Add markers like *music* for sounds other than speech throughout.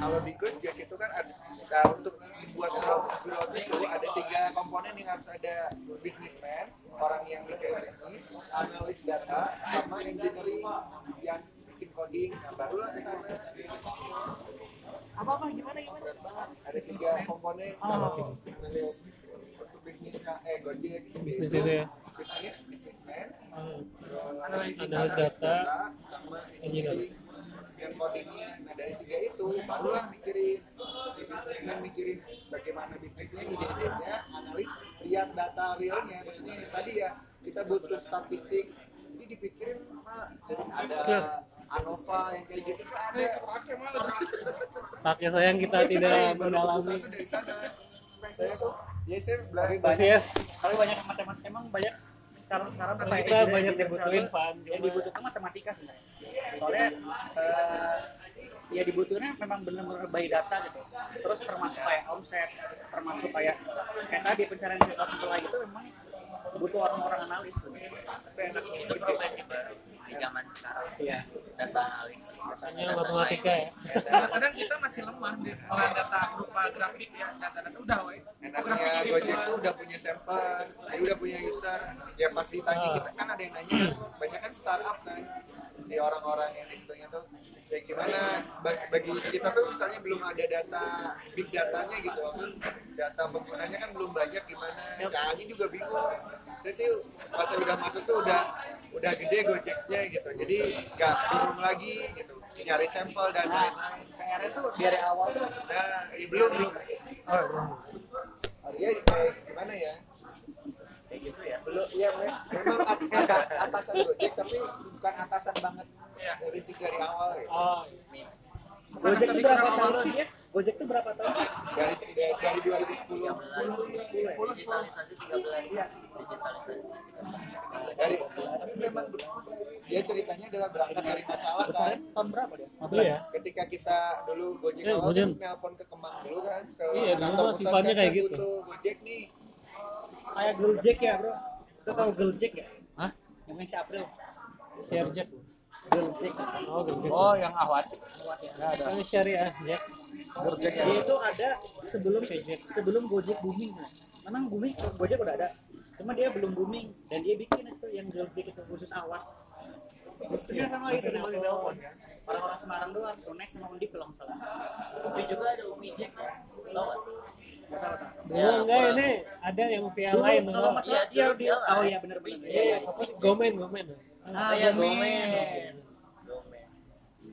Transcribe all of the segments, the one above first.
kalau di Gojek itu kan ada nah, untuk buat growth itu ada tiga komponen yang harus ada. Businessman orang yang bikin bisnis analis data sama engineering yang bikin coding. Nah barulah sana apa apa gimana gimana? Ada tiga komponen. Kalau untuk bisnisnya eh Gojek. Bisnis itu itu ya. bisnis businessman. Hmm. analis Analis data, sama engineering. Yang codingnya nah dari tiga itu barulah mikirin bisnismen mikirin bagaimana bisnisnya ide-idenya analis lihat data realnya. Maksudnya yang tadi ya kita butuh statistik. Ini dipikirin ada Ya. ANOVA yang kayak gitu kan ada. Pakai sayang kita tidak Baru mendalami. saya tuh ya saya belajar Masih yes. tapi banyak matematika emang banyak sekarang sekarang apa Kita ya, banyak di- dibutuhin, di- Van. yang dibutuhkan matematika sebenarnya. Soalnya eh, ya dibutuhnya memang benar-benar by data gitu. Terus termasuk kayak omset termasuk kayak kayak tadi pencarian data setelah itu memang butuh orang-orang analis. Tapi enaknya itu profesi baru di zaman sekarang. Iya. Data analis Hanya matematika ya. kadang kita masih lemah di olah data berupa grafik ya data-data udah woi. Enaknya Gojek tuh udah punya sampel, udah punya user. Ya pas ditanya kita kan ada yang nanya, banyak kan startup kan, si orang-orang yang di situnya tuh, ya gimana? Bagi, kita tuh misalnya belum ada data big datanya gitu, kan data penggunanya kan belum banyak gimana, kayaknya juga bingung. Saya sih pas saya udah masuk tuh udah udah gede Gojeknya gitu, jadi nggak bingung lagi gitu, nyari sampel dan lain-lain. PR itu dari awal tuh Nah, eh, belum belum. Oh, belum. Dia kayak gimana ya? kayak gitu ya belum ya me- memang at- ada atasan Gojek tapi bukan atasan banget Iya. rintis dari awal ya Oh, Gojek tuh berapa tahun sih dia Gojek tuh berapa tahun sih? Dari dari, dari 2010 digitalisasi 13 digitalisasi Nah, dari tapi memang dia ceritanya adalah berangkat dari masalah kan? tahun berapa dia? Iya. ketika kita dulu Gojek Eh, awal Gojek. nelpon ke Kemang dulu kan? Ke Iya, dulu sifatnya kayak gitu. Gojek nih. Kayak Gojek ya bro. Kita tahu Gojek ya? Hah? yang main si April. Share Jack. Gojek Oh. Oh, yang awat. Ini syariah Jack. Gojek dia yang itu ada sebelum Gojek. sebelum Gojek booming memang booming Gojek udah ada cuma dia belum booming dan dia bikin itu yang Gojek itu khusus terus dia sama itu orang-orang Semarang doang Unex sama Undi kalau nggak salah tapi juga ada Umi Jack ya Tahu. Dulu enggak ini ada yang via dulu lain kalau masalah Iya, dia dulu dia dia oh iya benar-benar Iya, iya, iya. Apa sih? Gomen, gomen. ah Iya, ya domain men domain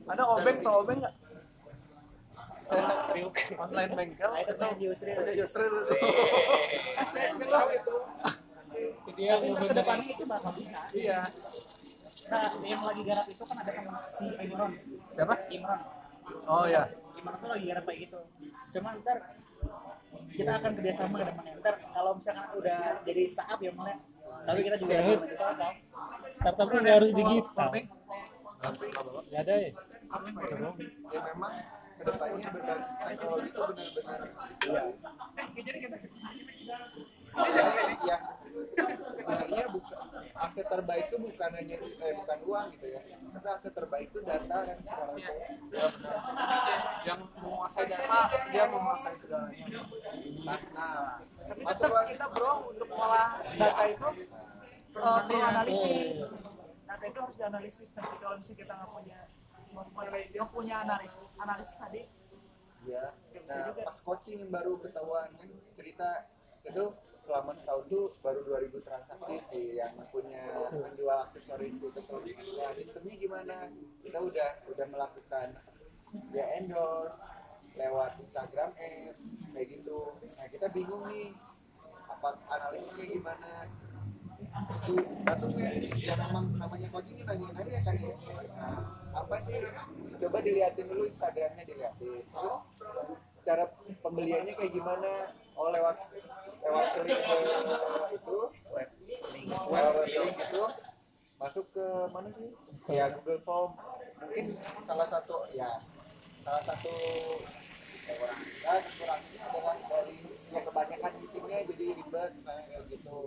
ada obeng tau obeng nggak? Online bengkel. itu Yusri Ada Yusri dulu. Dia ke depannya itu bakal bisa Iya. nah yang lagi garap itu kan ada teman si Imron Siapa? Imron Oh ya. Imron tuh lagi garap kayak gitu cuma ntar kita akan kerjasama ke depannya ntar kalau misalkan udah jadi startup ya mulai tapi kita juga Ya, masih startup Startup pun nggak harus digital. Nggak ada ya? Ya memang ke depannya berbasis teknologi itu benar-benar ya, yang sebenarnya bukan aset terbaik itu bukan hanya eh, bukan uang gitu ya tapi aset terbaik itu data kan sekarang Ya benar. Yang menguasai data, dia menguasai segalanya. nah, tapi tetap kita bro untuk olah data itu perlu analisis data itu harus dianalisis tapi kalau misalnya kita nggak punya nggak punya analis analis tadi. Ya nah pas coaching yang baru ketahuan cerita itu selama setahun tuh baru 2000 transaksi sih yang punya menjual aksesoris itu tuh nah sistemnya gimana? Kita udah udah melakukan ya endorse lewat Instagram ads kayak gitu. Nah kita bingung nih apa analisisnya gimana? Di masuknya ya memang namanya coaching ini nanya nanya kan ya nah, apa sih? Coba dilihatin dulu Instagramnya dilihatin. Terus cara pembeliannya kayak gimana? Oh lewat lewat link itu. Web link itu. Masuk ke mana sih? Ya Google Form. Mungkin salah satu ya salah satu ya kekurangannya adalah dari yang kebanyakan isinya jadi ribet kayak gitu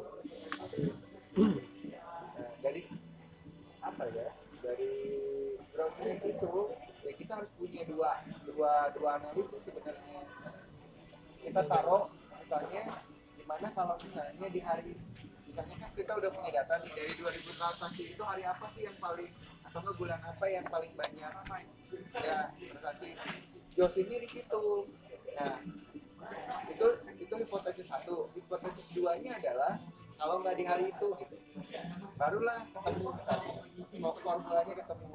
punya dua dua dua analisis sebenarnya. Kita taruh misalnya gimana kalau misalnya di hari misalnya kan kita udah punya data nih dari 2000 transaksi itu hari apa sih yang paling atau enggak bulan apa yang paling banyak? Ya transaksi Yosinnya di situ. Nah itu itu hipotesis satu. Hipotesis duanya adalah kalau nggak di hari itu gitu. Barulah ketemu mau formulanya ketemu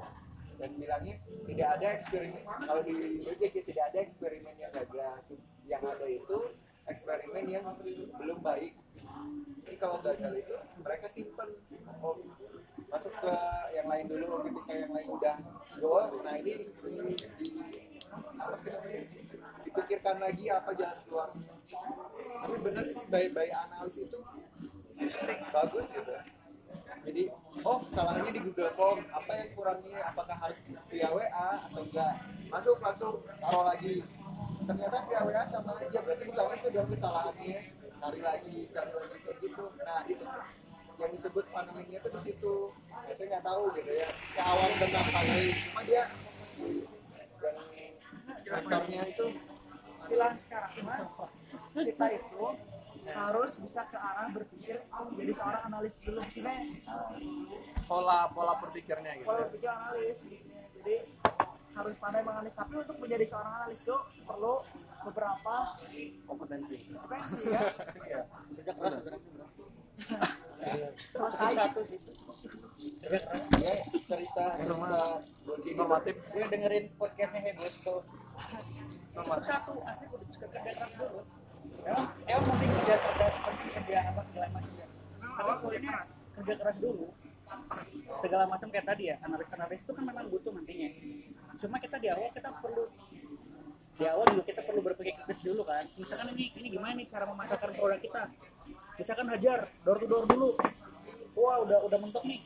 dan bilangnya tidak ada eksperimen. Kalau di ya, tidak ada eksperimen yang gagal yang ada itu eksperimen yang belum baik. Jadi kalau gagal itu mereka simpen. Oh masuk ke yang lain dulu ketika yang lain. Udah goal nah ini di, apa sih dipikirkan lagi apa jalan keluar. Tapi bener sih by analis itu bagus gitu jadi oh kesalahannya di Google Form. Apa yang kurangnya apakah harus via WA atau enggak? Masuk langsung taruh lagi. Ternyata via WA sama aja. Berarti bukan itu dong kesalahannya. Cari lagi cari lagi kayak gitu. Nah itu. Yang disebut panelingnya itu di situ. Ya, saya nggak tahu gitu ya. Ke awal tentang paneling cuma dia yang itu bilang sekarang. Mah kita itu harus bisa ke arah berpikir jadi seorang analis dulu. Sini pola pola berpikirnya gitu kalau berpikir analis jadi harus pandai menganalisis tapi untuk menjadi seorang analis itu perlu beberapa kompetensi. kompetensi ya. Kerja keras selesai. Satu sih. Ya cerita cerita. Normatif gue dengerin podcastnya Hebos tuh. Cukup satu asli kerja keras dulu emang emang penting kerja cerdas penting kerja apa segala macam ya? Tapi Awal kerja keras. dulu segala macam kayak tadi ya analis analis itu kan memang butuh nantinya. Cuma kita di awal kita perlu di awal juga kita perlu berpikir kritis dulu kan. Misalkan ini ini gimana nih cara memasarkan produk kita? Misalkan hajar door to door dulu. Wah udah udah mentok nih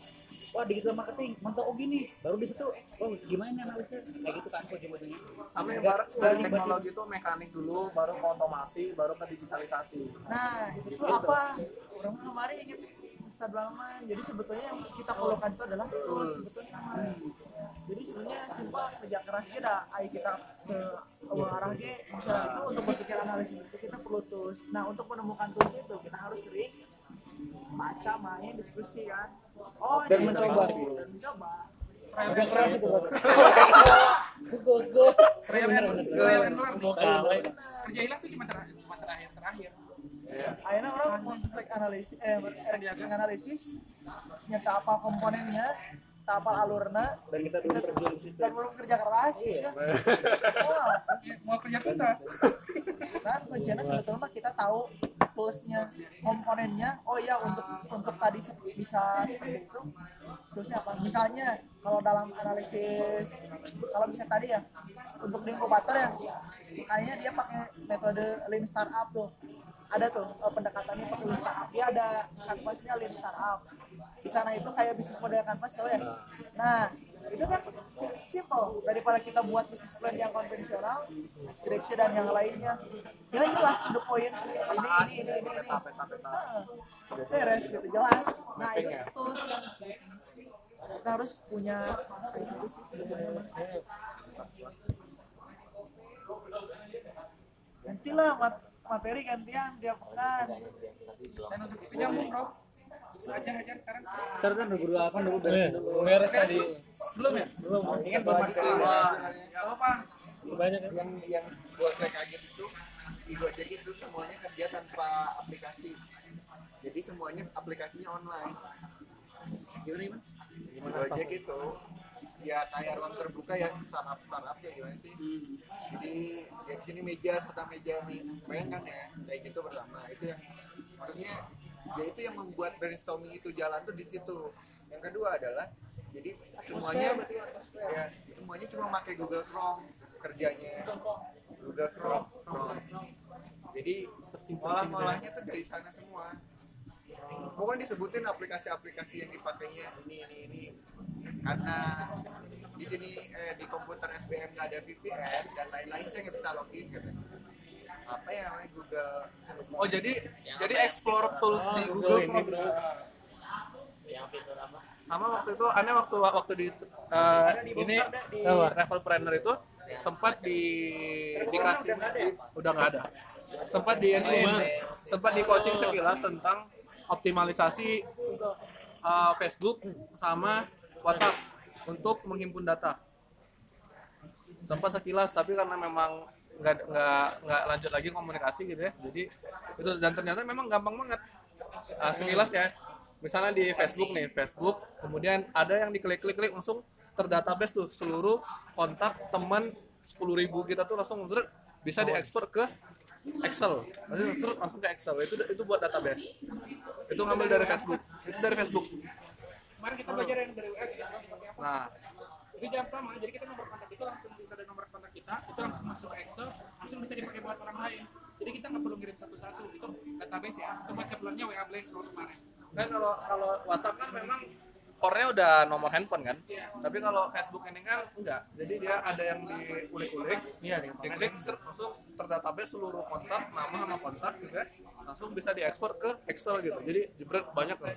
wah digital marketing mentok oh gini. Baru di situ oh gimana nih analisnya? Kayak gitu kan ujung-ujungnya sama ibarat nggak dari teknologi itu mekanik dulu baru ke otomasi baru ke digitalisasi. Nah itu apa? Orang kemarin inget Ustadz Balman jadi sebetulnya yang kita perlukan itu adalah tools sebetulnya mah. jadi sebenarnya simpel kerja kerasnya dah. Ayo kita ke arah G. Misalnya itu untuk berpikir analisis itu kita perlu tools. Nah untuk menemukan tools itu kita harus sering baca main diskusi kan oh Dan ini mencoba. dan mencoba. Kerja keras itu bro. Mau kalah. Kerja tuh cuma terakhir, cuma terakhir terakhir. akhirnya orang mau analisis eh trik analisis nyata apa komponennya tak apa alurnya dan kita dulu terjun di situ. dan belum kerja keras. Ya. Wah, Ya, Mau kerja tuntas. kan kuncinya sebetulnya mah kita tahu toolsnya komponennya. Oh iya untuk untuk tadi bisa seperti itu. Toolsnya apa? Misalnya kalau dalam analisis kalau misalnya tadi ya untuk di inkubator ya kayaknya dia pakai metode lean startup tuh. Ada tuh eh, pendekatannya pakai lean startup. Dia ada kanvasnya lean startup di sana itu kayak bisnis model kanvas tau ya? Nah. Itu kan simple. Daripada kita buat bisnis plan yang konvensional skripsi dan yang lainnya ya jelas to the point. Ini ini ini ini ini. Nah, beres gitu jelas. Nah itu tools yang kita harus punya kayak gitu sih sebenarnya. Gantilah mat- materi gantian tiap pekan Dan untuk itu nyambung bro. Aja hajar sekarang. ntar kan udah guru apa? Dulu Eh, beresin dulu. beres tadi. Belum ya? belum. Ini kan belum ada Wah, ya apa? banyak kan yang yang buat saya kaget itu di Gojek itu semuanya kerja tanpa aplikasi. Jadi semuanya aplikasinya online. Gimana gimana? Gojek itu ya kayak ruang terbuka ya startup startup ya gimana sih? Jadi ya di sini meja serta meja nih bayangkan ya kayak gitu bersama itu yang maksudnya ya itu yang membuat brainstorming itu jalan tuh di situ. Yang kedua adalah jadi semuanya ya semuanya cuma pakai Google Chrome kerjanya. Google Chrome, Chrome. jadi olah-olahnya tuh dari sana semua. Bukan disebutin aplikasi-aplikasi yang dipakainya ini ini ini. Karena di sini eh, di komputer SBM nggak ada VPN dan lain-lain saya nggak bisa login gitu apa ya namanya Google oh jadi jadi explore tools di Google Chrome. Yang fitur apa? Sama waktu itu aneh waktu waktu di eh, ini travel planner itu sempat di dikasih udah nggak ada. Sempat di ini sempat di coaching sekilas tentang optimalisasi uh, Facebook sama WhatsApp untuk menghimpun data. Sempat sekilas tapi karena memang nggak nggak nggak lanjut lagi komunikasi gitu ya. Jadi itu dan ternyata memang gampang banget uh, sekilas ya. Misalnya di Facebook nih Facebook kemudian ada yang diklik-klik-klik langsung terdatabase tuh seluruh kontak teman 10.000 kita tuh langsung bisa diekspor ke Excel. Langsung langsung ke Excel. Itu itu buat database. Itu ngambil dari Facebook. Itu dari Facebook. Kemarin kita belajar yang dari ya, nah Jadi jam sama, jadi kita nomor kontak itu langsung bisa dari nomor kontak kita, itu langsung masuk ke Excel, langsung bisa dipakai buat orang lain. Jadi kita nggak perlu ngirim satu-satu, itu database ya. Itu buat keperluannya WA Blaze kalau kemarin. kan kalau kalau WhatsApp kan memang core-nya udah nomor handphone kan Iya. tapi kalau Facebook ini kan enggak jadi dia ada yang diulik-ulik Iya, di diklik zret, langsung terdatabase seluruh kontak nama sama kontak juga langsung bisa diekspor ke Excel gitu jadi jebret banyak loh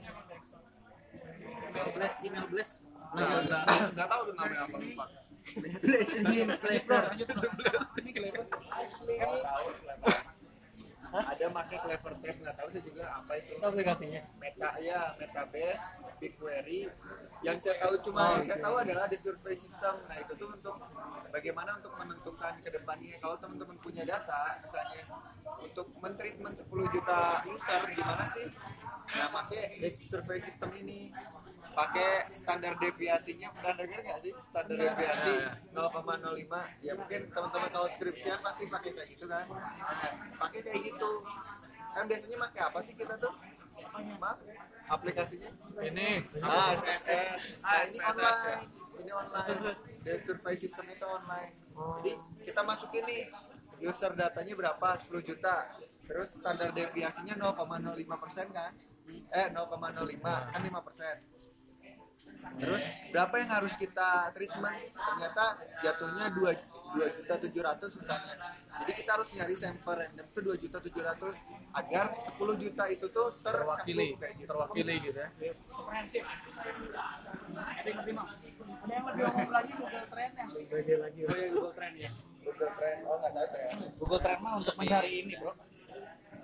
email blast email blast nggak nggak tahu tuh namanya apa. Lupa. Ini ada make clever tab nggak tahu saya juga apa itu. Aplikasinya. meta ya metabase BigQuery. Yang saya tahu cuma yang saya tahu adalah di survei system. Nah itu tuh untuk bagaimana untuk menentukan ke depannya. Kalau teman-teman punya data misalnya untuk mentreatment 10 juta user gimana sih? Nah pakai di survei system ini pakai standar deviasinya. Pernah dengar nggak sih standar deviasi 0,05 ya mungkin teman-teman kalau skripsian pasti pakai kayak gitu kan. Pakai kayak gitu. Kan biasanya pakai apa sih kita tuh? Mak, aplikasinya? Ini. Ah SPSS nah ini SPSS, online. ini online. Dari survei sistem itu online. Jadi kita masukin nih user datanya berapa? 10 juta. Terus standar deviasinya 0,05 persen kan? Eh 0,05 kan 5 persen terus berapa yang harus kita treatment? Ternyata jatuhnya 2 2 juta 700 misalnya. Jadi kita harus nyari sampel random tuh 2 juta 700 agar 10 juta itu tuh terwakili terwakili kayak gitu. terwakili gitu ya. Komprehensif. ada yang lebih umum lagi Google Trend ya? Google Trend ya Google Trend. Oh nggak tahu saya. Google Trend mah untuk mencari ini bro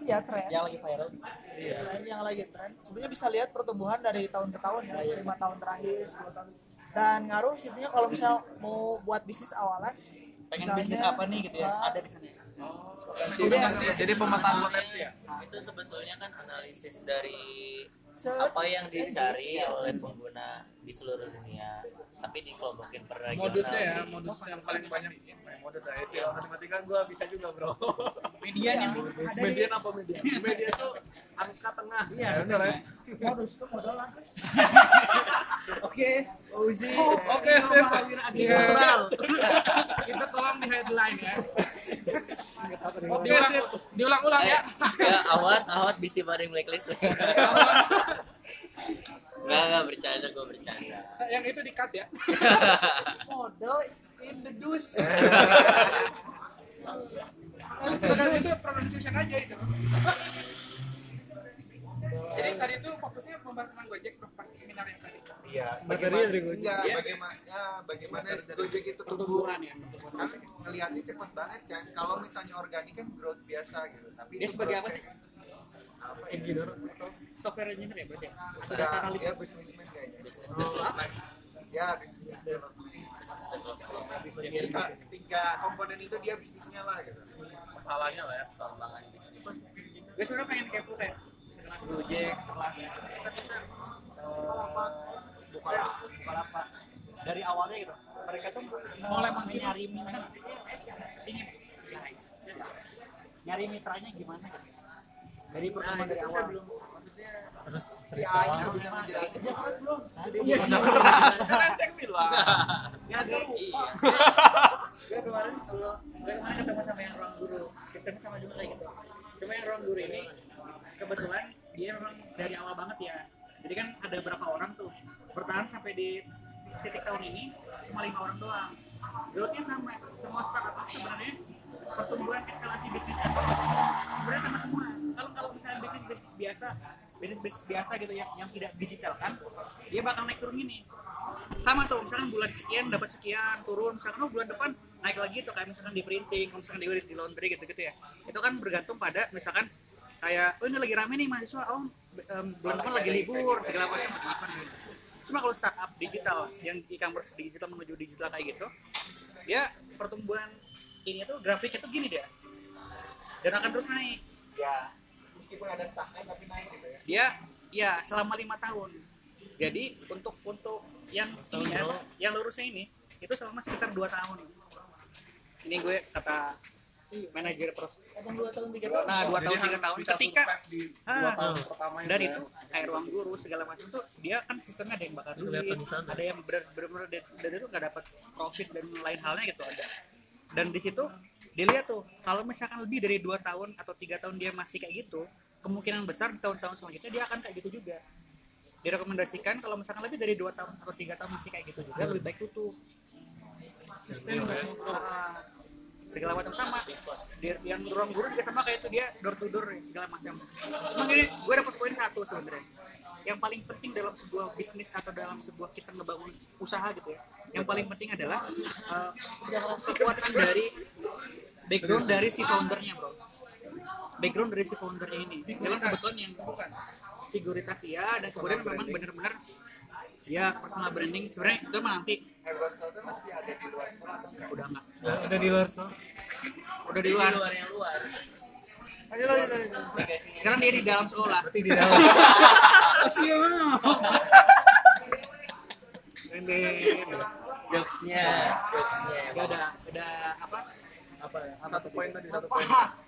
iya trend yang lagi viral. Trend yang lagi tren sebenarnya bisa lihat pertumbuhan dari tahun ke tahun ya lima tahun terakhir 10 tahun. Dan ngaruh situnya kalau misal mau buat bisnis awalan pengen misalnya, bisnis apa nih gitu ya? Ah, ada di sana ya? Rekomendasi ya, jadi pemetaan potensi ya? Itu sebetulnya kan analisis dari apa yang dicari oleh pengguna di seluruh dunia tapi dikelompokin per regional modusnya ya sih. modus yang paling banyak. Modus ya SEO matematika gue bisa juga bro. Median yang median apa median median itu angka tengah. Iya. Benar ya. Modus itu modal lah oke Uzi oke sip. Agrikultural Kita tolong di headline ya. oke sip. Diulang-ulang ya. ya awat awat bisa bareng blacklist *laughs* nggak nggak bercanda gue bercanda Yang itu di cut ya. *laughs* model in the dus Dengan itu pronunciation aja itu. Jadi tadi itu fokusnya membahas tentang Gojek bro, pas seminar yang tadi. iya Gojek. enggak, bagaimana ya, bagaimana Gojek itu tumbuh kan ngelihatnya cepet banget kan kalau misalnya organik kan growth biasa gitu tapi dia itu sebagai apa growth sih Engineer. software engineer ya berarti ya? atau ya businessman kayaknya. Business development. Ya business development. jadi Kak, ketiga komponen itu dia bisnisnya lah gitu. Halanya lah ya pengembangan bisnis. Gue sebenarnya pengen kepo kayak setelah Gojek setelah Bukalapak Bukalapak dari awalnya gitu. Mereka tuh mulai masih nyari mitra ini guys. Nyari mitranya gimana gitu dari nah pertemuan itu dari saya awal. belum maksudnya Terus ya cerita. ini nggak bisa ngejelasin dia keras belum. Iya keras. Renteng bilang ya lupa gue kemarin kalau gue kemarin ketemu sama yang ruang guru. Sistemnya sama juga kayak gitu cuma yang ruang guru ini kebetulan dia memang dari awal banget ya. Jadi kan ada berapa orang tuh. Bertahan sampai di titik tahun ini cuma lima orang doang. Growth-nya sama. Semua startup sebenarnya pertumbuhan eskalasi bisnisnya. Sebenarnya sama semua kalau kalau misalnya bisnis biasa bisnis biasa gitu yang yang tidak digital kan dia bakal naik turun gini sama tuh misalkan bulan sekian dapat sekian turun. Misalkan oh bulan depan naik lagi tuh kayak misalkan di printing kalau misalkan di, di laundry gitu gitu ya. Itu kan bergantung pada misalkan kayak oh ini lagi rame nih mahasiswa. Oh em, bulan depan lagi libur segala macam event gitu. cuma kalau startup digital yang e-commerce digital menuju digital kayak gitu dia pertumbuhan ini tuh grafiknya tuh gini dia dan akan terus naik. Ya meskipun ada stagnan tapi naik gitu ya? Dia ya selama lima tahun. Jadi untuk untuk yang ininya apa, yang lurusnya ini itu selama sekitar dua tahun. Ini gue kata manajer pros. Emang dua tahun tiga tahun. nah dua tahun tiga tahun. ketika Ah, dua tahun pertama dan itu kayak ruang guru segala macam tuh dia kan sistemnya ada yang bakar duit ada yang benar-benar dari itu nggak dapat profit dan lain halnya gitu ada dan di situ dilihat tuh kalau misalkan lebih dari dua tahun atau tiga tahun dia masih kayak gitu kemungkinan besar di tahun-tahun selanjutnya dia akan kayak gitu juga. Direkomendasikan kalau misalkan lebih dari dua tahun atau tiga tahun masih kayak gitu juga lebih baik tutup sistem. Ah, segala macam sama. Dia- yang ruang guru juga sama kayak itu dia door to door segala macam. Cuma gini gue dapat poin satu sebenarnya. Yang paling penting dalam sebuah bisnis atau dalam sebuah kita ngebangun usaha gitu ya yang paling penting adalah eh, kekuatan dari background dari si foundernya bro. Background dari si foundernya ini. Memang kebetulan yang figuritas ya dan kemudian memang benar-benar ya personal branding. Sebenarnya itu mah nanti. Masih ada di luar sekolah atau enggak? udah enggak. Udah di luar sekolah. udah di luar. Luar yang luar. Ayo, ayo, ayo, ayo. sekarang dia di dalam sekolah. Berarti di dalam. *laughs* ini jokesnya jokesnya. Udah ada ada apa? Apa ya? satu poin tadi satu poin.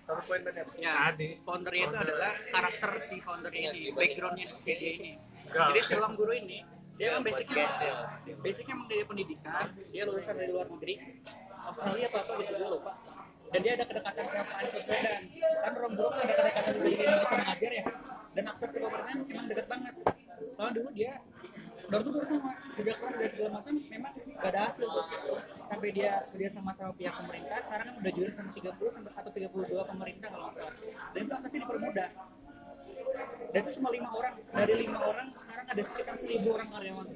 Satu poin tadi apa? ya Tadi. foundernya itu adalah karakter si founder ini backgroundnya si dia ini. Jadi seorang guru ini dia kan basicnya ya basicnya emang dari pendidikan dia lulusan dari luar negeri. Australia atau apa gitu gue lupa. Dan dia ada kedekatan sama Anies Baswedan. Kan orang guru kan ada kedekatan dari Indonesia mengajar ya. Dan akses ke government emang deket banget. Soalnya dulu dia door to door sama kerja keras dan segala macam memang gak ada hasil tuh. Sampai dia kerja sama sama pihak pemerintah sekarang kan udah juara sama 30 sampai atau 32 pemerintah kalau nggak salah. Dan itu aksesnya dipermudah. Dan itu cuma lima orang. Dari lima orang sekarang ada sekitar seribu orang karyawan.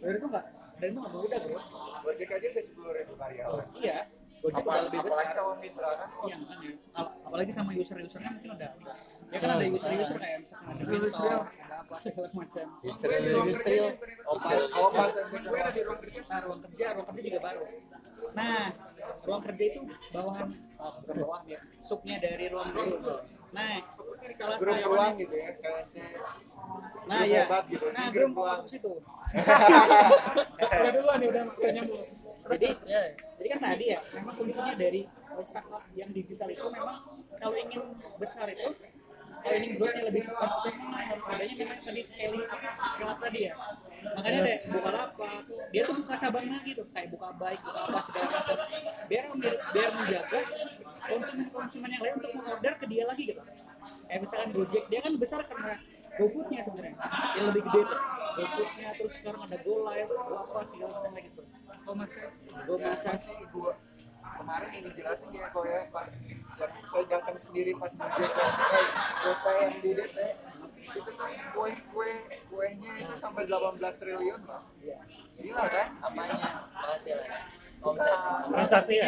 Dari itu nggak dari itu nggak mudah bro. Gojek aja udah sepuluh ribu karyawan. iya. Gojek udah lebih Apalagi besar. sama mitra kan? iya makanya. Ap- apalagi sama user-usernya mungkin udah ya kan ada user-user kayak misalkan ada Install, ada apa segala macam Yusril Yusril Opas, opas gue ada di ruang kerja nah ruang kerja ruang kerja juga baru nah ruang kerja itu bawahan oh, bukan bawahan ya subnya dari ruang guru nah salah grup saya ruang gitu ya kayak si nah ya hebat gitu nah grup ruang masuk ke situ udah duluan nih udah nyambung jadi jadi kan tadi ya memang kuncinya dari uh, startup yang digital itu memang kalau ingin besar itu kalau ingin growth-nya lebih cepat itu memang harus adanya memang tadi scaling up scale up tadi ya. Makanya deh buka apa dia tuh buka cabang lagi tuh kayak buka baik buka apa segala macam. Biar biar menjaga konsumen-konsumen yang lain untuk mengorder ke dia lagi gitu. Kayak misalkan Gojek dia kan besar karena GoFood-nya sebenarnya. Yang lebih gede tuh. GoFood-nya terus sekarang ada GoLive Go apa segala macam gitu. Go masa Masa sih gua kemarin yang dijelasin ya kok ya pas yang saya datang sendiri pas di DP eh, DP yang di DP itu tuh kue kue kuenya itu sampai 18 triliun Pak. gila kan? Apanya? Hasilnya omset transaksinya.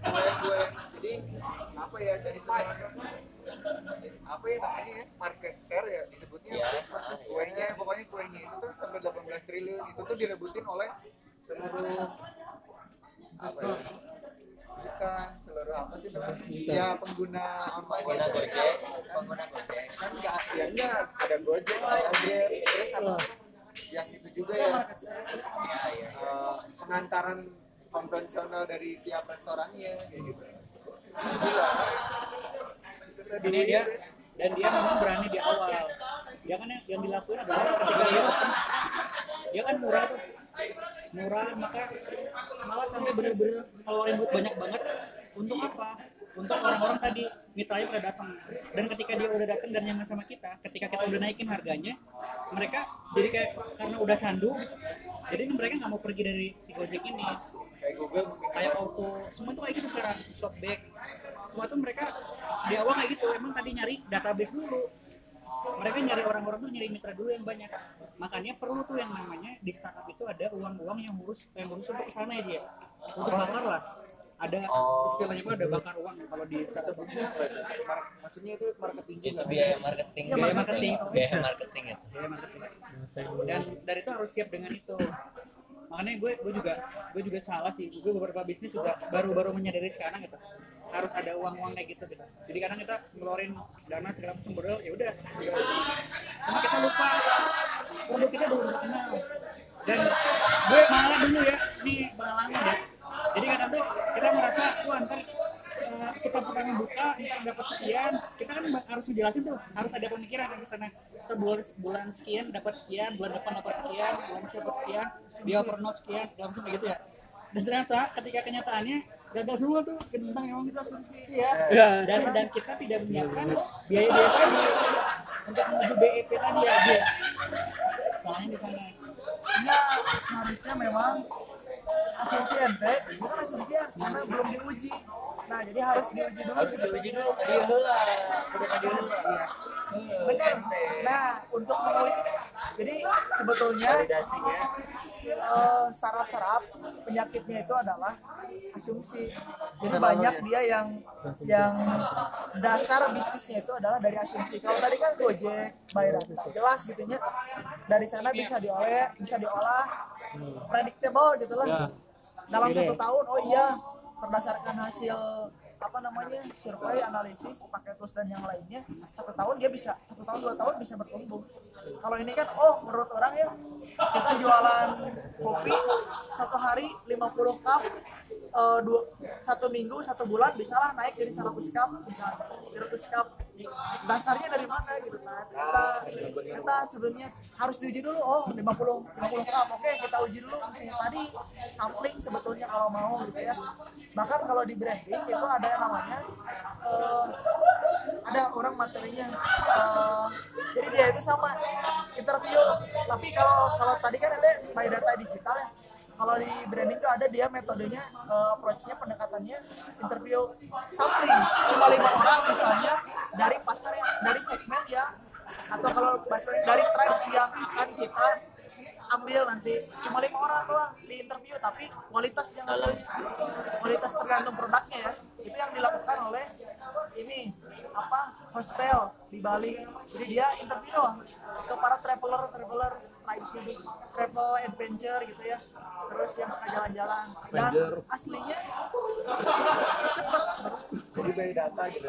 kue kue. Jadi apa ya dari sebenarnya apa ya namanya ya market share ya disebutnya. Iya. kuenya pokoknya kuenya itu tuh sampai 18 triliun. Itu tuh direbutin oleh seluruh apa ya bukan seluruh apa sih namanya? Ya pengguna online. Pengguna itu. gojek. pengguna gojek. kan enggak ya enggak ada gojek ada grab terus habis yang itu juga ya. Ya ya eh, pengantaran konvensional dari tiap restorannya kayak gitu. Gila ini dia dan dia memang berani di awal. Dia kan yang, yang dilakuin adalah ketika dia dia kan murah tuh murah maka malah sampai bener-bener ngeluarin duit banyak banget untuk apa? Untuk orang-orang tadi mitranya udah datang. Dan ketika dia udah datang dan nyaman sama kita ketika kita udah naikin harganya mereka jadi kayak karena udah candu jadi mereka nggak mau pergi dari si Gojek ini. Kayak Google kayak OVO semua tuh kayak gitu sekarang. Shopback. Semua tuh mereka di awal kayak gitu. Emang tadi nyari database dulu mereka nyari orang-orang tuh nyari mitra dulu yang banyak. Makanya perlu tuh yang namanya di startup itu ada uang-uang yang ngurus yang ngurus untuk ke sana ya dia untuk bakar lah. Ada Oh. istilahnya apa ada bakar uang. Kalau di startup? Mar- maksudnya itu marketing itu biaya marketing. Iya, biaya marketing. Biaya marketing itu. Biaya marketing. Dan dari itu harus siap dengan itu. Makanya gue gue juga gue juga salah sih. Gue beberapa bisnis juga baru-baru menyadari sekarang gitu harus ada uang-uang kayak gitu gitu. Jadi kadang kita ngeluarin dana segala macam modal ya udah. Cuma kita lupa produk kita belum terkenal. Dan gue malah dulu ya ini pengalaman ya. Jadi kadang tuh kita merasa wah ntar eh, kita pertama buka ntar dapat sekian. Kita kan harus ngejelasin tuh harus ada pemikiran yang ke sana kita bulan bulan sekian dapat sekian bulan depan dapat sekian bulan depan dapat sekian dia pernah sekian segala macam gitu ya. Dan ternyata ketika kenyataannya gagal semua tuh tentang emang. Itu asumsi ya. Dan dan kita tidak menyiapkan biaya biaya tadi untuk menuju BEP tadi ya dia soalnya di sana ya harusnya memang asumsi ente bukan asumsi ya karena belum diuji. Nah jadi harus diuji dulu. Harus diuji dulu tadi dulu iya. Benar nah untuk menguji jadi sebetulnya validasinya. eh, startup startup penyakitnya itu adalah asumsi. Jadi banyak dia yang yang dasar bisnisnya itu adalah dari asumsi. Kalau tadi kan Gojek bayar jelas gitu nya dari sana bisa diolah bisa diolah predictable gitu lah Ya. dalam Gini. satu tahun oh iya berdasarkan hasil apa namanya survei analisis pakai tools dan yang lainnya satu tahun dia bisa satu tahun dua tahun bisa bertumbuh kalau ini kan oh menurut orang ya kita jualan kopi satu hari 50 cup eh, dua, satu minggu satu bulan bisalah naik jadi 100 cup misalnya 100 cup dasarnya dari mana gitu kan? Kita kita sebenarnya harus diuji dulu. Oh 50 50 cup oke kita uji dulu misalnya tadi sampling sebetulnya kalau mau gitu ya. Bahkan kalau di branding itu ada yang namanya eh, ada orang materinya eh, jadi dia itu sama interview. Tapi kalau kalau tadi kan ada by data digital ya kalau di branding tuh ada dia metodenya eh, approach-nya pendekatannya interview sampling. Cuma lima orang misalnya dari pasar yang dari segmen ya atau kalau bahasa dari tribes yang akan kita ambil nanti. Cuma lima orang doang di interview tapi kualitas jangan kualitas tergantung produknya ya. Itu yang dilakukan oleh ini apa hostel di Bali. Jadi dia interview doang ke para traveler traveler ini travel adventure gitu ya. Terus yang suka jalan-jalan. Dan aslinya cepet jadi by data gitu.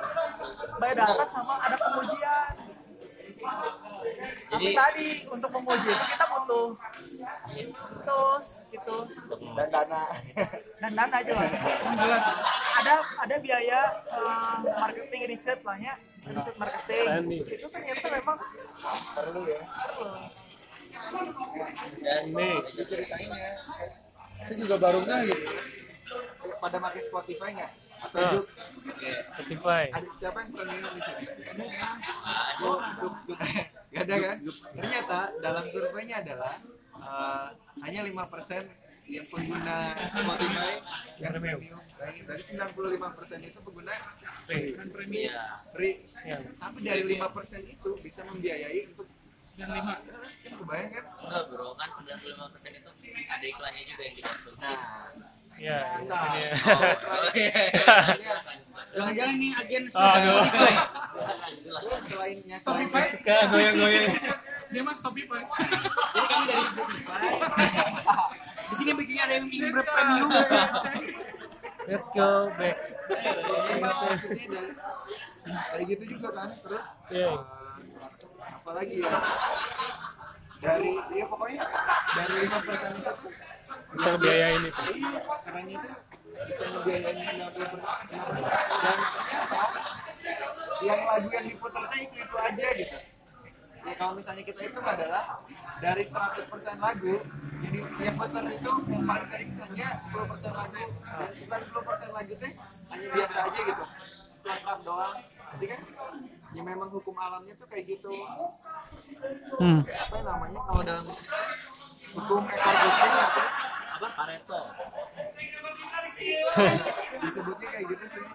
By data sama ada pengujian. Tapi Jadi- tadi untuk menguji itu kita butuh tools gitu. Dan dana. Dan dana jelas jelas ada ada biaya eh, marketing riset lah ya. Riset marketing. Itu ternyata memang perlu ya Ini. Diceritain ya saya juga baru nggak gitu pada pakai Spotify nggak atau Ah. Spotify. ada siapa yang premium di sini? Juk *laughs* Gak ada kan? Ternyata dalam surveinya adalah eh, hanya 5% yang pengguna Spotify. Yang premium. dari, dari 95% itu pengguna Free. iya. Free. Ya. tapi dari 5% itu bisa membiayai untuk 95 kebayang kan? Enggak bro. Kan 95% itu ada iklannya juga yang dikonsumsi nah. Ya, entah ini ya. oh iya jangan-jangan ini agen. Spotify selainnya selain Suka goyang-goyang. dia mas topi pak jadi kami dari Spotify. Di sini bikinnya ada yang ingin premium. Let's go back. Nah, kayak gitu juga kan terus Ya. eh, apalagi ya? Dari ya pokoknya dari lima persen itu tuh, Bisa ngebiayain itu. iya karena itu bisa ngebiayain 50 persen dan ternyata yang lagu yang diputarnya itu itu aja gitu. Ya kalau misalnya kita itu adalah dari 100% lagu jadi yang putar itu yang paling sering hanya 10% lagu. Dan 90% lagu teh hanya biasa aja gitu. Klap doang jadi kan ya memang hukum alamnya tuh kayak gitu. Hmm. apa yang namanya kalau dalam bisnis hukum ekor kucing apa? Apa? Pareto. *laughs* Disebutnya kayak gitu sih.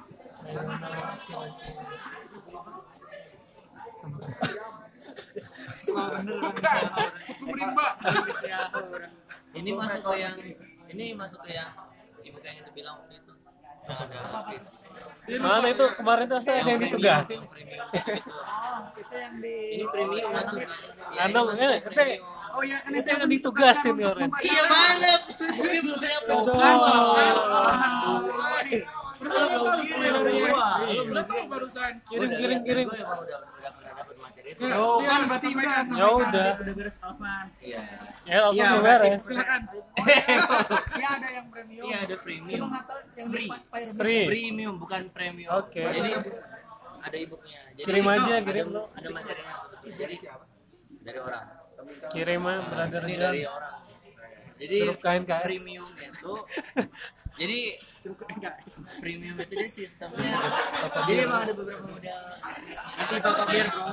Ini masuk ke yang ini masuk ke yang ibu yang itu bilang waktu itu. Yang ada Mana itu? Kemarin tuh saya yang yang premium itu itu yang di ini premium masuk kan Ya, Anda oh ya kan itu yang ditugasin kemarin. iya banget gue belum dapet Terus lu tahu sebenarnya. Lu tahu barusan. Kirim kirim kirim. oh Iya, kan berarti udah. Ya udah. udah beres Alvan iya Ya Iya, udah beres. Silakan. *laughs* ya ada yang premium iya ada cuma premium tahu yang Free. Fire Free. premium bukan premium Oke. jadi ada ebooknya jadi Kirim aja, ada- kirim lo. ada materinya jadi dari orang Kirim aja brother ini dari orang. Jadi Grup KNKS. premium itu jadi premium itu dia sistemnya. Jadi emang ada beberapa model nanti bapak biar bro.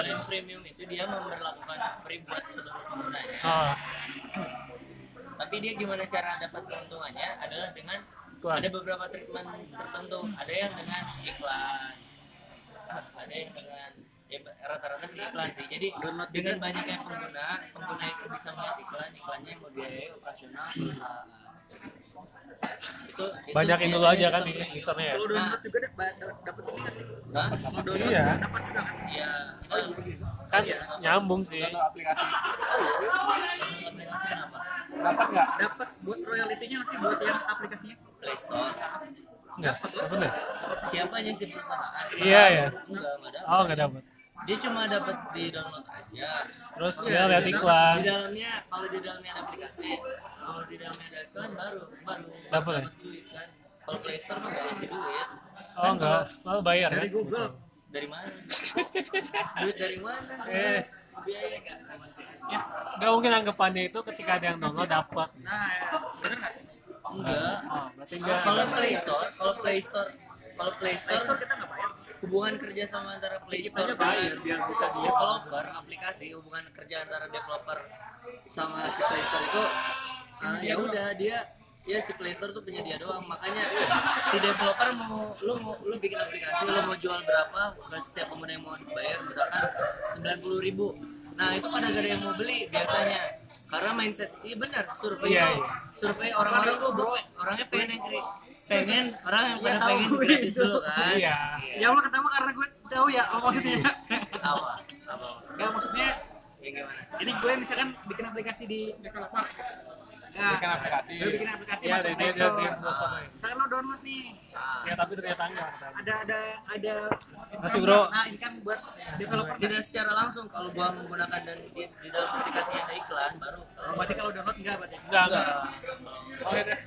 Yang premium itu dia memperlakukan free buat seluruh penggunanya. Oh, tapi dia gimana cara dapat keuntungannya adalah dengan Iklan. ada beberapa treatment tertentu. Ada yang dengan iklan ada yang dengan ya, rata-rata sih iklan sih. Jadi dengan banyaknya pengguna pengguna itu bisa melihat iklan iklannya yang membiayai operasional perusahaan itu, itu banyakin dulu aja kan usernya ya. kalau download juga dapat dapat ini nggak sih? Hah? Iya, dapat juga kan? Iya, kan nyambung sih. Download aplikasi. Dapat nggak? Dapat buat royaltinya masih buat yang aplikasinya? Play Store. Enggak, apa nih? Siapanya si perusahaan? Iya ya. Enggak, enggak ada. Oh nggak dapat. Dia cuma dapat di download aja. Terus dia lihat iklan. Di dalamnya, kalau di dalamnya ada aplikasi, kalau di dalamnya ada iklan baru baru Dapat ya? duit kan. Kalau Play Store mah nggak ngasih duit. Oh enggak, oh bayar ya. dari Google Dari mana? duit dari mana? Eh. Biaya kan? Ya, nggak mungkin anggapannya itu ketika ada yang download dapat. nah ya bener nggak Enggak. Oh, berarti enggak. Kalau Play Store, kalau Play Store, kalau Play Play Store Store kita nggak bayar hubungan kerja sama antara Play Store dan biar bisa dia. developer aplikasi hubungan kerja antara developer sama si Play Store itu uh, ya udah dia ya si Play Store tuh penyedia doang makanya si developer mau lu mau lu bikin aplikasi lu mau jual berapa setiap pengguna yang mau dibayar misalkan sembilan puluh ribu nah itu pada ada yang mau beli biasanya. Karena mindset iya benar survei Iya, itu iya. survei orang-orang tuh bro orangnya pengen yang kri- pengen orang yang pada pengen gratis dulu *laughs* kan. Iya. ya Allah ketemu karena gue tahu ya apa maksudnya? Apa apa nggak maksudnya ya gimana? ini gue misalkan bikin aplikasi di Developer. Ya, bikin aplikasi gue bikin aplikasi Iya, masuk Play. Store. dia- misalkan lo download nih ah. Ya tapi ternyata enggak. ada ada ada Masih, bro. nah ini kan buat developer tidak secara langsung kalau gua menggunakan dan di, di dalam aplikasinya ada iklan baru Oh, berarti kalau download enggak berarti Enggak, enggak. oh ya deh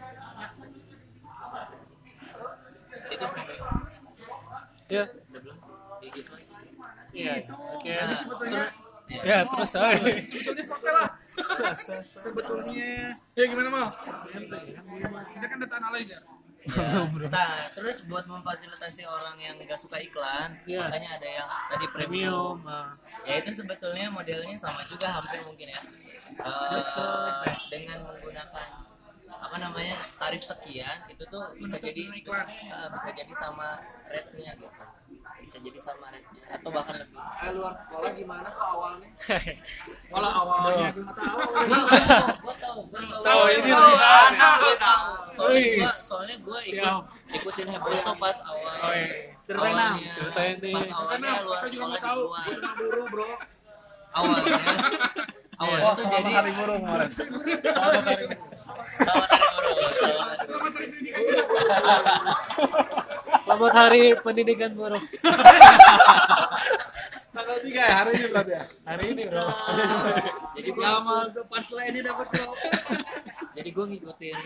itu Ya. udah Iya. Oke. Nah, sebetulnya terus- ya. Ya, terus oh, Sebetulnya sampai lah. Sebetulnya Ya gimana mal? Kita kan data analyzer. nah terus buat memfasilitasi orang yang nggak suka iklan Iya. makanya ada yang tadi premium ah. ya itu sebetulnya modelnya sama juga hampir mungkin ya Eh, dengan menggunakan apa namanya tarif sekian itu tuh bisa jadi dengan iklan. eh, bisa jadi sama rate-nya gitu bisa jadi sama rate-nya atau bahkan lebih Eh, luar sekolah gimana kok awalnya? *laughs* kalau awalnya gue nggak tahu gua gua tahu gua tahu gua tahu ini. Gua tahu soalnya gua Wis. soalnya gua ikut ikutin Hebosto pas awal Oh, iya. Ceritain, Nam. awalnya Ceritain nih. pas awalnya luar sekolah Gue cuma buru bro. awalnya *laughs* awalnya tuh jadi hari burung kemarin selamat hari buruh selamat hari Selamat hari pendidikan kita. Selamat hari pendidikan buruh. *laughs* tanggal tiga ya hari ini berarti ya Hari ini, Bro. jadi gua sama gue pas ini dapat bro jadi gua ngikutin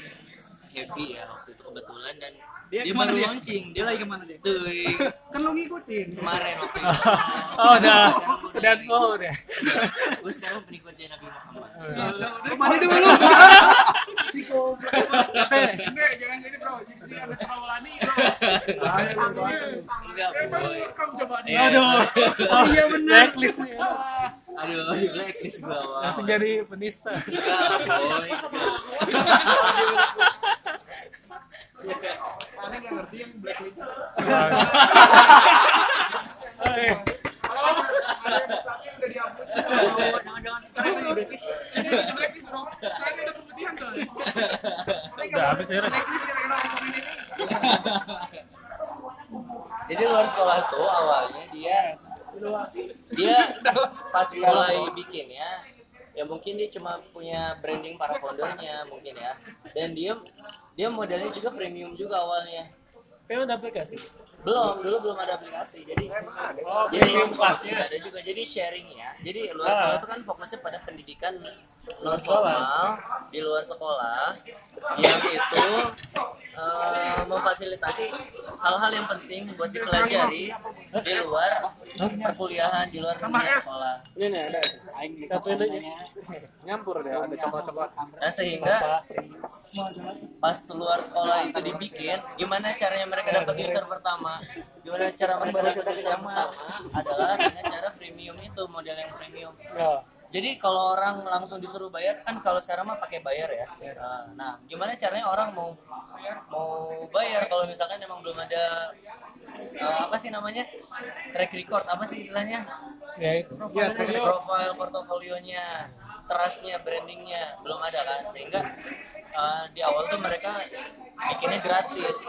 Happy ya waktu itu kebetulan dan Dia dia, baru dia? launching dia lagi ke mana dia tuh kan lo ngikutin kemarin waktu itu *laughs* Oh, udah. Dan oh, udah. gue sekarang pengikutnya Nabi Muhammad lo mandi dulu *laughs* si goblok Enggak, jangan jadi bro. Jadi ada terlalu bro. enggak Eh, boy rekam coba nih. Aduh. oh iya benar Blacklist aduh di blacklist gua. Langsung jadi penista. enggak boy Aneh ngerti yang blacklist jadi luar sekolah tuh awalnya dia dia pas mulai bikin ya ya mungkin dia cuma punya branding para foundernya mungkin ya. Dan dia dia modelnya juga premium juga awalnya. Premium aplikasi belum dulu belum ada aplikasi. Jadi Oh, jadi premium kelasnya. ada juga. Jadi sharing ya. Jadi luar Ah. sekolah itu kan fokusnya pada pendidikan non formal di luar sekolah. Yang itu eh, memfasilitasi hal-hal yang penting buat dipelajari di luar perkuliahan di luar dunia sekolah. Ini nih ada. Satu ini aja. nyampur deh, ada coklat-coklat. nah sehingga pas luar sekolah itu dibikin gimana caranya mereka dapat user pertama gimana cara mereka dapat pertama adalah dengan cara premium itu model yang premium. Ya. Jadi kalau orang langsung disuruh bayar kan kalau sekarang mah pakai bayar ya. Nah, Nah, gimana caranya orang mau mau bayar kalau misalkan emang belum ada eh, apa sih namanya track record apa sih istilahnya? Ya itu. profile portofolionya trustnya brandingnya belum ada kan? Sehingga eh, di awal tuh mereka bikinnya gratis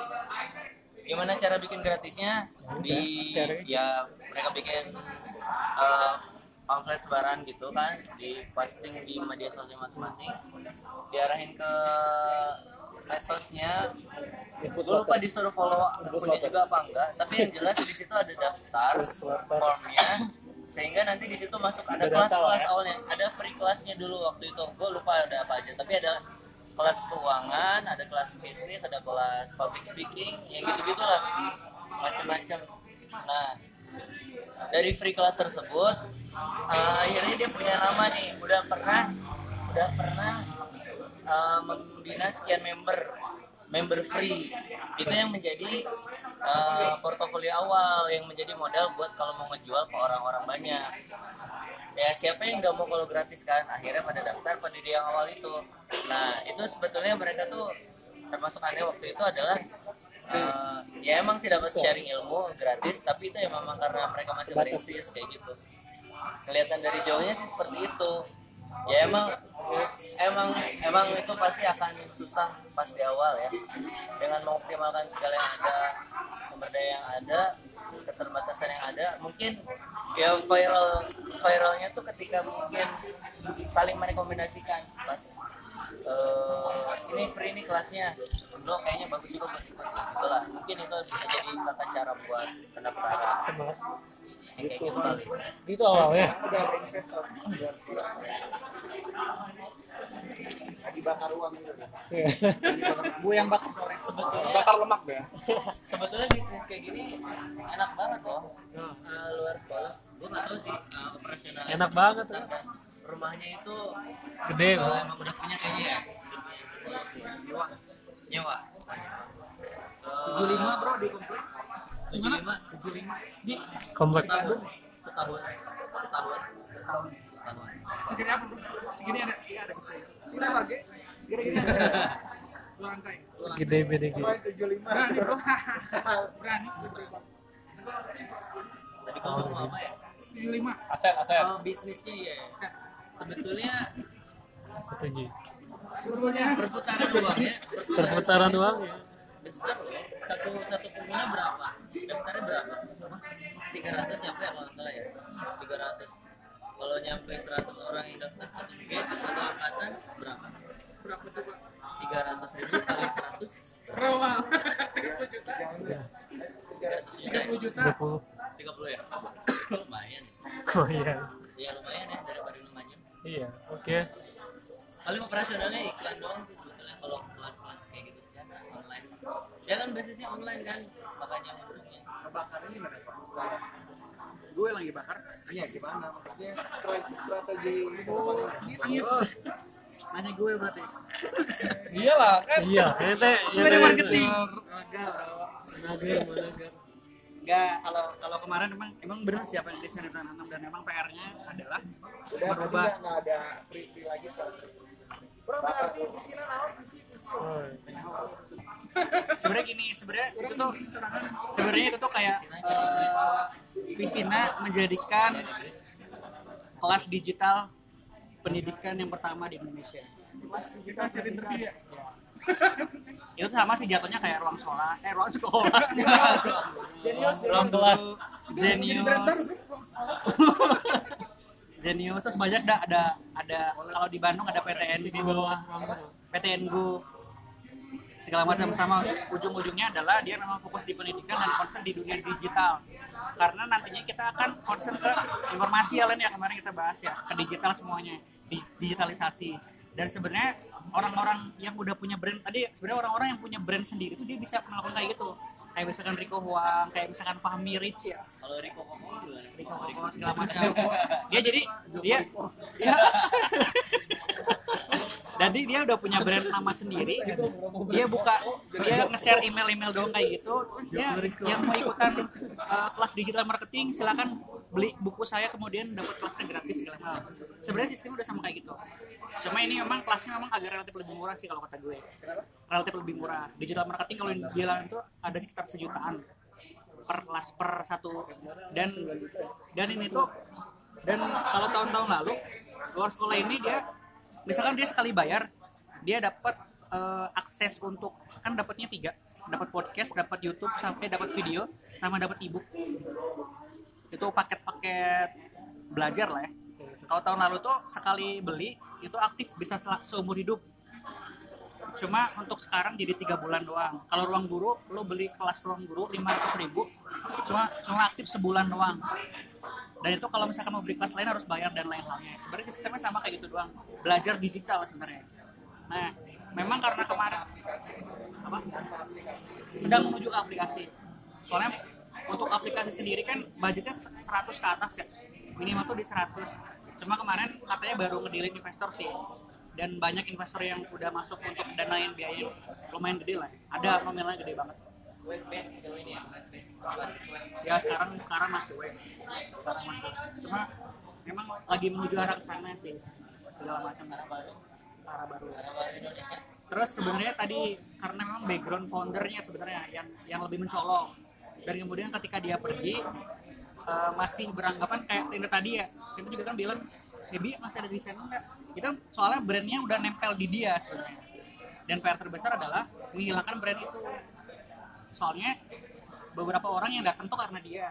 gimana cara bikin gratisnya? Di ya mereka bikin eh, pamflet sebaran gitu kan di posting di media sosial masing-masing. Diarahin ke medsosnya gue lupa disuruh follow akunnya juga apa enggak tapi yang jelas di situ ada daftar formnya sehingga nanti di situ masuk ada kelas-kelas awalnya. Ada free kelasnya dulu waktu itu. Gue lupa ada apa aja tapi ada kelas keuangan ada kelas bisnis ada kelas public speaking yang gitu gitulah macam-macam. Nah dari free kelas tersebut eh, akhirnya dia punya nama nih. Udah pernah udah pernah eh, membina sekian member member free. Itu yang menjadi eh, portofolio awal yang menjadi modal buat kalau mau ngejual ke orang-orang banyak ya siapa yang nggak mau kalau gratis kan? Akhirnya pada daftar pada di yang awal itu. Nah itu sebetulnya mereka tuh termasuk aneh waktu itu adalah eh, ya emang sih dapat sharing ilmu gratis tapi itu ya memang karena mereka masih merintis kayak gitu. Kelihatan dari jauhnya sih seperti itu ya emang emang emang itu pasti akan susah pas di awal ya. Dengan mengoptimalkan segala yang ada sumber daya yang ada keterbatasan yang ada mungkin ya viral viralnya tuh ketika mungkin saling merekomendasikan pas eh, ini free nih kelasnya. Lo kayaknya bagus juga buat ikut lah mungkin itu bisa jadi tata cara buat pendaftaran. Gitu. Kali Itu awalnya. udah ada investor. Lagi bakar uang gitu Iya. gue yang bakal sebetulnya Bakar lemak deh. sebetulnya bisnis kayak gini enak banget loh. Eh, luar sekolah. Gue nggak tahu sih eh, operasionalnya Enak banget, kan. rumahnya itu Gede kok. emang udah punya kayaknya ya? Nyewa. Nyewa. Tujuh lima bro di komplek tujuh lima tujuh lima Di Komplek. setahun setahun setahun setahun segini apa bro? Segini ada? Iya ada bisa. sudah lagi *laughs* Dua lantai. Gede BDG. tujuh lima Berani bro. *laughs* Berani. tadi kamu ngomong apa ya Tujuh lima. Aset, aset. Oh, bisnisnya ya sebetulnya Setuju. Sebetulnya perputaran uangnya Perputaran uang ya. Besar loh satu satu pengguna berapa daftarnya berapa tiga ratus nyampe ya kalau nggak salah ya tiga ratus kalau nyampe 100 orang yang daftar satu batch satu angkatan berapa berapa coba? tiga ratus ribu kali seratus Berapa? 30 juta. Ya. 30 juta. 20. tiga puluh ya lumayan Oh iya. ya lumayan ya daripada lumayan Iya. Oke. paling operasionalnya iklan doang sih sebetulnya kalau kelas-kelas basisnya online kan makanya. Gimana pak sekarang gue lagi bakar. Iya gimana? Maksudnya strategi ke depannya nanya gue berarti. Iyalah kan. Iya. Ente. gue marketing? Nagar, manager. Enggak, kalau kalau kemarin emang emang benar siapa yang desain dan tanam dan emang PR-nya adalah udah berarti merubah nggak ada free free lagi sekarang Bro, ngerti misi misi. Oh, sebenarnya gini sebenarnya itu tuh sebenarnya itu tuh kayak Visina menjadikan kelas digital pendidikan yang pertama di Indonesia. Kita siapin interview ya. itu sama sih jatuhnya kayak ruang sekolah. Eh ruang sekolah. *laughs* Jenius, Ruang kelas. *laughs* Zenius terus banyak dah ada ada kalau di Bandung ada PTN Di bawah PTN Go segala macam sama. Ujung-ujungnya adalah dia memang fokus di pendidikan dan concern di dunia digital. Karena nantinya kita akan concern ke informasi Len ya kemarin kita bahas ya ke digital semuanya di digitalisasi. Dan sebenarnya orang-orang yang udah punya brand tadi sebenarnya orang-orang yang punya brand sendiri itu dia bisa melakukan kayak gitu kayak misalkan Rico Huang kayak misalkan Fahmi Rich ya. Kalau Rico Komo gimana? Rico Huang segala macam. Dia jadi dia dia *laughs* jadi dia udah punya brand nama sendiri. Dia buka dia nge-share email-email dong kayak gitu. Dia yang mau ikutan uh, kelas digital marketing silakan beli buku saya kemudian dapat kelasnya gratis segala macam. Sebenarnya sistemnya udah sama kayak gitu. Cuma ini memang kelasnya memang agak relatif lebih murah sih kalau kata gue. Relatif lebih murah. Digital marketing kalau di jalan itu ada sekitar sejutaan per kelas per satu. Dan dan ini tuh dan kalau tahun-tahun lalu luar sekolah ini dia misalkan dia sekali bayar dia dapat eh, akses untuk kan dapatnya tiga dapat podcast dapat YouTube sampai dapat video sama dapat ebook. Itu paket-paket belajar lah ya. Kalau tahun lalu tuh sekali beli itu aktif bisa seumur hidup. Cuma untuk sekarang jadi tiga bulan doang. Kalau ruang guru lo beli kelas ruang guru 500 ribu cuma cuma aktif sebulan doang dan itu kalau misalkan mau beli kelas lain harus bayar dan lain halnya. Sebenarnya sistemnya sama kayak gitu doang. Belajar digital sebenarnya. Nah memang karena kemarin apa? Sedang menuju ke aplikasi. Soalnya untuk aplikasi sendiri kan budgetnya 100 ke atas ya. Minimal tuh di 100 cuma kemarin katanya baru ngedilin investor sih. Dan banyak investor yang udah masuk untuk danain biaya lumayan gede lah ada nominalnya gede banget Web based kalau ini ya, web based basis web. ya sekarang sekarang masih web. Sekarang masih cuma memang lagi menuju arah sana sih. Segala macam arah baru. Arah baru. Arah baru Indonesia. terus sebenarnya tadi karena memang background foundernya sebenarnya yang yang lebih mencolok. Dan kemudian ketika dia pergi eh, masih beranggapan kayak Tinder tadi ya. Itu juga kan bilang Hebi masih ada di sana enggak? Itu soalnya brandnya udah nempel di dia sebenarnya. Dan PR terbesar adalah menghilangkan brand itu soalnya beberapa orang yang datang tuh karena dia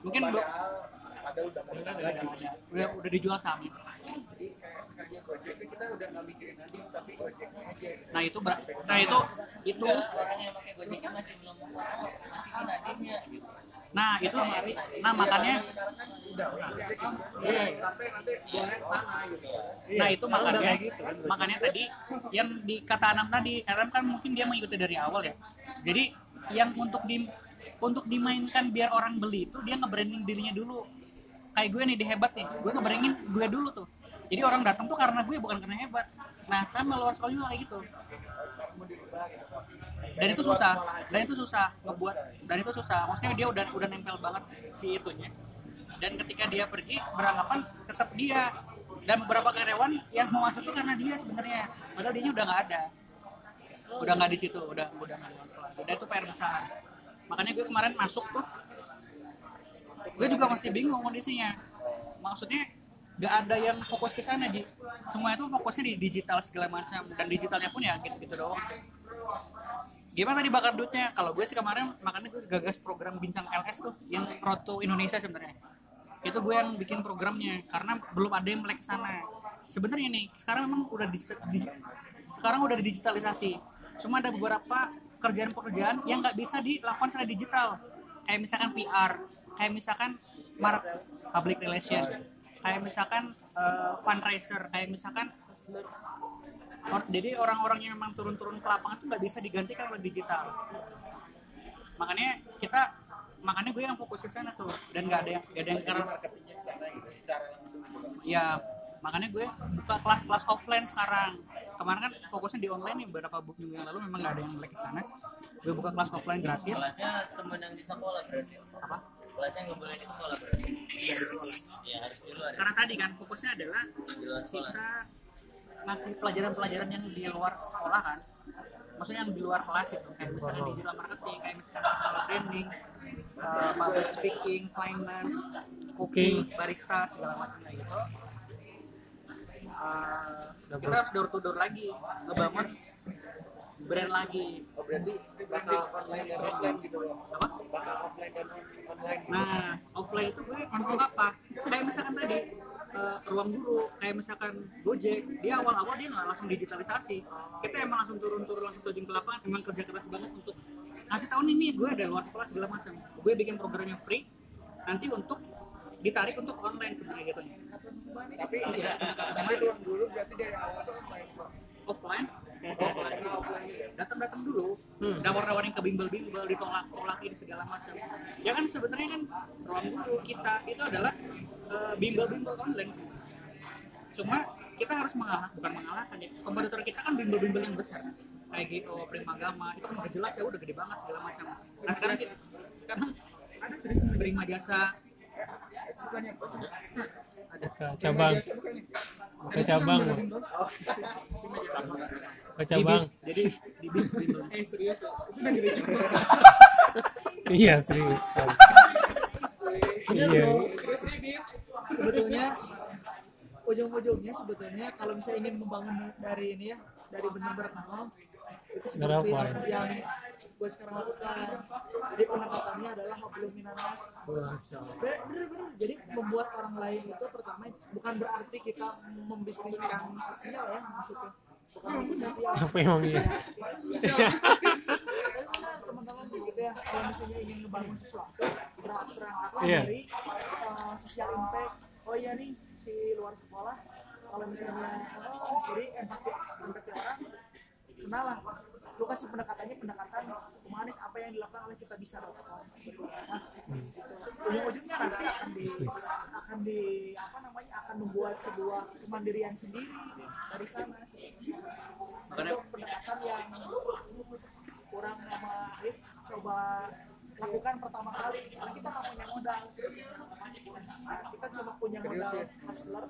mungkin be- ada udah mau ada, ada, ada. udah udah dijual sahamnya jadi kayak misalnya Gojek itu kita udah nggak mikirin nanti tapi Gojeknya aja gitu. nah itu ber- nah itu itu Orang yang pakai Gojek masih belum masih gitu. Nah itu nah makanya Nah itu makanya, makanya tadi yang di kata Anam tadi, Anam kan mungkin dia mengikuti dari awal ya. Jadi yang untuk di untuk dimainkan biar orang beli itu dia nge-branding dirinya dulu. Kayak gue nih di hebat nih, gue nge-branding gue dulu tuh. Jadi orang datang tuh karena gue bukan karena hebat. Nah sama luar sekolah juga kayak gitu. Dan itu susah, dan itu susah ngebuat, dan itu susah. Maksudnya dia udah udah nempel banget si itunya. Dan ketika dia pergi beranggapan tetap dia. Dan beberapa karyawan yang mau masuk tuh karena dia sebenarnya. Padahal dia udah nggak ada. Udah nggak di situ. Udah udah nggak masuk lagi. Dan itu PR besar. Makanya gue kemarin masuk tuh. Gue juga masih bingung kondisinya. Maksudnya nggak ada yang fokus ke sana di semua itu fokusnya di digital segala macam. Dan digitalnya pun ya gitu gitu doang gimana tadi bakar duitnya? Kalau gue sih kemarin makanya gue gagas program bincang LS tuh yang Road to Indonesia sebenarnya. Itu gue yang bikin programnya karena belum ada yang melek sana. Sebenarnya nih sekarang memang udah digital, di- sekarang udah digitalisasi cuma ada beberapa kerjaan-pekerjaan yang nggak bisa dilakukan secara digital. Kayak misalkan PR kayak misalkan mark public relation kayak misalkan eh, fundraiser kayak misalkan Or- jadi orang-orang yang memang turun-turun ke lapangan itu nggak bisa digantikan oleh digital makanya kita makanya gue yang fokus ke sana tuh dan nggak ada yang nggak ada yang karena marketingnya ke sana gitu secara langsung gitu ya makanya gue buka kelas-kelas offline sekarang kemarin kan fokusnya di online nih beberapa minggu yang lalu memang nggak ada yang balik ke sana gue buka kelas offline gratis Kelasnya temen yang di sekolah berarti. apa Kelasnya nggak boleh di sekolah berarti. Ya harus di luar. ya. karena tadi kan fokusnya adalah Di luar sekolah. kita ngasih pelajaran-pelajaran yang di luar sekolah kan. Maksudnya yang di luar kelas itu kayak misalnya digital marketing kayak misalnya personal branding uh, public speaking finance cooking barista segala macam kayak gitu. Uh, kita harus door to door lagi ngebangun brand lagi. Oh berarti bakal online dan offline gitu loh. Bakal offline dan on- online gitu. Nah, offline itu gue kontrol apa? Kayak misalkan tadi eh, ruang guru, kayak misalkan Gojek, dia awal-awal dia nggak langsung digitalisasi. Kita emang langsung turun-turun langsung terjun ke lapangan, emang kerja keras banget untuk ngasih tahun ini gue ada luar sekolah segala macam. Gue bikin program yang free, nanti untuk ditarik untuk online sebenarnya gitu. tapi tapi ruang dulu berarti dari awal tuh online Pak. Offline, oh pernah offline juga datang-datang dulu, nawar-nawarin ke bimbel-bimbel, ditolak-tolakin segala macam. Ya kan sebenarnya kan ruang guru kita itu adalah eh, bimbel-bimbel online. Cuma kita harus mengalah, bukan mengalahkan ya. Kompetitor kita kan bimbel-bimbel yang besar. Kayak GO, Primagama, itu kan udah jelas ya udah gede banget segala macam. Nah sekarang kita, sekarang ada serius Prima Jasa, bukannya ke cabang ke cabang. Bang. *laughs* ke cabang. Jadi di bis. Eh serius? Ya? *laughs* Iya serius. Iya. sebetulnya ujung-ujungnya sebetulnya kalau misalnya ingin membangun dari ini ya dari benar-benar nol itu seperti yang gue sekarang lakukan. Jadi pendekatannya adalah hablum minanas bener-bener jadi membuat orang lain itu pertama bukan berarti kita membisniskan sosial ya maksudnya. Apa emang iya teman-teman gitu ya kalau misalnya ingin ngebangun sesuatu berangkatlah Iya. dari uh, sosial impact. Oh iya nih si luar sekolah kalau misalnya oh, jadi empati empati orang kenal lah lu kasih pendekatannya pendekatan humanis apa yang dilakukan oleh kita bisa gitu. Nah, gitu. ujung-ujungnya nanti akan di akan di apa namanya akan membuat sebuah kemandirian sendiri dari sana. Makanya- untuk pendekatan yang kurang sama coba lakukan pertama kali. Karena kita nggak punya modal Nah, kita cuma punya modal hustler.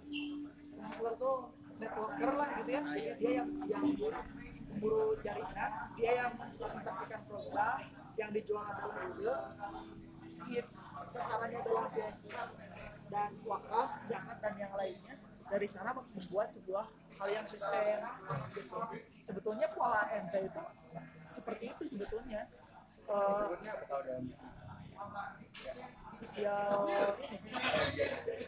Hustler tuh networker lah gitu ya. Dia yang yang memburu jaringan dia yang presentasikan program yang dijual adalah ide hit sasarannya adalah JST dan wakaf zakat dan yang lainnya. Dari sana membuat sebuah hal yang sustain gitu. sebetulnya pola ente itu seperti itu sebetulnya. Eh, disebutnya apa? Kalau dalam sosial ini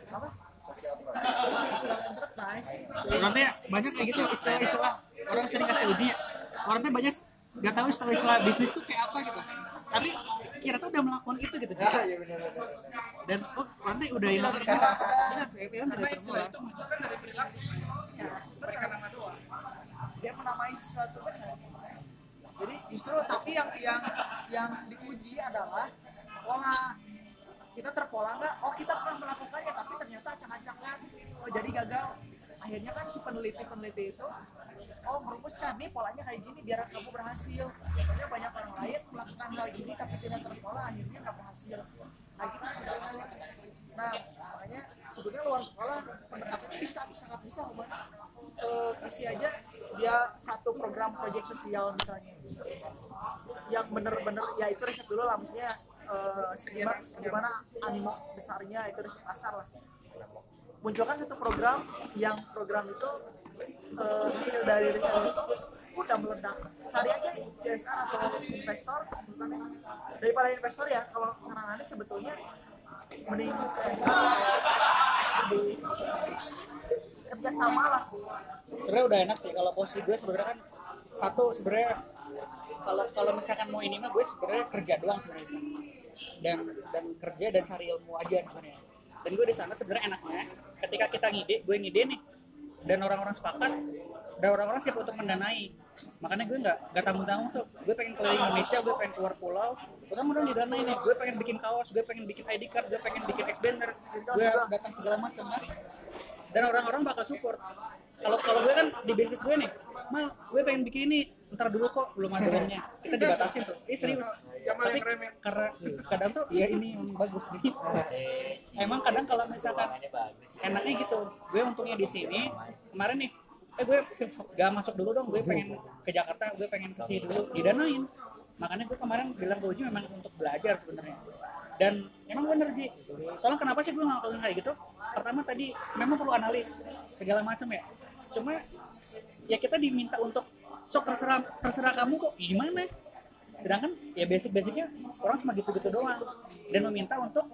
apa sosial enterprise. Teh banyak kayak gitu istilah-istilah orang sering kasih uji orang teh banyak nggak tahu istilah-istilah bisnis tuh kayak apa gitu. Tapi kira tuh udah melakukan itu gitu. Benar benar. Dan oh teh udah hilang kayak film Karena dari istilah itu muncul kan dari perilaku sebenarnya. Mereka nama doang. dia menamai sesuatu benar jadi justru tapi yang yang yang diuji adalah pola kita terpola nggak? Oh kita pernah melakukannya tapi ternyata acak-acakan oh jadi gagal. Akhirnya kan si peneliti peneliti itu oh merumuskan nih polanya kayak gini biar kamu berhasil. Soalnya banyak orang lain melakukan hal gini tapi tidak terpola akhirnya nggak berhasil. Nah gitu sebenarnya nah makanya sebenarnya luar sekolah pendekatannya bisa sangat bisa humanis eh aja dia satu program proyek sosial misalnya. Yang bener-bener ya itu riset dulu lah maksudnya eh, segimana, segimana animo besarnya itu riset pasar lah. Munculkan satu program yang program itu eh, hasil dari riset itu udah meledak. Cari aja CSR atau investor bukannya daripada investor ya kalau saran anda sebetulnya mending CSR kerja sama lah. Sebenarnya udah enak sih kalau posisi gue sebenarnya kan satu sebenarnya kalau kalau misalkan mau ini mah gue sebenarnya kerja doang sebenarnya. Dan dan kerja dan cari ilmu aja sebenarnya. Dan gue di sana sebenarnya enaknya ketika kita ngide gue ngide nih dan orang-orang sepakat dan orang-orang siap untuk mendanai. Makanya gue nggak nggak tanggung tanggung tuh. Gue pengen keliling Indonesia gue pengen keluar pulau. Gue kan udah didanai nih. Gue pengen bikin kaos gue pengen bikin ID card gue pengen bikin X banner. Gue datang segala macam dan orang-orang bakal support. Kalau kalau gue kan di bisnis gue nih mal gue pengen bikin ini ntar dulu kok belum ada uangnya kita dibatasin tuh. Eh serius. Jamal tapi karena kadang tuh ya ini bagus nih. Emang kadang kalau misalkan enaknya gitu gue untungnya di sini kemarin nih eh gue gak masuk dulu dong gue pengen ke Jakarta gue pengen ke sini dulu didanain. Makanya gue kemarin bilang ke Uji memang untuk belajar sebenarnya. Dan emang bener Ji. Soalnya kenapa sih gue ngelakuin kayak gitu? Pertama tadi memang perlu analis segala macam ya. Cuma ya kita diminta untuk sok terserah terserah kamu kok gimana. Sedangkan ya basic basicnya orang cuma gitu gitu doang. Dan meminta untuk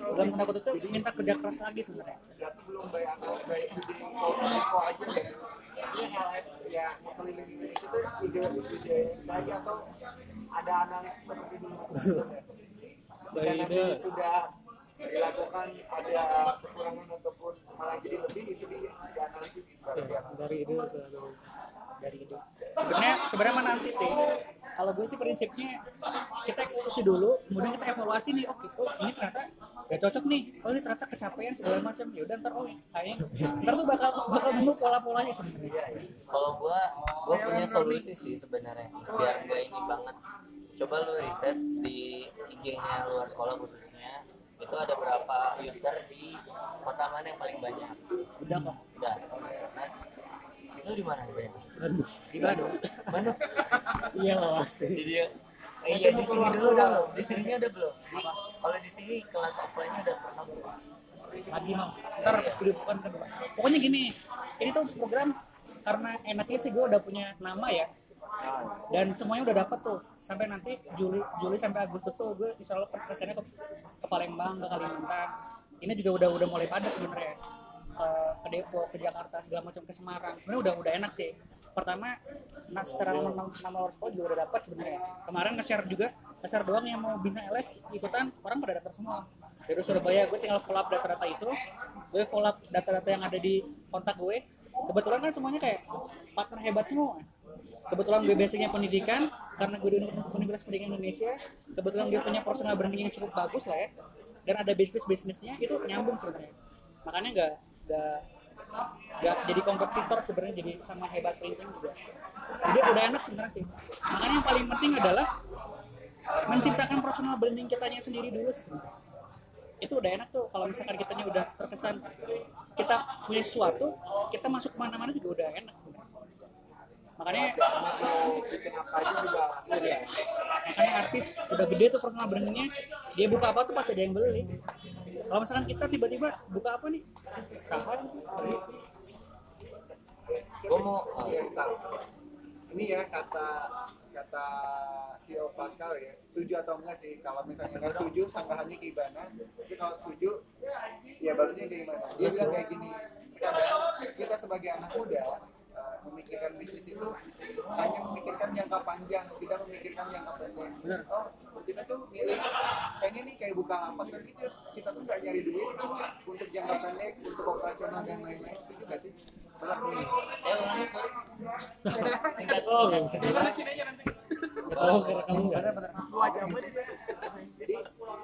dalam tanda kutip itu minta kerja keras lagi sebenarnya. Belum bayar aja ya ya keliling Indonesia ide ide atau ada analis seperti dulu sudah dilakukan ada kekurangan ataupun malah jadi lebih itu di dianalisis baru dianalisis. dari ide ke anu. dari itu sebenarnya sebenarnya nanti sih? Kalau gue sih prinsipnya kita eksekusi dulu kemudian kita evaluasi nih oke oh ini ternyata gak cocok nih. Oh ini ternyata kecapean segala macam. Ya udah ntar oh kayaknya ntar tuh bakal bakal nemu pola polanya sebenarnya kalau gua gua punya solusi sih sebenarnya biar nggak ini banget. Coba lu riset di IG-nya luar sekolah khususnya itu ada berapa user di kota mana yang paling banyak? Udah kok. Udah. Nah, itu di mana Ben? Aduh, di Bandung. Bandung? Iya pasti di dia eh, iya di sini dulu udah belum di sininya udah belum? Kalau di sini kelas offline-nya udah pernah belum lagi mau ntar udah bukan kedua pokoknya gini ini tuh program karena enaknya sih gue udah punya nama ya dan semuanya udah dapat tuh. Sampai nanti Juli Juli sampai Agustus tuh gue insya Allah kesannya ke, ke Palembang ke Kalimantan. Ini juga udah udah mulai padat sebenarnya. Ke, ke Depok ke Jakarta segala macam ke Semarang. Sebenarnya udah udah enak sih. Pertama nah secara nama, nama, sekolah juga udah dapat sebenarnya. Kemarin nge-share juga nge-share doang yang mau bina LS ikutan orang pada daftar semua. Dari Surabaya gue tinggal follow up data-data itu. Gue follow up data-data yang ada di kontak gue. Kebetulan kan semuanya kayak partner hebat semua kebetulan gue basicnya pendidikan karena gue di Universitas Pendidikan Indonesia kebetulan gue punya personal branding yang cukup bagus lah ya. Dan ada bisnis bisnisnya itu nyambung sebenarnya. Makanya nggak nggak nggak jadi kompetitor sebenarnya jadi sama hebat printing juga. Jadi udah enak sebenarnya sih. Makanya yang paling penting adalah menciptakan personal branding kitanya sendiri dulu sih sebenarnya. Itu udah enak tuh kalau misalkan kitanya udah terkesan kita punya sesuatu kita masuk ke mana-mana juga udah enak sebenarnya makanya bikin apa aja juga makanya artis udah gede tuh personal brandingnya. Dia buka apa tuh pasti ada yang beli. Kalau misalkan kita tiba-tiba buka apa nih? Sama gua mau oh, ini ya kata kata CEO Pascal ya. Setuju atau enggak sih? Kalau misalnya nggak setuju sanggahannya gimana? Tapi kalau setuju ya bagusnya kayak gimana? Dia bilang kayak gini kadang kita sebagai anak muda memikirkan bisnis itu hanya memikirkan jangka panjang tidak memikirkan jangka pendek benar. Oh kita tuh milih pengen nih kayak buka lapak tapi kita, kita tuh nggak nyari duit untuk jangka pendek untuk operasional dan lain-lain setuju nggak sih? Benar nih. Eh sorry. *laughs* Singkat Oh, singkat. Sini aja nanti. Oh karena kamu nggak. Benar-benar wajah jadi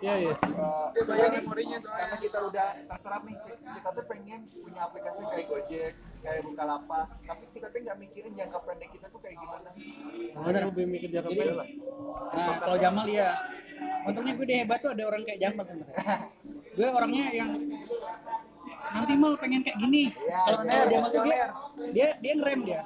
iya iya. Dia banyak soalnya memorinya soalnya. karena kita udah terserap nih kita tuh pengen punya aplikasi kayak Gojek kayak Bukalapak tapi kita tuh nggak mikirin jangka pendek kita tuh kayak gimana. Benar lebih mikir jangka pendek? lah nah kalau Jamal ya untungnya gue di hebat tuh ada orang kayak Jamal sebenarnya *laughs* gue orangnya yang nanti mal pengen kayak gini. Kalau bener, kalau Jamal tuh dia dia dia ngerem dia.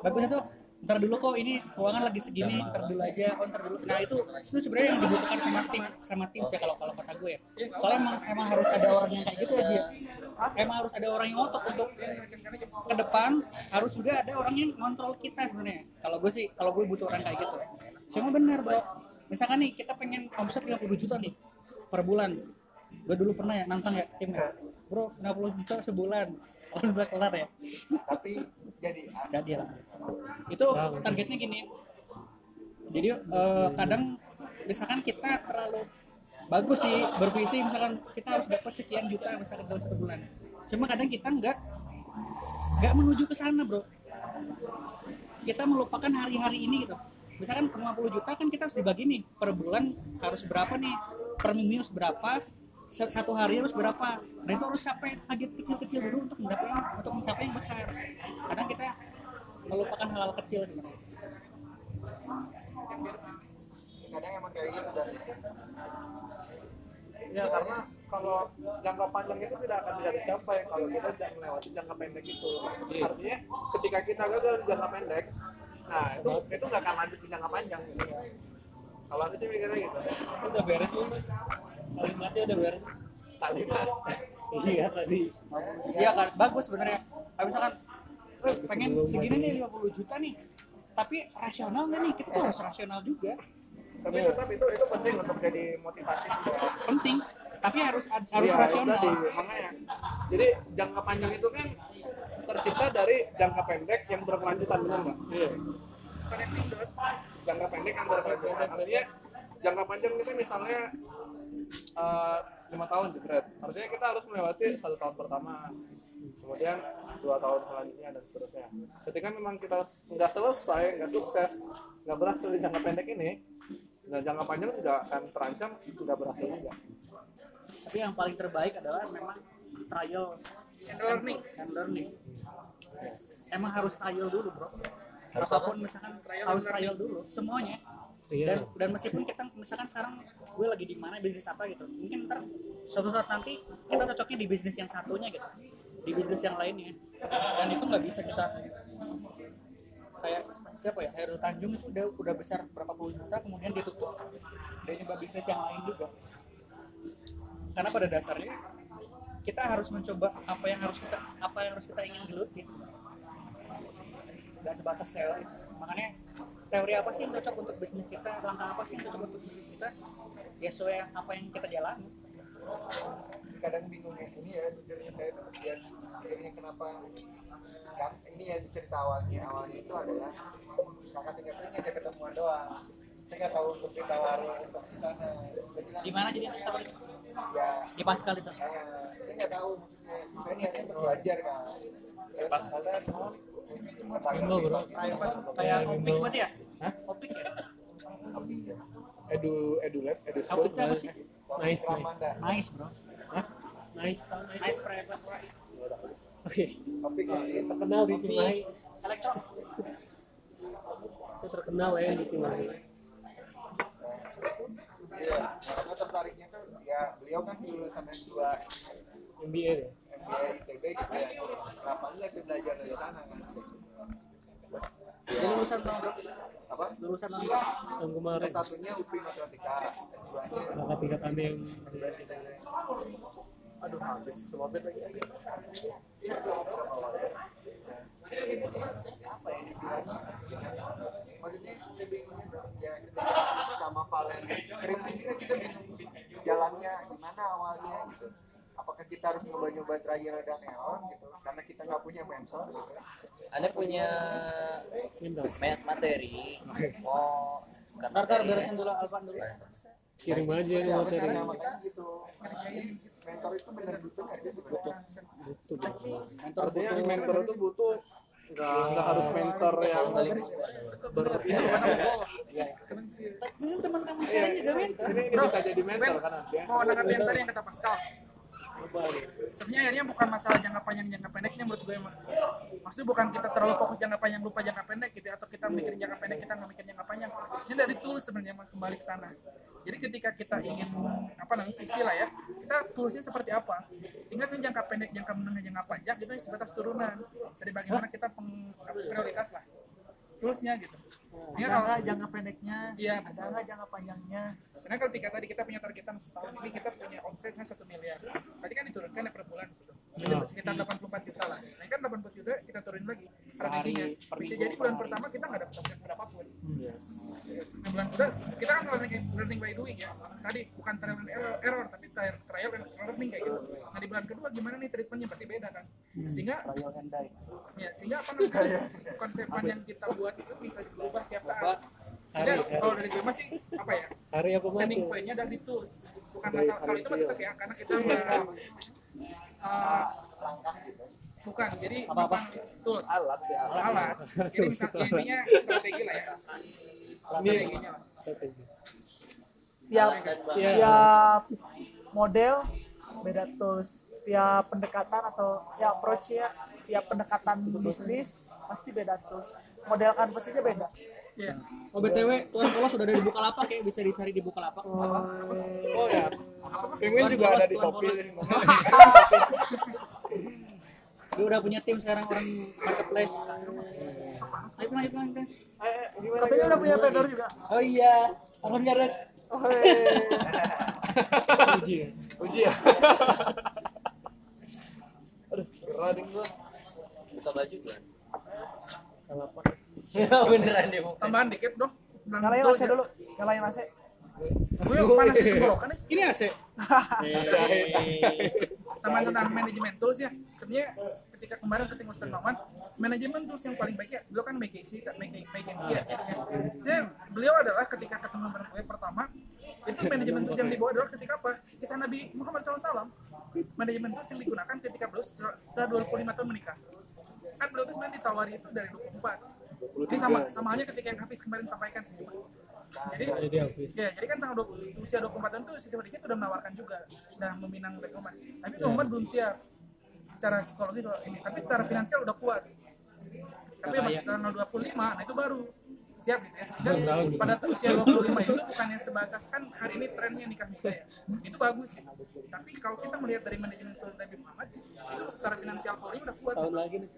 Bagusnya tuh ntar dulu kok ini keuangan lagi segini ntar dulu aja oh ntar dulu. Nah itu itu sebenarnya yang dibutuhkan sama tim sama tim sih kalau kalau kata gue. Ya soalnya emang emang harus ada orang yang kayak gitu aja emang harus ada orang yang ngotot untuk ke depan harus juga ada orang yang ngontrol kita sebenarnya. Kalau gue sih kalau gue butuh orang kayak gitu. Semua benar bro. Misalkan nih kita pengen omset 50 juta nih per bulan. Gue dulu pernah ya nantang ya tim ya. Bro 50 juta sebulan. *laughs* Kalau udah kelar ya? Tapi jadi ah, Gak dia lah. Itu targetnya gini. Jadi eh, kadang misalkan kita terlalu bagus sih bervisi misalkan kita harus dapat sekian juta misalkan dalam satu bulan. Cuma kadang kita nggak nggak menuju ke sana bro. Kita melupakan hari-hari ini gitu. Misalkan 50 juta kan kita harus dibagi nih per bulan harus berapa nih per minggu harus berapa satu hari harus berapa? Dan itu harus sampai target kecil-kecil dulu untuk mencapai untuk mencapai yang besar. Kadang kita melupakan hal-hal kecil. Sebenarnya kadang emang kayak gitu dan. Ya karena kalau jangka panjang itu tidak akan bisa dicapai kalau kita tidak melewati jangka pendek itu. Artinya ketika kita gagal di jangka pendek nah itu itu nggak akan lanjut di jangka panjang. Gitu. kalau aku sih mikirnya gitu. Udah beres Mas? Kalimatnya udah beres kalimat iya tadi. Iya kan. Bagus sebenarnya. Tapi misalkan eh, pengen segini nih 50 juta nih. Tapi rasional nggak nih? Kita tuh harus rasional juga. Tapi tetap itu itu penting untuk jadi motivasi juga. penting. Tapi harus harus Iya, rasional. tadi, makanya. Jadi jangka panjang itu kan tercipta dari jangka pendek yang berkelanjutan benar nggak? Jangka pendek yang berkelanjutan. Artinya jangka panjang kita misalnya eh, lima tahun jebret artinya kita harus melewati satu tahun pertama kemudian dua tahun selanjutnya dan seterusnya. Ketika memang kita nggak selesai nggak sukses nggak berhasil di jangka pendek ini nah jangka panjang juga akan terancam nggak berhasil juga. Tapi yang paling terbaik adalah memang trial and learning. and learning. Emang harus trial dulu bro. Apa pun misalkan harus trial dulu semuanya. Iya. dan dan meskipun kita misalkan sekarang gue lagi di mana bisnis apa gitu. Mungkin ntar suatu saat nanti kita cocoknya di bisnis yang satunya gitu. Di bisnis yang lainnya. Dan itu nggak bisa kita kayak siapa ya Heru Tanjung itu udah udah besar berapa puluh juta kemudian dia tutup dia nyoba bisnis yang lain juga. Karena pada dasarnya kita harus mencoba apa yang harus kita apa yang harus kita ingin geluti nggak sebatas teori. Makanya teori apa sih yang cocok untuk bisnis kita? Langkah apa sih yang cocok untuk bisnis kita ya sesuai apa yang kita jalani. Kadang bingung ya ini ya jujurnya saya yang akhirnya kenapa kan ini ya cerita awalnya. Awalnya itu adalah kakak tingkat saya ngajak ketemuan doang. Saya nggak tahu untuk ditawarin untuk di sana. Di mana jadi kita ya di Pascal itu. saya saya nggak tahu. Maksudnya saya niatnya untuk belajar kan pas kalian Bimbo, bro. kayak kayak opik berarti ya? Hah? opik ya? Edu edu lab edu school opik apa sih Nice, nice. nice bro Nice, tau, nice. nice private Oke. topik ini Terkenal di Cimahi. elektro Itu terkenal ya di Cimahi. ya karena tertariknya tuh ya beliau kan lulusan S2 MBA deh. MBA ITB gitu ya kenapa enggak sih belajar dari sana kan Jadi lulusan tahun berapa apa? Lulusan berapa Yang kemarin. S satunya UPI Matematika S2 nya Kakak tingkat kami yang aduh habis semua bed lagi. Apa ya dibilang maksudnya saya bingungnya ya ketika sama Valen. Kering ini kan kita bingung jalannya gimana awalnya gitu kita harus nyoba-nyoba trial dan error gitu karena kita nggak punya mentor gitu. Anda punya materi. Mau ntar ntar beresin dulu Alvan dulu. Kirim aja nih ya materi. karena gitu. Mentor itu benar butuh nggak sih sebenarnya? Butuh. Mentor artinya mentor itu butuh nggak nggak harus mentor yang ber ini kan ini teman kamu sekarang juga mentor ini, bisa jadi mentor kan dia mau menanggapi yang tadi yang kata Pascal? Sebenarnya akhirnya bukan masalah jangka panjang jangka pendeknya menurut gue maksudnya bukan kita terlalu fokus jangka panjang lupa jangka pendek gitu ya, atau kita mikirin jangka pendek kita nggak mikirin jangka panjang. Ini dari tools sebenarnya kembali ke sana. Jadi ketika kita ingin apa namanya visi lah ya kita toolsnya seperti apa? Sehingga sebenarnya jangka pendek jangka menengah jangka panjang itu sebatas turunan dari bagaimana kita prioritas lah toolsnya gitu sehingga ada kalau nggak jangka pendeknya Iya, ada nggak jangka panjangnya Sebenarnya ketika tadi kita punya targetan setahun ini kita punya omsetnya satu miliar. Tadi kan diturunkan ya per bulan situ. Jadi sekitar 84 juta lah. Nah kan 84 juta kita turunin lagi strateginya. hari, per Bisa jadi bulan hari. pertama kita nggak dapat omset berapapun. Nah bulan kedua kita kan learning, learning by doing ya. Tadi bukan trial and error, error tapi trial, trial and learning kayak gitu. Nah di bulan kedua gimana nih treatmentnya? Berarti beda kan. Sehingga and die. Ya sehingga apa namanya? Konsepan yang kita buat itu bisa berubah setiap saat. Sehingga kalau dari gue masih apa ya? Hari apa standing point-nya dari tools. Bukan masalah kalau itu mah tetap ya karena kita nggak uh, bukan. Jadi bukan tools. Alat sih alat. Alat. *laughs* Jadi misalnya intinya strategi lah ya. Strateginya lah Strategi. Iya. tiap model beda tools. Tiap pendekatan atau ya approach ya tiap pendekatan bisnis pasti beda tools. Model canvas aja beda. Iya. oh btw tuan polos sudah ada di Bukalapak ya bisa dicari di Bukalapak. Oh ya. Penguin juga ada di shopee dia udah punya tim sekarang orang marketplace. Ayo lanjut lanjut katanya udah punya vendor juga. Oh iya. Alvan Uji ya? Uji *laughs* ya? Aduh, gerading gua. kita baju gua. Kenapa? Ya *laughs* oh, beneran deh. Tambahan dikit dong. Nyalain gitu AC dulu. Nyalain AC. Gue panas. Ini AC. *laughs* Ini AC sama tentang manajemen tools ya. Sebenarnya ketika kemarin ketemu Ustaz Maman manajemen tools yang paling baik ya beliau kan McKinsey McKinsey ya jadinya Saya- beliau adalah ketika ketemu bareng gue pertama itu manajemen tools yang dibawa adalah ketika apa? Kisah Nabi Muhammad SAW manajemen tools yang digunakan ketika beliau setelah, setelah 25 tahun menikah. Kan beliau tuh sebenarnya ditawari itu dari 24 ini sama sama halnya ketika yang Hafiz kemarin sampaikan sih jadi Jadi. Ya, jadi kan tanggal 20, usia 24 tahun tuh Siti Khadijah tuh udah menawarkan juga, udah meminang Muhammad. Tapi Muhammad belum siap secara psikologis soal ini, tapi secara finansial udah kuat. Tapi pas tanggal 25, nah itu baru siap gitu ya. Sehingga pada usia 25 itu bukannya sebatas kan hari ini trennya nikah muda ya. Itu bagus gitu. Tapi kalau kita melihat dari manajemen studi Nabi Muhammad, itu secara finansial Polri udah kuat. Tahun lagi nih.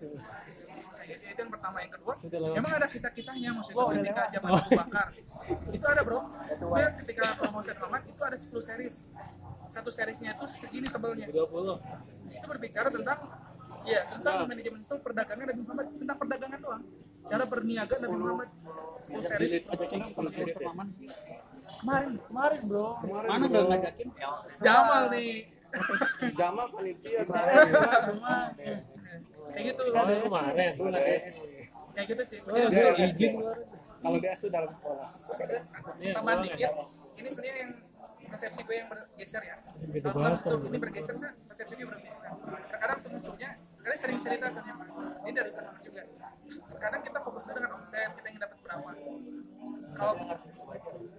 Gitu, itu yang pertama yang kedua emang ada kisah-kisahnya maksudnya ketika zaman Abu Bakar itu ada bro dia ketika promosi Muhammad itu ada 10 series satu seriesnya itu segini tebalnya 20. itu berbicara tentang ya tentang manajemen itu perdagangan Nabi Muhammad tentang perdagangan doang cara berniaga Nabi Muhammad 10 series. Kemarin, kemarin bro. mana nggak ngajakin? Jamal nih. *laughs* Jamal panitia *laughs* kayak gitu. Kemarin. kayak gitu sih. Oh, Jadi, dia izin keluar. kalau DS itu dalam sekolah. Tambahan dikit ini sebenarnya yang persepsi gue yang bergeser ya. Kalau ini bergeser sih persepsinya bergeser. Terkadang sebelumnya kalian sering cerita Mas. ini dari Ahmad juga terkadang kita fokusnya dengan omset kita ingin dapat berapa kalau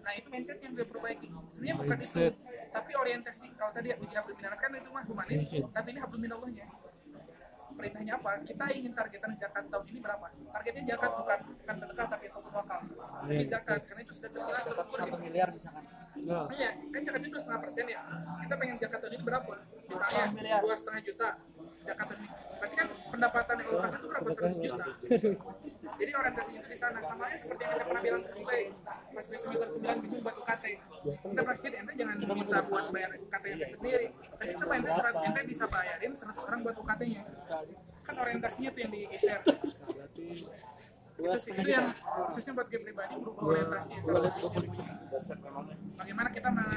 nah itu mindset yang gue perbaiki. Sebenarnya bukan itu tapi orientasi. Kalau tadi uji hablum kan itu mah humanis tapi ini hablum minallahnya perintahnya apa? Kita ingin targetan zakat tahun ini berapa? Targetnya zakat bukan bukan sedekah tapi itu wakal. Ini zakat karena itu sudah terjelas terukur satu miliar misalkan. Nah, Iya, kan zakatnya dua setengah persen ya. Kita pengen zakat tahun ini berapa? Misalnya dua setengah juta tahun ini. Berarti kan pendapatan yang lukas itu berapa? 100 juta. Jadi orientasinya itu di sana. Sama aja seperti yang kita pernah bilang ke kita pas gue semester 9 bingung buat UKT. Kita praktik ente jangan minta buat bayar UKT ente sendiri. Tapi coba ente 100 ente bisa bayarin 100 orang buat UKT-nya. Kan orientasinya tuh yang digeser. Itu sih, itu yang khususnya buat gue pribadi berubah orientasi cara. Bagaimana kita me-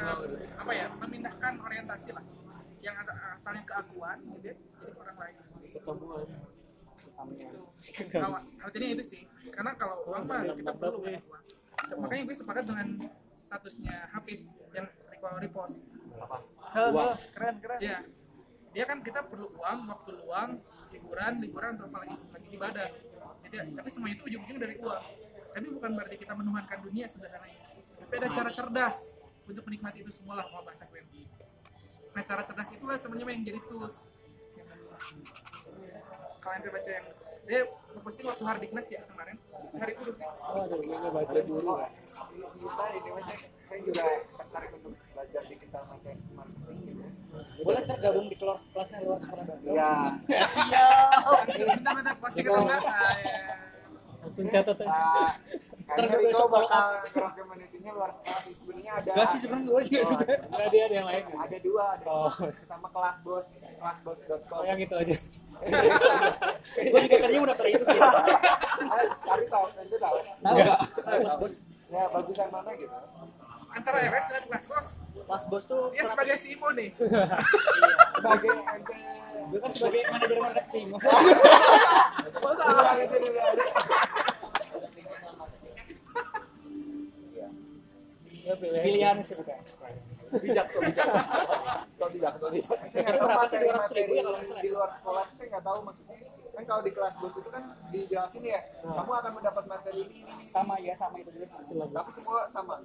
apa ya memindahkan orientasi lah yang asalnya keakuan gitu ya, orang lain ketemuan. artinya itu sih karena kalau uang mah kita perlu uang. Se- makanya gue sepakat dengan statusnya Hafiz yang recall repost. Heh, heh, keren, keren. ya dia kan kita perlu uang waktu luang liburan liburan atau apalagi lagi ibadah ya. tapi semua itu ujung-ujungnya dari uang. Tapi bukan berarti kita menuhankan dunia sederhananya tapi ada cara cerdas untuk menikmati itu semua lah kalau bahasa gue. Nah cara cerdas itulah sebenarnya yang jadi tools kalian tuh baca yang dia posting waktu Hardiknas ya kemarin. Hari produksi Oh, aduh, gue nggak baca dulu. kita ini mas saya juga tertarik untuk belajar digital marketing gitu. Boleh tergabung di keluar kelasnya luar sekolah iya. Sebentar ada pasti kita catat aja. Nah, Ntar gue besok bakal *laughs* ngerekomendasinya luar sekolah sih sebenarnya ada Gak sih sebenarnya gue juga juga Enggak dia ada yang lain. ada dua ada Oh. sama kelas bos kelasbos.com Oh, yang itu aja. *laughs* gue juga tadinya udah daftar itu sih. Tapi tahu itu tahu. Tahu. Nggak kelas bos. Ya bagusan mana gitu. Antara RS dengan kelas bos. Kelas bos tuh dia sebagai CEO nih *laughs* kalau di kelas bos itu kan dijelasin ya kamu akan mendapat materi ini ini, ini. sama ya sama itu juga tapi semua sama.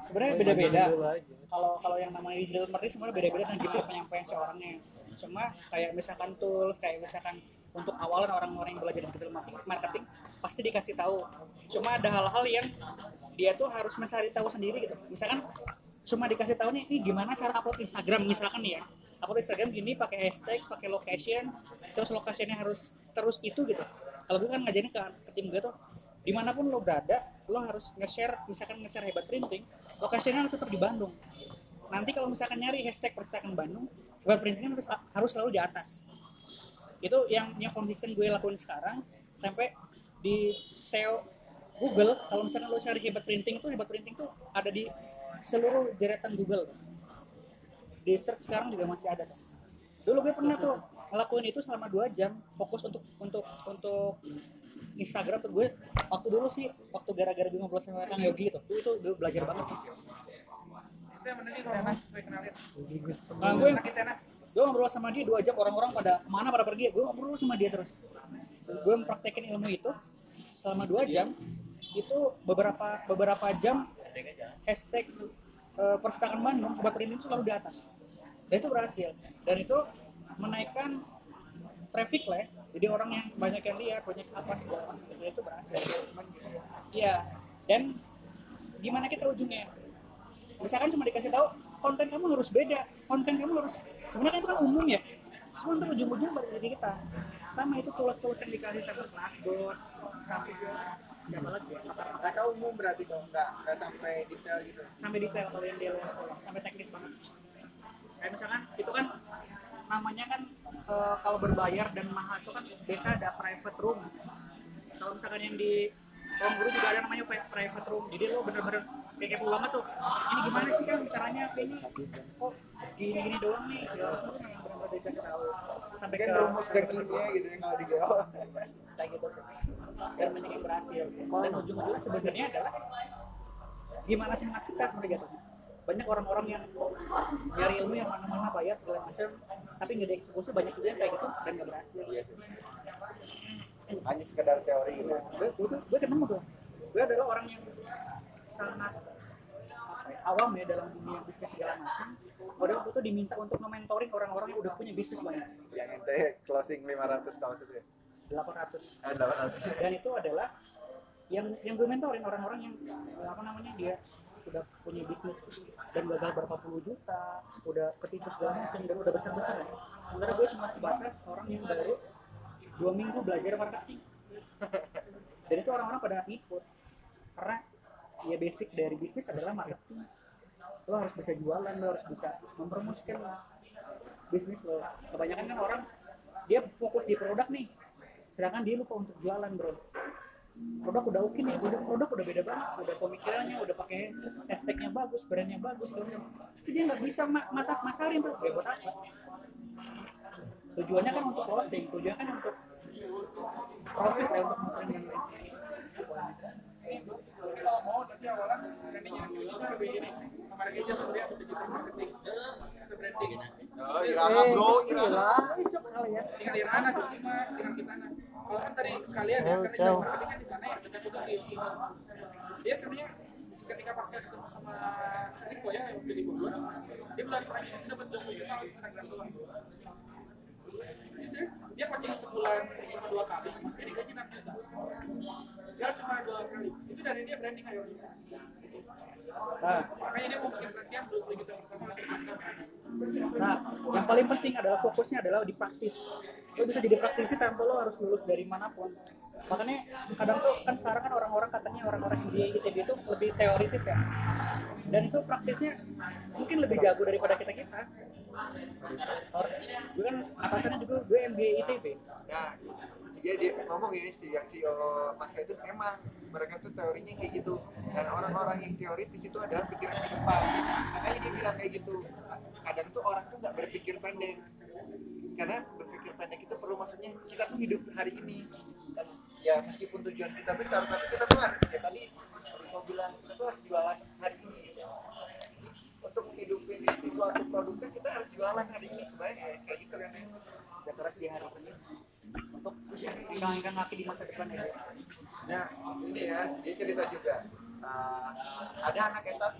Sebenarnya beda-beda. kalau kalau yang namanya digital marketing sebenarnya beda-beda dengan gimana penyampaian seorangnya. Cuma kayak misalkan tools kayak misalkan untuk awalan orang-orang yang belajar digital marketing, marketing pasti dikasih tahu. Cuma ada hal-hal yang dia tuh harus mencari tahu sendiri gitu. Misalkan cuma dikasih tahu nih ini gimana cara upload Instagram? Misalkan nih ya. Upload Instagram gini pakai hashtag pakai location terus lokasinya harus terus itu gitu. Kalau gue kan ngajarin ke, ke tim gue tuh di mana pun lo berada lo harus nge-share misalkan nge-share hebat printing lokasinya harus tetap di Bandung. Nanti kalau misalkan nyari hashtag percetakan Bandung hebat printing harus harus selalu di atas. Itu yang yang konsisten gue lakuin sekarang sampai di SEO Google kalau misalkan lo cari hebat printing tuh hebat printing tuh ada di seluruh deretan Google. Di search sekarang juga masih ada. Dulu gue pernah tuh ngelakuin itu selama dua jam. Fokus untuk untuk untuk Instagram tuh gue waktu dulu sih waktu gara-gara gue ngobrol sama Kang Yogi itu itu gue belajar banget. Itu yang bener nih kalau mas gue kenalin. nah gue gue ngobrol sama dia dua jam orang-orang pada mana pada pergi gue ngobrol sama dia terus. Gue mempraktekin ilmu itu selama dua jam. Itu beberapa beberapa jam hashtag uh, persidangan Bandung obat printing itu selalu di atas. Dan itu berhasil. Dan itu menaikkan traffic lah ya. jadi orang yang banyak yang lihat banyak apa segala macam itu berhasil. Iya. Dan gimana kita ujungnya? Misalkan cuma dikasih tahu konten kamu harus beda konten kamu harus sebenarnya itu kan umum ya. Cuma ntar ujung-ujungnya balik dari kita. Sama itu tulis-tulis yang dikasih sama Glassdoor sampai siapa lagi? Mereka umum berarti dong, nggak nggak sampai detail gitu. sampai detail kalau yang dia sampai teknis banget. Kayak misalkan itu kan namanya kan eh, kalau berbayar dan mahal itu kan biasa ada private room. Kalau misalkan yang di ruang guru juga ada namanya pri- private room. Jadi lo bener-bener kayak kepo banget tuh. Ini gimana sih kan caranya? Kayaknya kok gini-gini doang nih. Ya itu memang bener-bener dikasih tahu. Sampai Kan rumus kimia gitu yang kalau dijawab. kayak gitu. Dan banyak yang berhasil dan ujung-ujungnya sebenarnya adalah gimana semangat kita sebenarnya jatuhnya banyak orang-orang yang nyari ilmu yang mana-mana bayar segala macam tapi nggak dieksekusi banyak juga yang kayak gitu dan nggak berhasil Iya. Hanya sekedar teori gitu. gue gue gue ketemu tuh gue adalah orang yang sangat ya, awam ya dalam dunia bisnis segala macam pada waktu itu diminta untuk mementoring orang-orang yang udah punya bisnis banyak Yang ente closing 500 tahun itu ya. 800 Eh, 800. dan itu adalah yang yang gue mentorin orang-orang yang apa namanya dia udah punya bisnis dan gagal berapa puluh juta udah ketipu segala macam dan udah besar besar ya. Sementara gue cuma sebatas orang yang baru dua minggu belajar marketing. Dan itu orang-orang pada ikut karena ya basic dari bisnis adalah marketing. Lo harus bisa jualan lo harus bisa mempromosikan bisnis lo. Kebanyakan kan orang dia fokus di produk nih sedangkan dia lupa untuk jualan bro produk udah oke nih udah produk udah beda banget udah pemikirannya udah pakai hashtagnya bagus brandnya bagus segala tapi dia nggak bisa ma masak masarin tuh ya buat apa? Tujuannya kan untuk closing tujuannya kan untuk profit ya untuk masarin yang kalau mau nanti awalan brandingnya nanti bisa lebih ini sama lagi aja sebenarnya untuk digital marketing itu branding. Oh, Irama bro, Irama. kalian Tinggal Irhana sih mah tinggal kita nah. Kalau kan tadi sekalian ya karena digital marketing kan di sana ya dekat juga di Yogi. Dia sebenarnya ketika pas ketemu sama Riko ya yang waktu di Bogor, dia bilang selanjutnya itu dapat 20 juta lewat Instagram doang. Dia coaching sebulan cuma dua kali, dia digaji 6 juta. Dia cuma dua kali. Itu dari dia branding nah Makanya dia mau bikin pelatihan 20 juta pertama lewat Instagram. Nah, yang paling penting adalah fokusnya adalah di praktis. Lo bisa jadi praktisi tanpa lo harus lulus dari mana pun. Makanya kadang tuh kan sekarang kan orang-orang katanya orang-orang yang di ITB itu lebih teoritis ya. Dan itu praktisnya mungkin lebih jago daripada kita kita. Gue kan atasannya juga gue MBA ITB. Dia dia ngomong ya si yang CEO Mas itu emang mereka tuh teorinya kayak gitu dan orang-orang yang teoritis itu adalah pikiran ke depan. Makanya dia bilang kayak gitu. Kadang tuh orang tuh nggak berpikir pendek. Karena berpikir pendek itu perlu maksudnya kita tuh hidup hari ini. Dan ya meskipun tujuan kita besar tapi kita tuh harus ya tadi kau bilang kita tuh harus jualan hari ini. Untuk menghidupin suatu produknya kita harus jualan hari ini. Ya kayak gitu kan? Ya keras di hari ini untuk kaki di masa depan ya. Nah, ini ya, dia cerita juga. Uh, ada anak S1,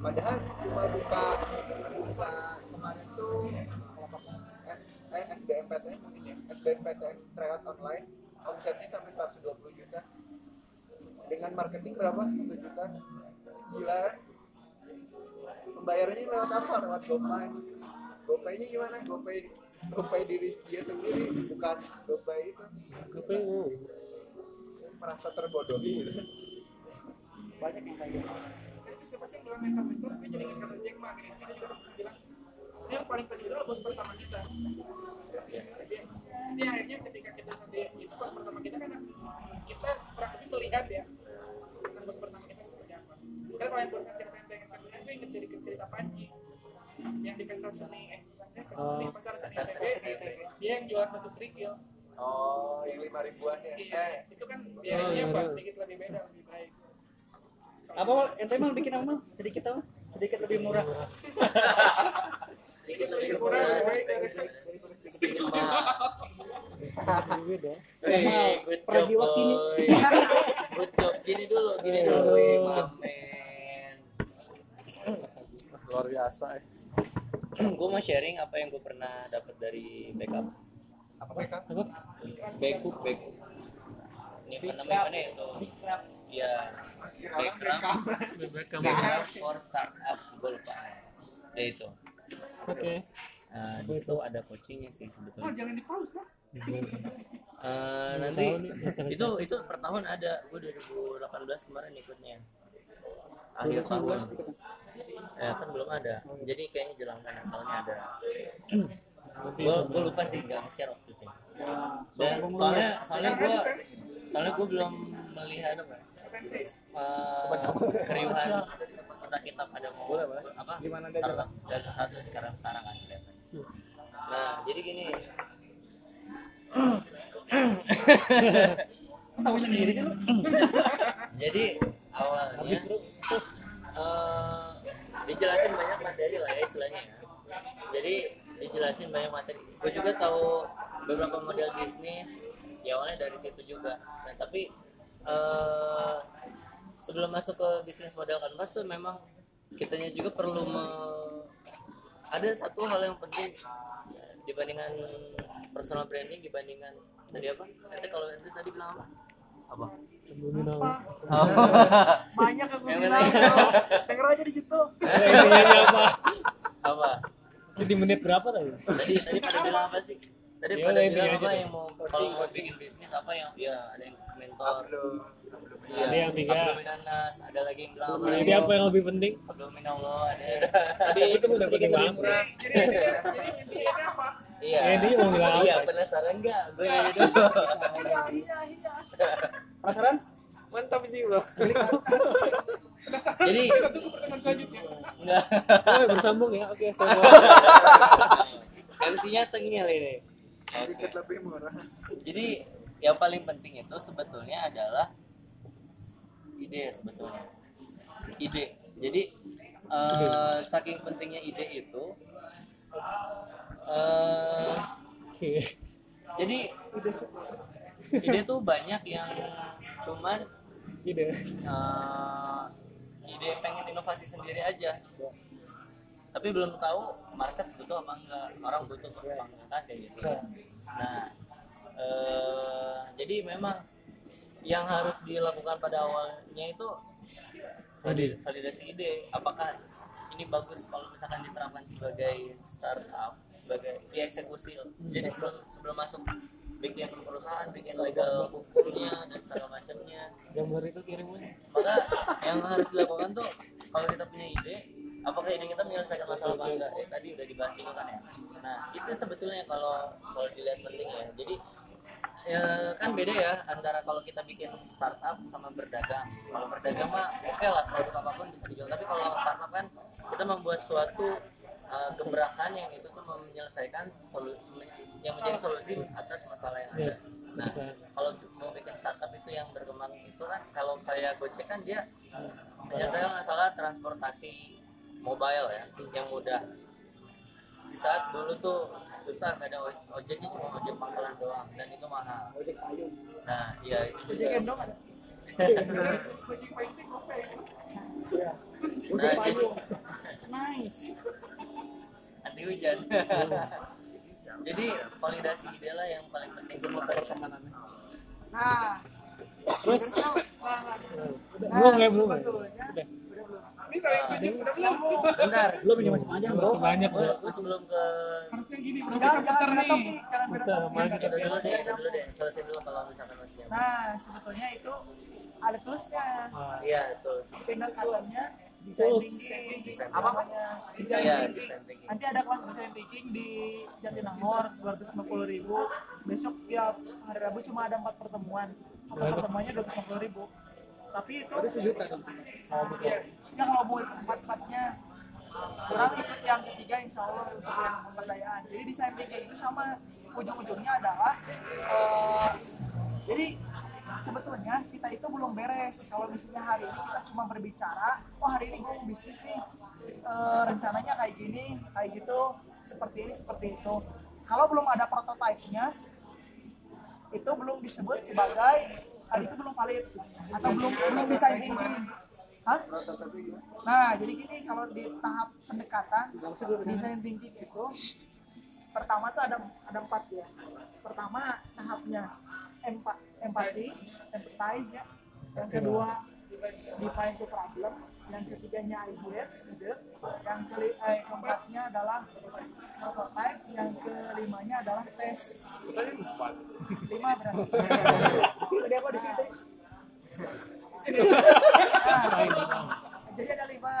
padahal cuma buka buka kemarin tuh S, eh, SBMPTN mungkin ya, SBMPTN tryout online, omsetnya sampai 120 juta. Dengan marketing berapa? 1 juta. Gila? Pembayarannya lewat apa? Lewat GoPay. GoPay-nya gimana? GoPay dopai diri dia sendiri bukan dopai itu. Dopai oh. merasa terbodohi iya. banyak yang kayak gitu. tapi siapa sih yang bilang mental mental gue jadi ingat Jack Ma. Gitu dia juga pernah bilang sebenarnya yang paling penting adalah bos pertama kita. Iya. Jadi akhirnya ketika kita nanti itu bos pertama kita kan kita kurang lebih melihat ya tentang bos pertama kita seperti apa. Karena kalau yang barusan cerita yang pengen itu inget jadi cerita Panji yang di pesta seni eh ITB. dia yang jualan batu kerikil Oh, yang lima ribuan ya. Iya, Eh, itu kan biayanya iya, pas iya. sedikit lebih beda lebih baik apa Mal? ente mal bikin apa sedikit apa sedikit lebih murah Sedikit lebih Sedikit murah lebih baik dari sedikit mah. beda Wih, good job boy. Good job. Gini dulu, gini dulu. Luar biasa ya *clears throat* gue mau sharing apa yang gue pernah dapat dari backup. apa apa Backup, backup. Ini apa namanya mana itu? Ya, backup. Backup for startup. Gue lupa. Ya itu. oke Nah, di situ ada coachingnya sih oh sebetulnya. jangan di pause *laughs* kan Eh, nanti itu itu per tahun ada. Gue 2018 kemarin ikutnya. Akhir tahun. Ya kan belum ada. Jadi kayaknya jelang kan tahunnya ada. gue gue lupa sih nggak share waktu itu. Dan soalnya soalnya gue soalnya gue belum melihat apa uh, keriuhan kita kita pada mau apa startup dari satu sekarang sekarang kan kelihatan nah jadi gini. Tahu sendiri sih lu? *laughs* Jadi awalnya eh, dijelasin banyak materi lah ya istilahnya ya. Jadi dijelasin banyak materi. Gue juga tahu beberapa model bisnis ya awalnya dari situ juga. Nah tapi eh, sebelum masuk ke bisnis model canvas tuh memang kitanya juga perlu me- ada satu hal yang penting dibandingkan personal branding dibandinggan tadi apa? Nanti kalau nanti tadi bilang apa apa? Nominal *laughs* banyak yang gue Yang bilang denger aja di situ. Apa? Apa di menit berapa tadi? Tadi tadi pada bilang apa sih? Tadi Ya pada bilang apa yang mau kalau mau bikin bisnis apa yang ya ada yang mentor Iya, Ada yang tiga. ada lagi yang apa jadi apa yang lebih penting? Abdominallah ada. Tadi itu udah penting banget. iya. Ya, dia mau bilang iya penasaran enggak gue nanya dulu. Iya iya iya penasaran? Mantap sih bro. Jadi enggak. Oh bersambung ya. Oke MC-nya tengil ini. Sedikit lebih murah. jadi yang paling penting itu sebetulnya adalah ide sebetulnya. Ide. Jadi eh, saking pentingnya ide itu eh, oke jadi ide tuh banyak yang cuman ide. eh, ide pengen inovasi sendiri aja. Tapi belum tahu market butuh apa enggak. Orang butuh apa enggak kayak gitu. Nah eh, jadi memang yang harus dilakukan pada awalnya itu valid- validasi ide. Apakah ini bagus kalau misalkan diterapkan sebagai startup sebagai dieksekusi jadi sebelum sebelum masuk bikin perusahaan bikin legal hukumnya dan segala macamnya. Gambar itu kirimnya maka yang harus dilakukan tuh kalau kita punya ide apakah ide kita menyelesaikan masalah apa enggak? Eh, tadi udah dibahas itu kan ya. Nah itu sebetulnya kalau kalau dilihat penting ya jadi ya kan beda ya antara kalau kita bikin startup sama berdagang. Kalau berdagang mah oke lah produk apa pun bisa dijual. Tapi kalau startup kan kita membuat suatu uh, gebrakan yang itu tuh menyelesaikan solusi yang menjadi solusi atas masalah yang ada. Iya. nah kalau mau bikin startup itu yang berkembang itu kan kalau kayak Gojek kan dia menyelesaikan masalah transportasi mobile ya yang mudah. Di saat dulu tuh susah nggak ada oj- ojeknya cuma ojek pangkalan doang dan itu mahal. Nah iya itu juga. gendong ada *laughs* itu gopay. nah jadi nice. Anti hujan. *laughs* Jadi validasi ide lah yang paling penting semua. pertemanannya nah. Terus? Nah, nah. belum ya belum ya? sebetulnya udah ini tunjuk udah belum bentar. Masih panjang bro. Gue sebelum ke harusnya gini bro. Jangan bisa jangan putar beda nih. topik jangan beda bisa topik maju itu dulu deh itu dulu deh. Selesai dulu kalau misalkan masih ada. nah sebetulnya itu ada tulisnya iya pindah katanya design Terus. thinking apa apa? design Iya, thinking. nanti ada kelas design thinking di Jatinangor 250 ribu. Besok ya hari Rabu cuma ada empat pertemuan. Empat pertemuannya 250 ribu. Tapi itu ya kalau mau ikut empat empatnya kurang ikut yang ketiga insya Allah untuk yang pemberdayaan. Jadi desain thinking itu sama ujung-ujungnya adalah eh, jadi sebetulnya kita itu belum beres. Kalau misalnya hari ini kita cuma berbicara oh hari ini gue mau bisnis nih Eh, rencananya kayak gini kayak gitu seperti ini seperti itu. Kalau belum ada prototipenya itu belum disebut sebagai itu belum valid atau belum belum desain thinking Hah? Nah, jadi gini kalau di tahap pendekatan desain thinking itu pertama tuh ada ada empat ya. Pertama tahapnya empa, empati, empathize ya. Yang kedua define the problem. Yang ketiganya idea, ide. Yang keli, eh, keempatnya adalah prototype. Yang kelimanya adalah tes. Lima berarti. *laughs* Tadi apa di sini? Nah, *laughs* jadi ada lima.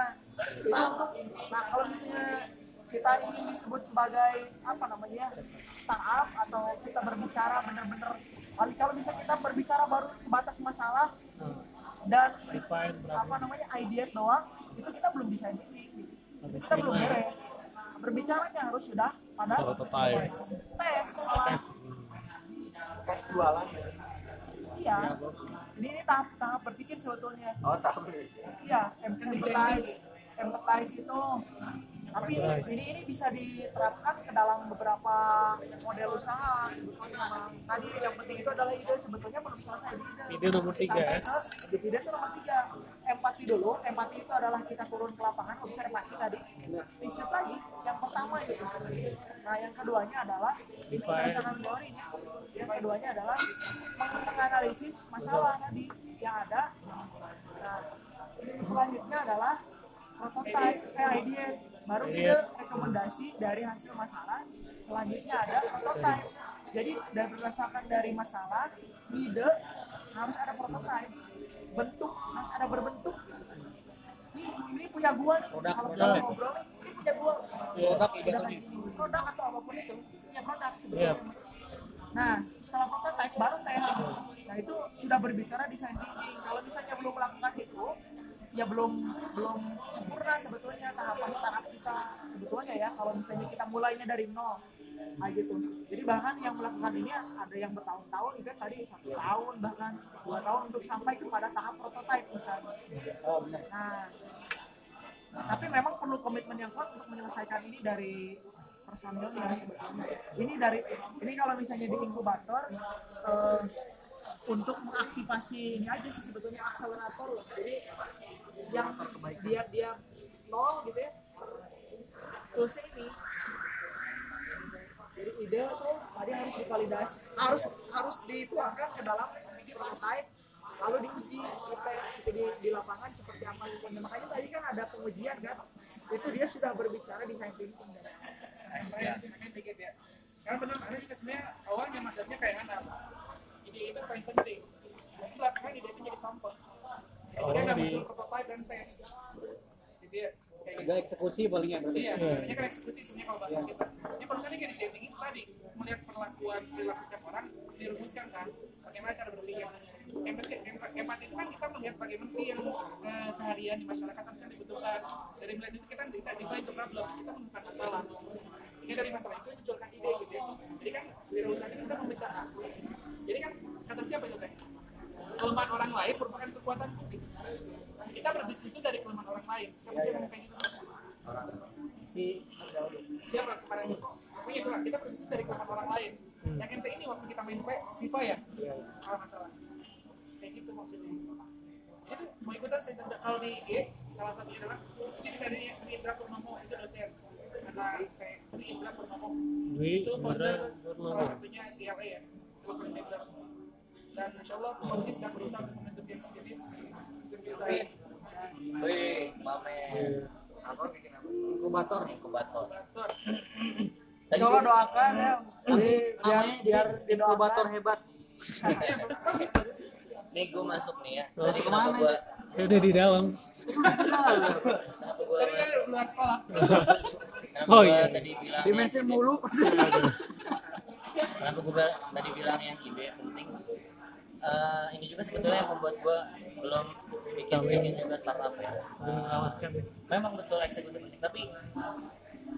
Nah kalau misalnya kita ingin disebut sebagai apa namanya startup atau kita berbicara benar-benar kalau bisa kita berbicara baru sebatas masalah dan apa namanya idea doang itu kita belum desain ini kita belum beres. Berbicaranya harus sudah pada tes. tes. Tes. Jualan ya iya ini, ini tahap tahap berpikir sebetulnya oh tahu Iya, empathize, empathize itu. Tapi ini, ini ini bisa diterapkan ke dalam beberapa model usaha. Sebetulnya memang tadi yang penting itu adalah ide sebetulnya belum selesai ide. Ide nomor tiga, Sampai ya? itu nomor tiga. Empati dulu, empati itu adalah kita turun ke lapangan, observasi tadi. Riset lagi, yang pertama itu. Nah, yang keduanya adalah ini teorinya. Yang keduanya adalah meng- menganalisis masalah tadi yang ada. Nah, selanjutnya adalah prototype eh idea baru ide rekomendasi dari hasil masalah selanjutnya ada prototype jadi dari berdasarkan dari masalah ide harus ada prototype bentuk harus ada berbentuk. Ini ini punya gua nih. Kalau kita produk. ngobrol ini punya gua. Produk udah kayak gini produk atau apa pun itu punya produk sebenarnya. Nah, setelah prototype baru tes. Nah, itu sudah berbicara design thinking. Kalau misalnya belum melakukan itu, ya belum belum sempurna sebetulnya tahapan startup kita. Sebetulnya ya kalau misalnya kita mulainya dari nol nah gitu. Jadi bahkan yang melakukan ini ada yang bertahun-tahun itu tadi satu tahun bahkan dua tahun untuk sampai kepada tahap prototype misalnya. Nah tapi memang perlu komitmen yang kuat untuk menyelesaikan ini dari personilnya sebetulnya ini dari ini kalau misalnya di inkubator eh, untuk mengaktifasi ini aja sih sebetulnya akselerator loh. Jadi yang dia dia nol gitu ya toolsnya ini ide tuh tadi harus divalidasi harus harus dituangkan ke dalam prototype lalu diuji dites gitu di, di lapangan seperti apa sebenarnya makanya tadi kan ada pengujian kan itu dia sudah berbicara design thinking kan ya. Karena benar ada juga sebenarnya awalnya madamnya kayak mana. Ide itu paling penting. Nanti belakangan ide itu jadi sampel. Oh, Dia nggak di- muncul prototype dan tes. Jadi Ada eksekusi paling ya berarti. Iya, sebenarnya kan eksekusi sebenarnya kalau bahasa kita. Ini perusahaan kayak design thinking tadi melihat perlakuan perilaku setiap orang dirumuskan kan bagaimana cara berpikir. Empati, empa- empati itu kan kita melihat bagaimana sih yang keseharian di masyarakat bisa dibutuhkan. Dari melihat itu kita tidak define the problem, kita menemukan masalah. Sehingga dari masalah itu munculkan ide gitu ya. Jadi kan wirausaha kita memecah. Jadi kan kata siapa itu teh? Kelemahan orang lain merupakan kekuatan publik. Kita berbisnis itu dari kelemahan orang lain. Siapa sih yang ngomong kayak gitu? Si siapa kemarin? Itu pokoknya itu lah kita berbisnis dari kelemahan orang lain. Yang ente ini waktu kita main FIFA ya? Kalau nggak salah. Kayak gitu maksudnya. Itu mau ikutan saya tidak kalau di IG salah satunya adalah ini bisa di Indra Purnomo itu dosen. Karena kayak di Indra Purnomo. Dwi itu Indra founder salah satunya ILA ya Local Enabler dan insya Allah Kunci sedang berusaha untuk membentuk yang sejenis Wih, Mamen. Apa bikin apa? inkubator Inkubator. Inkubator. Insya Allah doakan ya jadi biar biar inkubator hebat. *laughs* Nih gue masuk nih ya. Tadi kenapa ke mana gue Ya udah di dalam kenapa gue tadi kan luar sekolah kenapa Oh, iya. tadi bilang Dimensi mulu. *laughs* Kenapa gue tadi bilang yang ide penting? Eh, ini juga sebetulnya yang membuat gue belum bikin bikin juga startup ya. Uh, memang betul eksekusi penting tapi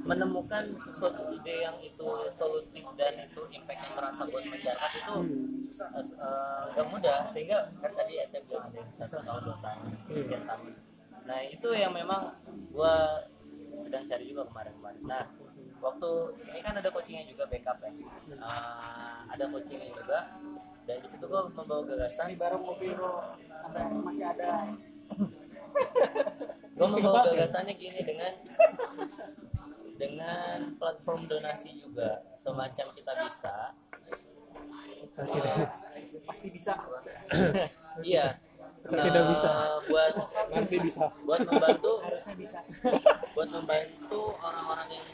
menemukan sesuatu ide yang itu solutif dan itu impact yang terasa buat masyarakat itu susah eh, eh, nggak mudah. Sehingga kan tadi ente bilang ada yang satu tahun dua tahun sekian tahun. Nah itu yang memang gua sedang cari juga kemarin-kemarin. Nah waktu ini kan ada coachingnya juga backup ya. Eh, ada coachingnya juga dan di situ gua membawa gagasan. Baru kopi bro sampai masih ada. *laughs* Gue membawa gagasannya gini dengan dengan platform donasi juga. Semacam kita bisa. Pasti bisa. *coughs* Iya. Tidak bisa. Eh, buat nanti bisa. buat membantu *laughs* harusnya bisa. *laughs* buat membantu orang-orang yang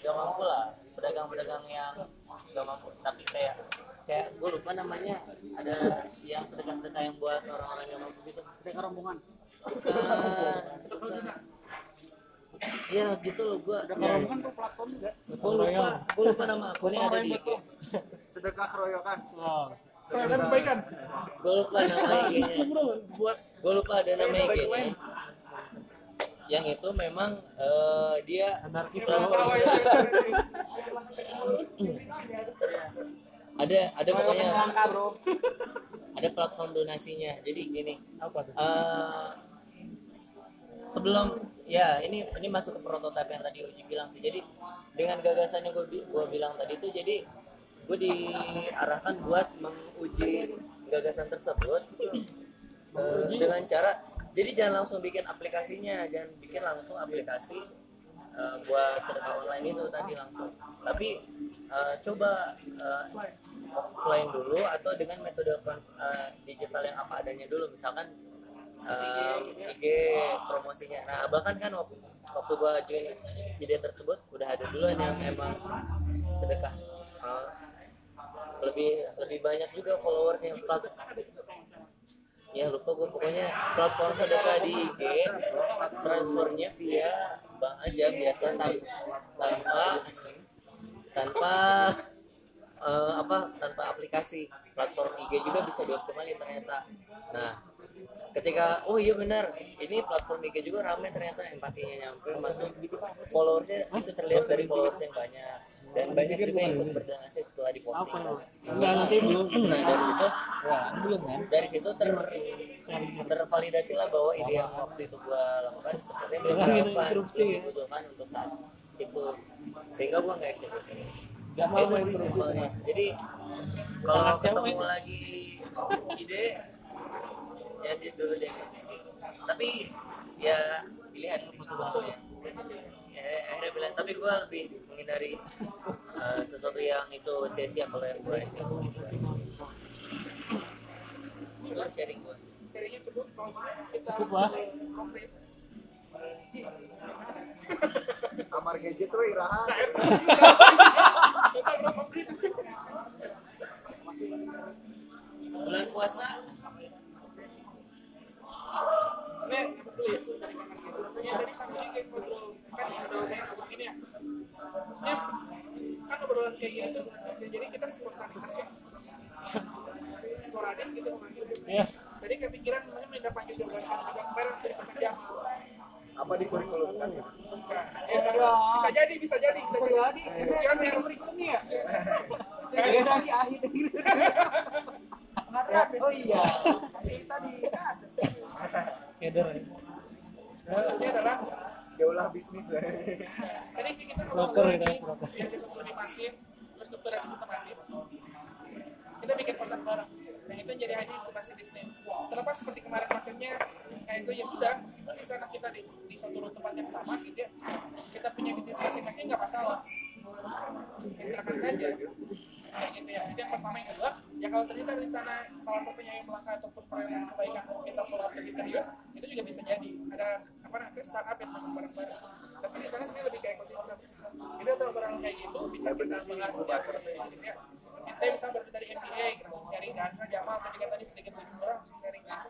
gak mampu lah. Pedagang-pedagang yang gak mampu. Tapi kayak kayak gue lupa namanya ada yang sedekah-sedekah yang buat orang-orang yang mampu gitu sedekah rombongan. Bukan. Iya gitu loh gua. sedekah rombongan tuh platform juga. Gua lupa, gua lupa nama akunnya ada di sedekah keroyokan. Saya kan kebaikan. Gua lupa nama IG-nya. buat Gua lupa ada nama IG-nya. Yang itu memang eh, dia Anarkis *laughs* ada ada pokoknya langkah bro. Ada platform donasinya. Jadi gini, apa tuh? Eh, sebelum ya ini ini masuk ke prototipe yang tadi Uji bilang sih. Jadi dengan gagasan yang gue gua bilang tadi itu jadi gue diarahkan buat menguji gagasan tersebut eh, dengan cara jadi jangan langsung bikin aplikasinya jangan bikin langsung aplikasi eh, buat sedekah online itu tadi langsung. Tapi eh, coba eh, offline dulu atau dengan metode eh, digital yang apa adanya dulu misalkan um, IG promosinya. Nah, bahkan kan waktu, waktu gua join ide tersebut udah ada duluan yang emang sedekah. Uh, lebih lebih banyak juga followersnya plat ya lupa gue pokoknya platform sedekah di IG transfernya via bank aja biasa tan- tanpa tanpa eh, apa tanpa aplikasi platform IG juga bisa dioptimalin ternyata. Nah ketika oh iya benar ini platform IG juga ramai ternyata empatinya nyampe masuk followersnya itu terlihat dari followers yang banyak. Dan banyak juga yang ikut berdonasi setelah diposting. Nanti belum. nah dari situ belum kan? dari situ ter tervalidasi lah bahwa ide yang waktu itu gua lakukan sepertinya belum ya. dibutuhkan untuk saat itu sehingga gua nggak eksekusi. Gak mau itu sih simpelnya. jadi kalau ketemu lagi ide ya di- dulu dieksekusi tapi ya pilihan sih sebetulnya. Ya, akhirnya bilang tapi gue lebih menghindari eh, sesuatu yang itu sia-sia kalau yang gue eksekusi. Itu sharing gue serinya cukup kalau cuma kita Cukup lah. komplit kamar gadget tuh iraha bulan puasa. Sebenarnya dulu ya gitu tadi ngobrol kan ya. Maksudnya kan obrolan kayak gini tuh jadi kita spontanitas ya. Sporadis gitu Iya. jadi kepikiran namanya juga kemarin dari pesan jam apa di kurikulum kan ya? Sama bisa jadi bisa jadi bisa jadi. Siapa yang kurikulumnya ya? Beda si Ahid Oh iya. Tadi Keder ya. maksudnya adalah jauhlah bisnis ya. Tadi sih kita Broker kita, lagi broker. yang struktur di pasif terstruktur dan sistematis kita bikin pasar bareng dan itu jadi hanya inkubasi bisnis terlepas seperti kemarin konsepnya kayak itu ya sudah meskipun di sana kita di, di satu tempat yang sama gitu ya kita punya bisnis masing-masing nggak masalah. Ya silakan saja kayak gitu ya itu yang pertama yang kedua ya kalau ternyata di sana salah satunya yang melangkah ataupun peran kebaikan kita follow lebih serius itu juga bisa jadi. Ada apa namanya startup yang bareng-bareng. Tapi di sana sebenarnya lebih kayak ekosistem. Jadi obrolan kayak gitu bisa kita bahas ya gitu ya kita bisa berarti dari MBA kita langsung sharing kan. Misalnya Jamal tadi kan tadi sedikit lebih murah langsung sharing kan.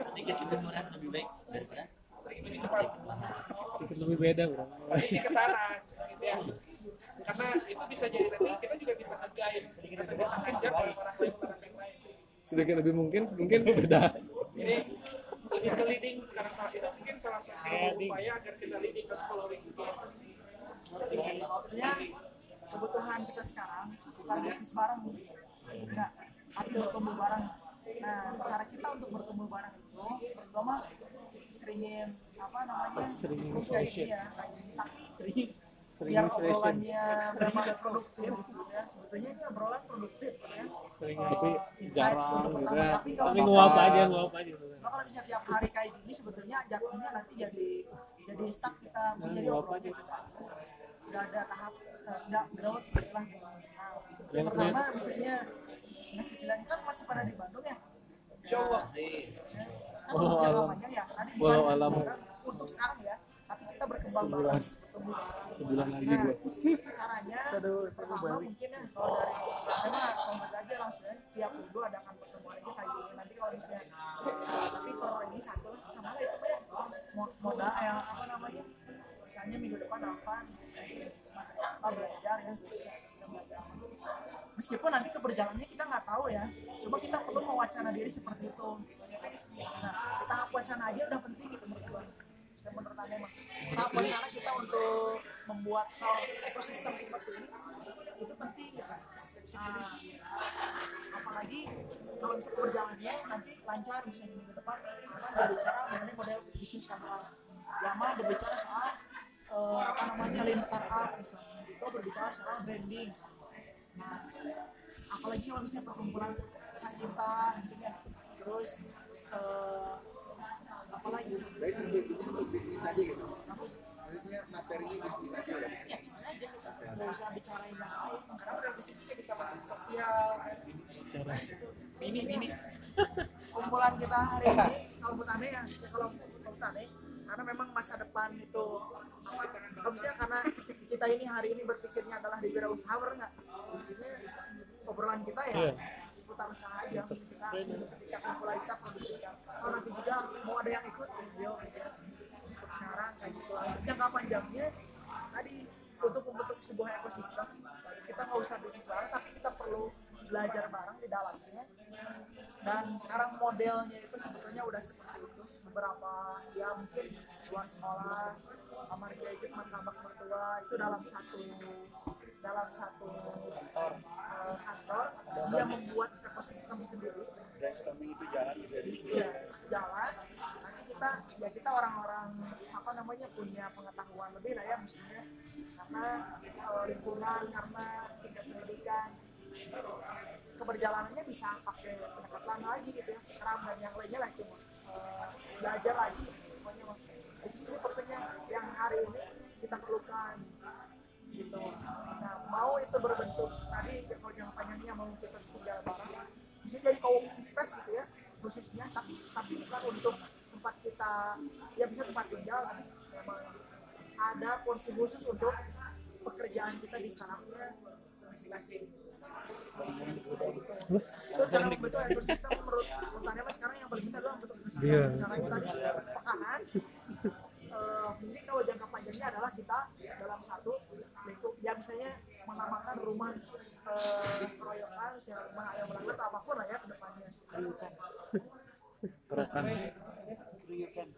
Sedikit lebih murah lebih baik daripada sedikit lebih cepat. Sedikit lebih beda bro. isi ke sana gitu ya. Karena itu bisa jadi nanti kita juga bisa nge-guide. Kita bisa ngajak orang-orang lain orang yang lain. Sedikit lebih mungkin mungkin. *laughs* Beda. Jadi lebih ke leading sekarang. Saat itu mungkin salah satu upaya agar kita leading dan following. Gitu ya. Kebutuhan kita sekarang bukan bisnis bareng enggak tapi bertumbuh bareng. Nah cara kita untuk bertumbuh bareng itu pertama seringin apa namanya Seringin gini ya. Tapi sering biar obrolannya memang produktif gitu ya. Sebetulnya ini obrolan produktif ya. Sering tapi Insight jarang juga. tapi tapi nguap aja nguap aja. Nah, kalau bisa tiap hari kayak gini sebetulnya jatuhnya nanti jadi jadi stuck kita mungkin jadi Nah, obrolan nggak ada tahap eh, nggak growth lah. Nah, yang pertama misalnya ngasih bilang kan masih pada di Bandung ya? Coba. Kan Walau untuk jangka panjang ya. Tadi bukan alam. sekarang, untuk sekarang ya. Tapi kita berkembang Sebulan. sebulan. Lagi Nah, gua. caranya pertama mungkin ya kalau dari memang konkret aja langsung ya tiap minggu adakan pertemuan aja kayak gini. Nanti kalau misalnya eh, tapi kalau ini satu lah sama lah itu ya Mo- modal yang apa namanya? Misalnya minggu depan apa apa belajar ya. Kita belajar meskipun nanti keberjalanannya kita nggak tahu ya. Coba kita perlu mewacana diri seperti itu. Nah tahap wacana aja udah penting gitu menurut gua. Bisa menurut anda mas. Tahap wacana kita untuk membuat hal ekosistem seperti ini itu penting gitu. Nah, apalagi kalau bisa keberjalanannya nanti lancar bisa di minggu depan. Kita berbicara mengenai model bisnis kanvas Yama berbicara soal eh, apa namanya lean startup misalnya. Itu berbicara soal branding. Nah apalagi kalau misalnya perkumpulan cinta gitu ya. Terus eh, apalagi Baik untuk untuk bisnis aja gitu. Maksudnya materinya bisnis aja udah. ya bisa aja kita nggak usah bicarain yang lain. Karena udah bisnis juga bisa masuk sosial. Cara ini ini kumpulan kita hari ini kalau menurut aneh ya ya kalau menurut aneh karena memang masa depan itu apa harusnya karena kita ini hari ini berpikirnya adalah di wirausaha bener nggak? Maksudnya obrolan kita ya Iya. seputar usaha aja kita ketika kumpulan kita produktif kalau nanti juga mau ada yang ikut video gitu ya untuk sekarang kayak gitu jangka panjangnya tadi untuk membentuk sebuah ekosistem kita nggak usah bisnis bareng tapi kita perlu belajar bareng di dalamnya. Dan sekarang modelnya itu sebetulnya udah seperti itu beberapa ya mungkin tuan sekolah kamar gadget martabak mertua itu dalam satu dalam satu kantor, kantor. Dia membuat ekosistem sendiri. Brainstorming itu jalan gitu ya diskusi. ya jalan. Nanti kita ya kita orang-orang apa namanya punya pengetahuan lebih lah ya mestinya karena eh, lingkungan karena tingkat pendidikan keberjalanannya bisa pakai pendekatan lagi gitu ya. Sekarang dan yang lainnya lah cuma eh, belajar lagi pokoknya mah. itu sih sepertinya yang hari ini kita perlukan. Gitu. Nah mau itu berbentuk tadi kalau yang panjangnya mau kita tinggal bareng bisa jadi co-working space gitu ya khususnya tapi tapi bukan untuk tempat kita ya bisa tempat tinggal memang ada porsi khusus untuk pekerjaan kita di startupnya masing-masing. Itu cara membentuk ekosistem menurut menurut sekarang yang paling penting adalah membentuk ekosistem Iya. caranya tadi pekanan eh, mungkin kalau jangka panjangnya adalah kita dalam satu lingkup ya misalnya menamakan rumah eh, keroyokan misalnya rumah ayam belanda atau apa pun lah ya ke depannya. Kerokan.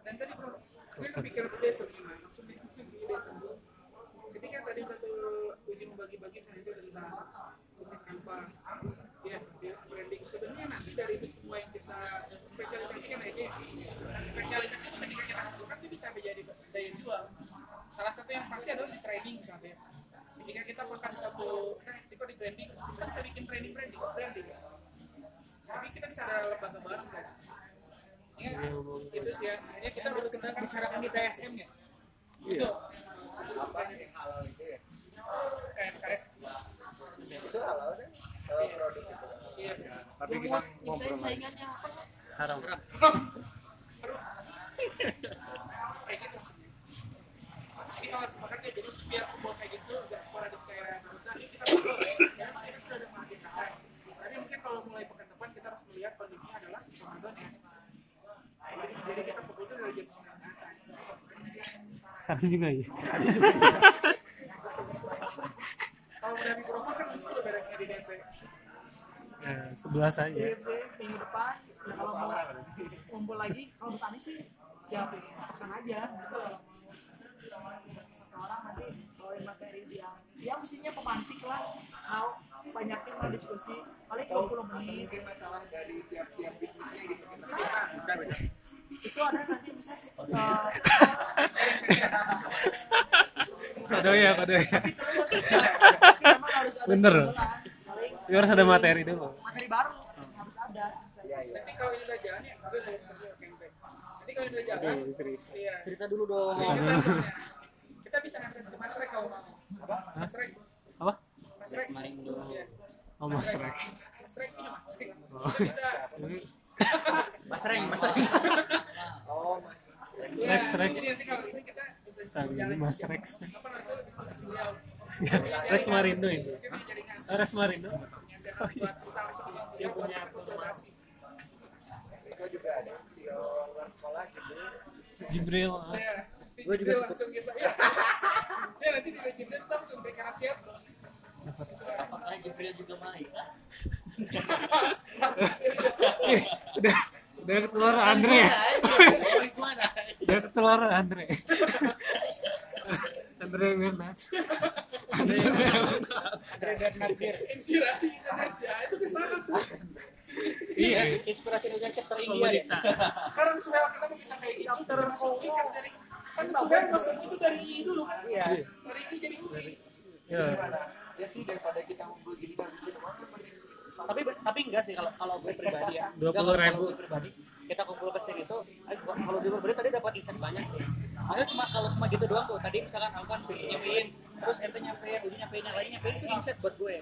Dan tadi bro gue kepikiran maksudnya ide seniman ketika tadi satu uji membagi-bagi itu tentang bisnis kanvas ya ya, branding. Sebenarnya nanti dari itu semua yang kita spesialisasikan aja nah, spesialisasi itu ketika kita satukan itu bisa menjadi daya jual. Salah satu yang pasti adalah di training misalnya ketika kita pakai satu misalnya ketika di branding kita bisa bikin training branding branding. Tapi kita bisa ada lembaga bareng kan sehingga itu sih ya. Akhirnya kita harus kenalkan bicarakan di TSM ya. Itu Apa yang halal itu KMKS Itu halal kan? Kalau produk itu. iya tapi kita ngobrol saingannya apa haram kayak gitu kalau ya jadi biar kayak gitu nggak sporadis kayak bisa ini kita ya karena kita sudah ada tapi mungkin kalau mulai pekan depan kita harus melihat kondisinya adalah Ramadan ya jadi, jadi kita tuh dari jam 9 ke atas sekarang juga ya *laughs* kalau dari Bromo kan udah beresnya di DP Eh, sebelah saja IMC minggu depan ya kalau mau kumpul lagi kalau bertani sih ya akan aja. Gitu. satu orang nanti bawain materi dia. Dia mestinya pemantik lah. Mau banyakin lah diskusi. Paling 20 atau menit. Mungkin masalah dari tiap-tiap bisnisnya gitu. Bisa bisa bisa itu ada nanti bisa uh, *laughs* kode ya kode ya. Memang harus ada Bener. Tapi harus ada materi dulu. Materi baru harus ada. Iya iya. Tapi kalau ini udah jalan ya, gue belum. Jadi kalau ini udah jalan, iya. cerita dulu dong. Ya, kita, bisa akses ke Mas Rek kalau mau. apa? Mas Rek, apa? Mas Rek. Oh mas Rex Mas Rek ini Mas Rek. Kita bisa. Mas Reng mas Reng oh mas Iya, Rex, Rex. Ini. Mas Rex. Apa namanya itu diskusi beliau. *laughs* Rex Marindo itu Dia punya. Oh, Rex Marindo misalnya sebelum beliau buat konsultasi. itu juga ada CEO luar sekolah gitu Jibril Iya. Gua juga Dia cukup- langsung kita. Ya. Nanti di Jibril kita langsung berikan nasihat. Apakah Jibril juga main? Ih, udah udah ketularan Andre udah ketularan Andre Andre Mirnas Andre Inspirasi Indonesia itu ke sana tuh. iya inspirasi Indonesia chapter India ya Sekarang Suhel kenapa bisa kayak gitu? I kan dari kan Suhel masuk itu dari I dulu kan? iya Dari I jadi UI. ya ya sih daripada kita ngumpul gini kan bisa doang tapi tapi enggak sih kalau kalau gue pribadi ya. 20.000. Enggak, kalau- kalau gue pribadi kita kumpul ke sini tuh eh, kalau gue pribadi tadi dapat insight banyak sih. Maksudnya cuma kalau cuma gitu doang tuh. Tadi misalkan aku kan nyampein terus ente nyampein udah nyampein yang lain nyampein itu insight buat gue.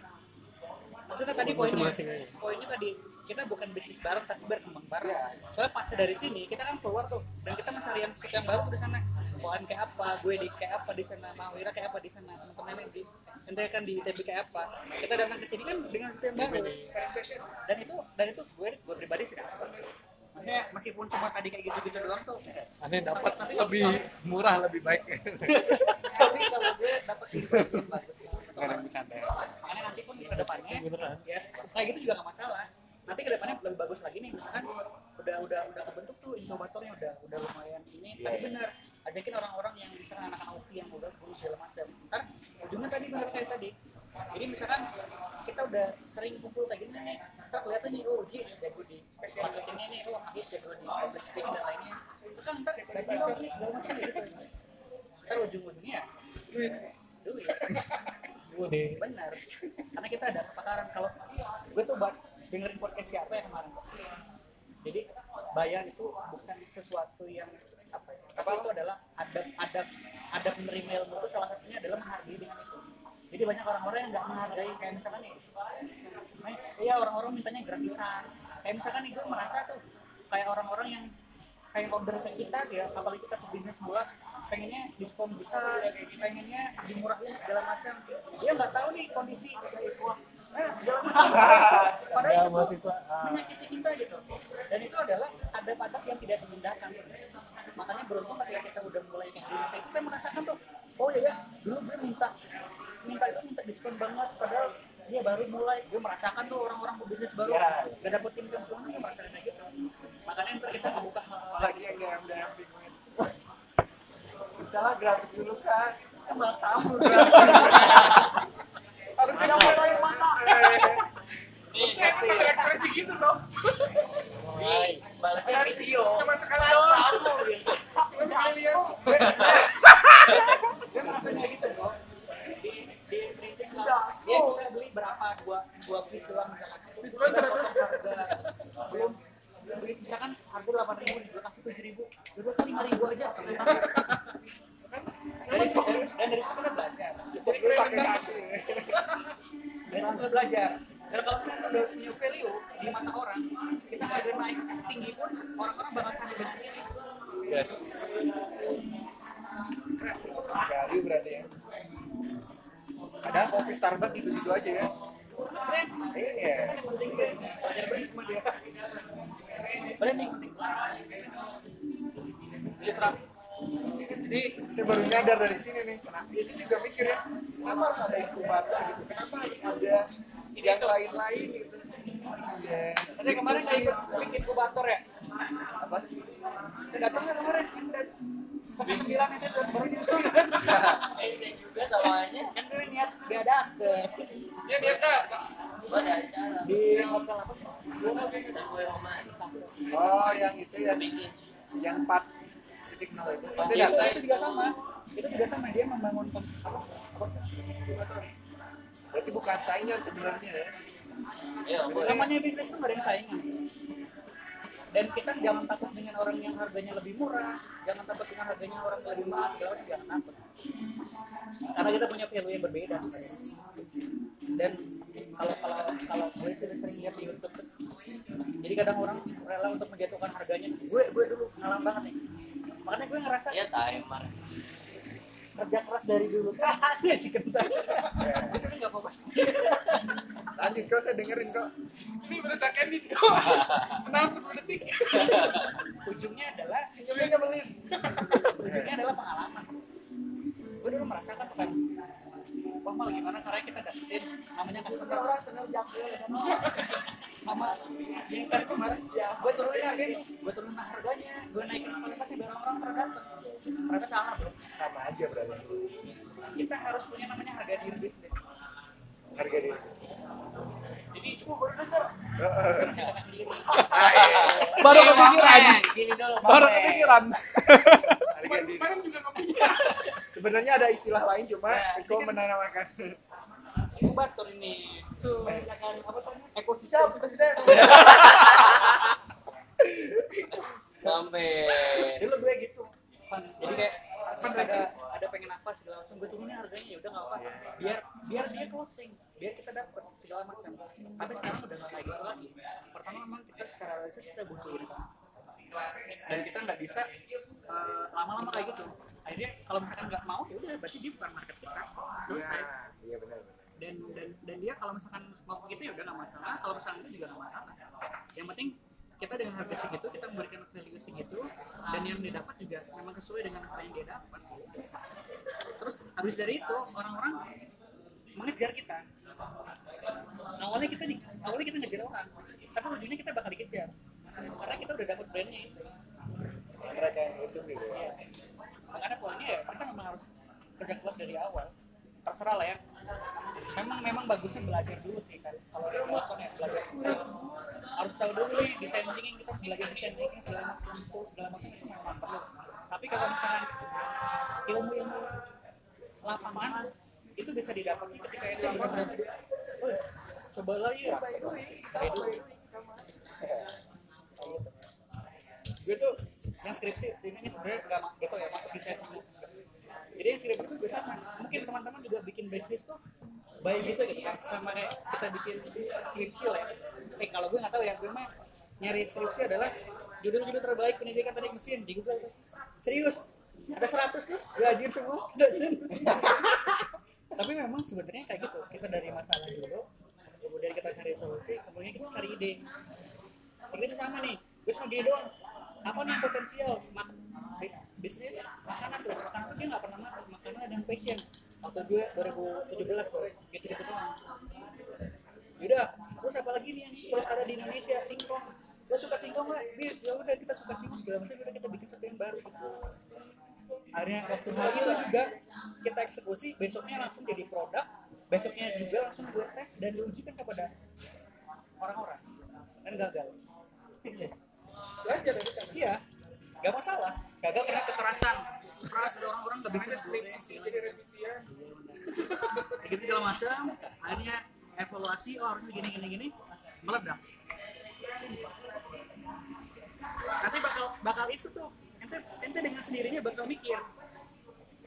Maksudnya tadi poinnya poinnya tadi kita bukan bisnis bareng tapi berkembang bareng. Soalnya pas dari sini kita kan keluar tuh dan kita mencari yang yang baru di sana. Koan kayak apa gue di kayak apa di sana Mawira kayak apa di sana teman-teman di ente kan di ITB kayak apa. Kita datang ke sini kan dengan sesuatu yang baru Sharing session. dan itu dan itu gue gue pribadi sih dapet maksudnya meskipun cuma tadi kayak gitu-gitu doang tuh. Aneh dapat lebih murah lebih baik. *laughs* Tapi kalau gue dapet insight yang bagus kadang bercanda makanya nanti pun ke depannya ya kayak gitu juga nggak masalah. Nanti ke depannya lebih bagus lagi nih misalkan udah udah udah kebentuk tuh inkubatornya udah udah lumayan ini. Tapi benar ajakin orang-orang yang misalkan anak-anak UPI yang udah guru segala macam. Ntar ujungnya tadi benar kayak tadi. Jadi misalkan kita udah sering kumpul kayak gini nih kita kelihatan nih oh Ji jago di marketingnya nih oh Ahid jago di public speaking dan lainnya. Itu kan ntar dari lo nih segala macam gitu. Ntar ujung-ujungnya duit. Duit. Udah. benar karena kita ada kepakaran. Kalau gue tuh buat dengerin podcast siapa ya kemarin jadi bayar itu bukan sesuatu yang apa ya tapi itu adalah adab adab adab menerima ilmu itu salah satunya adalah menghargai dengan itu. Jadi banyak orang-orang yang nggak menghargai kayak misalkan nih iya orang-orang mintanya gratisan. Kayak misalkan nih gue merasa tuh kayak orang-orang yang kayak order ke kita ya apalagi kita ke bisnis pengennya diskon besar pengennya dimurahin segala macam. Dia nggak tahu nih kondisi. wah eh, segala macam. *laughs* Padahal Ya, itu mahasiswa. menyakiti kita gitu. Dan itu adalah adab-adab yang tidak sebenarnya. makanya beruntung ketika kita udah mulai ke Indonesia kita merasakan tuh oh iya ya dulu gue minta minta itu minta diskon banget padahal dia baru mulai. Gue merasakan tuh orang-orang pebisnis baru gak dapet tim keuntungan gue merasakan kayak gitu. Makanya ntar kita membuka apalagi yang dalam dalam bingung misalnya gratis dulu kan kan malah tamu *laughs* tidak boleh mata. Kayak ekspresi gitu dong. Balasnya video. Cuma sekali doang. Cuma sekali ya. *laughs* dia gitu dong di di printing lah dia kita beli berapa? Dua dua piece doang. Potong harga. Belum. Beli. Misalkan harga delapan ribu gue kasih tujuh ribu. Udah kali lima ribu aja *laughs* dan dari situ kita belajar jadi gue pakai kaki dari situ kita belajar dan kalau kita udah punya value di mata orang kita harga naik tinggi pun orang-orang bakal sadar ini yes. Value berarti ya. Ada kopi Starbucks gitu gitu aja ya. Iya. Branding sama dia branding citra jadi saya baru nyadar dari sini nih nah di sini juga mikir ya kenapa harus ada inkubator gitu kenapa harus ada yang lain-lain gitu Tadi kemarin nggak ikut bikin inkubator ya? Apa? Datang nggak kemarin? Pakai sembilan itu baru diusul *laughs* kan? juga samanya Kan gue niat gak dateng. Ya dia ada acara Di hotel apa? Oh, yang itu bikin yang 4 titik nol itu. Nanti Itu, datang. itu juga sama. Itu juga sama dia membangun apa? Apa sih? Berarti bukan saingan sebenarnya ya. ya boleh namanya bisnis itu nggak ada yang saingan dan kita jangan takut dengan orang yang harganya lebih murah jangan takut dengan harganya orang yang lebih mahal segala macam, jangan takut karena kita punya value yang berbeda dan kalau kalau kalau gue tidak sering lihat di YouTube jadi kadang orang rela untuk menjatuhkan harganya gue gue dulu ngalam banget nih makanya gue ngerasa? Ya timer. Kerja keras dari dulu. *laughs* Ya si kentang bisa nggak apa-apa sih. Lanjut kok saya dengerin kok. Ini berdasarkan edit kok. Enam sepuluh detik. ujungnya adalah senyumnya nyebelin. Ujungnya adalah pengalaman. Gue dulu merasakan bukan mal gimana caranya kita dapetin namanya customer? Sama yang kan kemarin ya gue turunin harganya gue turunin harganya. Gue naikin kualitasnya biar orang pada datang ternyata salah bro. Sama aja berarti. kita harus punya namanya harga diri bisnis Harga diri. jadi itu baru denger. Baru kepikiran. Baru kepikiran. Kemarin juga nggak punya. *laughs* Sebenarnya ada istilah lain cuma Ya, Iko ini kan- menamakan. inkubator ini. Tuh. Apa tadi? Ekosistem. Presiden. *laughs* Sampai. Dulu gue gitu. Jadi kayak kan ada ada pengen apa segala macam. Gue turunin harganya ya udah nggak apa biar biar dia closing. Biar kita dapat segala macam. Tapi sekarang udah nggak kayak gitu lagi. Pertama memang kita secara realistis kita butuh dan kita nggak bisa eh, lama-lama kayak gitu. Akhirnya kalau misalkan nggak mau ya udah berarti dia bukan market kita selesai Iya benar. dan dan dan dia kalau misalkan mau gitu ya udah nggak masalah. Kalau misalkan itu juga nggak masalah. Yang penting kita dengan harga segitu kita memberikan value segitu dan yang dia dapat juga memang sesuai dengan apa yang dia dapat. Terus habis dari itu orang-orang mengejar kita. Awalnya kita di, awalnya kita ngejar orang tapi ujungnya kita bakal dikejar. Karena kita udah dapat brandnya Mereka yang itu gitu ya. makanya poinnya ya kita memang harus kerja keras dari awal. Terserah lah ya. Memang memang bagusnya belajar dulu sih kan. Kalau dari Watson ya belajar dulu harus tahu dulu nih desain thinking kita belajar desain thinking segala macam segala macam itu memang perlu. Tapi kalau misalkan ilmu ilmu lapangan itu bisa didapat ketika itu. Benar-benar "Oh, coba ya. By the way." gue tuh yang skripsi ini ini sebenarnya nggak gitu ya masuk desain thinking jadi yang skripsi itu biasa mungkin teman-teman juga bikin bisnis tuh baik gitu gitu kan sama kayak kita bikin skripsi lah ya. Eh kalau gue nggak tahu ya gue mah nyari skripsi adalah judul-judul terbaik pendidikan teknik mesin di Google tuh. Serius ada 100 tuh gue anjir semua. *laughs* Sih. tapi memang sebenarnya kayak gitu kita dari masalah dulu kemudian kita cari solusi kemudian kita cari ide. Seperti itu sama nih gue cuma gini doang apa nih potensial? Mak bi- bisnis makanan tuh. Makanan tuh dia nggak pernah makan makanan ada passion. Waktu gue 2017 tuh. Gitu gitu doang. Yaudah, terus apa lagi nih yang terus ada di Indonesia? Singkong. Lo suka singkong nggak? Bi, ya udah kita suka singkong segala macam udah kita bikin satu yang baru akhirnya waktu hari itu juga kita eksekusi besoknya langsung jadi produk besoknya juga langsung gue tes dan diujikan kepada orang-orang. Dan gagal Belajar dari sana. iya. Gak masalah. Gagal karena kekerasan. Keras ada orang-orang gak bisa skripsi jadi revisian. kayak gitu segala macam. Akhirnya evaluasi oh harusnya gini gini gini. Meledak. Tapi bakal bakal itu tuh ente ente dengan sendirinya bakal mikir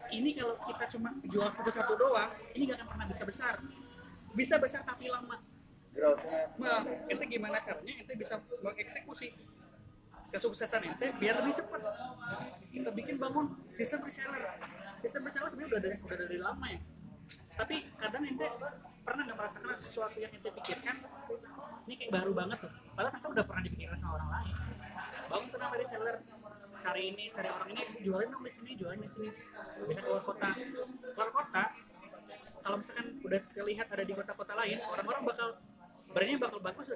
ini kalau kita cuma jual satu-satu doang ini gak akan pernah bisa besar. Bisa besar tapi lama. Growth-nya. Nah, ente gimana caranya ente bisa mengeksekusi kesuksesan ente biar lebih cepat. Kita bikin bangun desain reseller. Desain reseller sebenarnya udah dari, udah dari lama ya. Tapi kadang ente pernah nggak merasakan sesuatu yang ente pikirkan ini kayak baru banget tuh. Padahal kita udah pernah dipikirkan sama orang lain. Bangun nama reseller, cari ini, cari orang ini, jualin dong di sini, jualin di sini. Bisa keluar kota. Keluar kota, kalau misalkan udah terlihat ada di kota-kota lain, orang-orang bakal kabarnya bakal bagus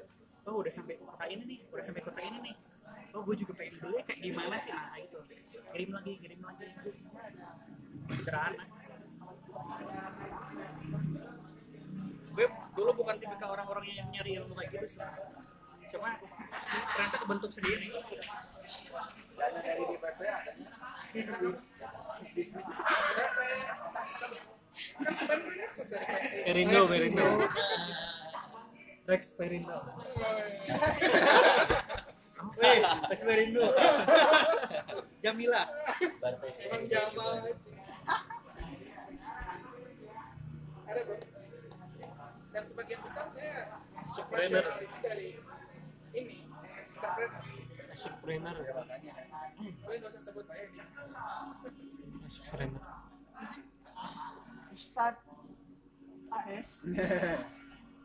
oh udah sampai kota ini nih udah sampai kota ini nih. Oh gue juga pengen beli kayak gimana sih? Nah itu. Kirim lagi kirim lagi. Sederhana gue dulu bukan tipikal orang-orang yang nyari ilmu kayak gitu sih. Cuma ternyata kebentuk sendiri. Dana dari DPP adanya Maxi. Perindo, Perindo. Rex Perindo. Weh, Tes Perindo. Jamila. Emang Jamal. Dan sebagian besar saya Entrepreneur. ini dari ini entrepreneur. Entrepreneur. Gue nggak usah sebut aja ya. Entrepreneur. Ustad AS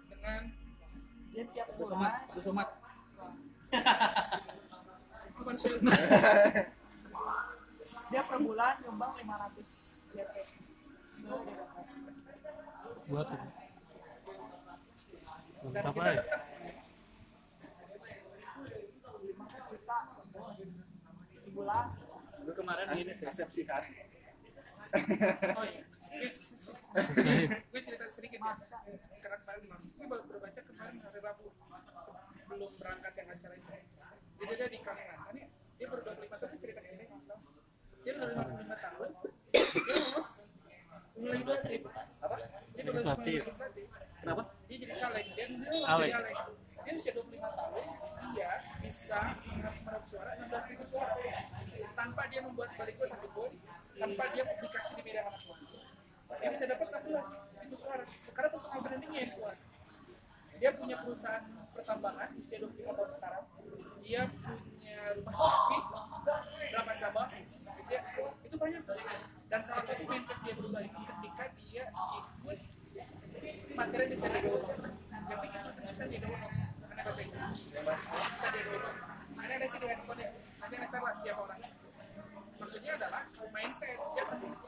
dengan dia tiap bulan somat. *laughs* dia per bulan nyumbang 500 JP Buat itu. Mantap aja. 5 juta sebulan Gue kemarin ini sih. resepsikan oh iya Gue- cerita sedikit ya. Karena kemarin gue baru baca kemarin hari Rabu. Sebelum berangkat yang acara itu. Jadi dia di Kangeran ini dia baru 25 tahun cerita ini dia baru 25 tahun dia lulus. Legislatif apa? Dia lulus Legislatif. Kenapa? dia jadi caleg. Dan dia Caleg. dia usia 25 tahun dia bisa meraup suara 16 ribu suara. Tanpa dia membuat baliho satu pun tanpa dia publikasi di media mana pun dia bisa dapat 16 ribu suara karena personal brandingnya yang kuat dia punya perusahaan pertambangan usia 25 tahun sekarang. Dia punya rumah kopi 8 cabang. Dia, itu banyak. Dan salah satu mindset dia berubah itu ketika dia ikut materi di yang bikin itu punya Sandiaga Uno. Karena baca itu. Sandiaga Uno. Ada ada sih di handphone ya nanti nempel lah siapa orangnya. Maksudnya adalah mindset. Dia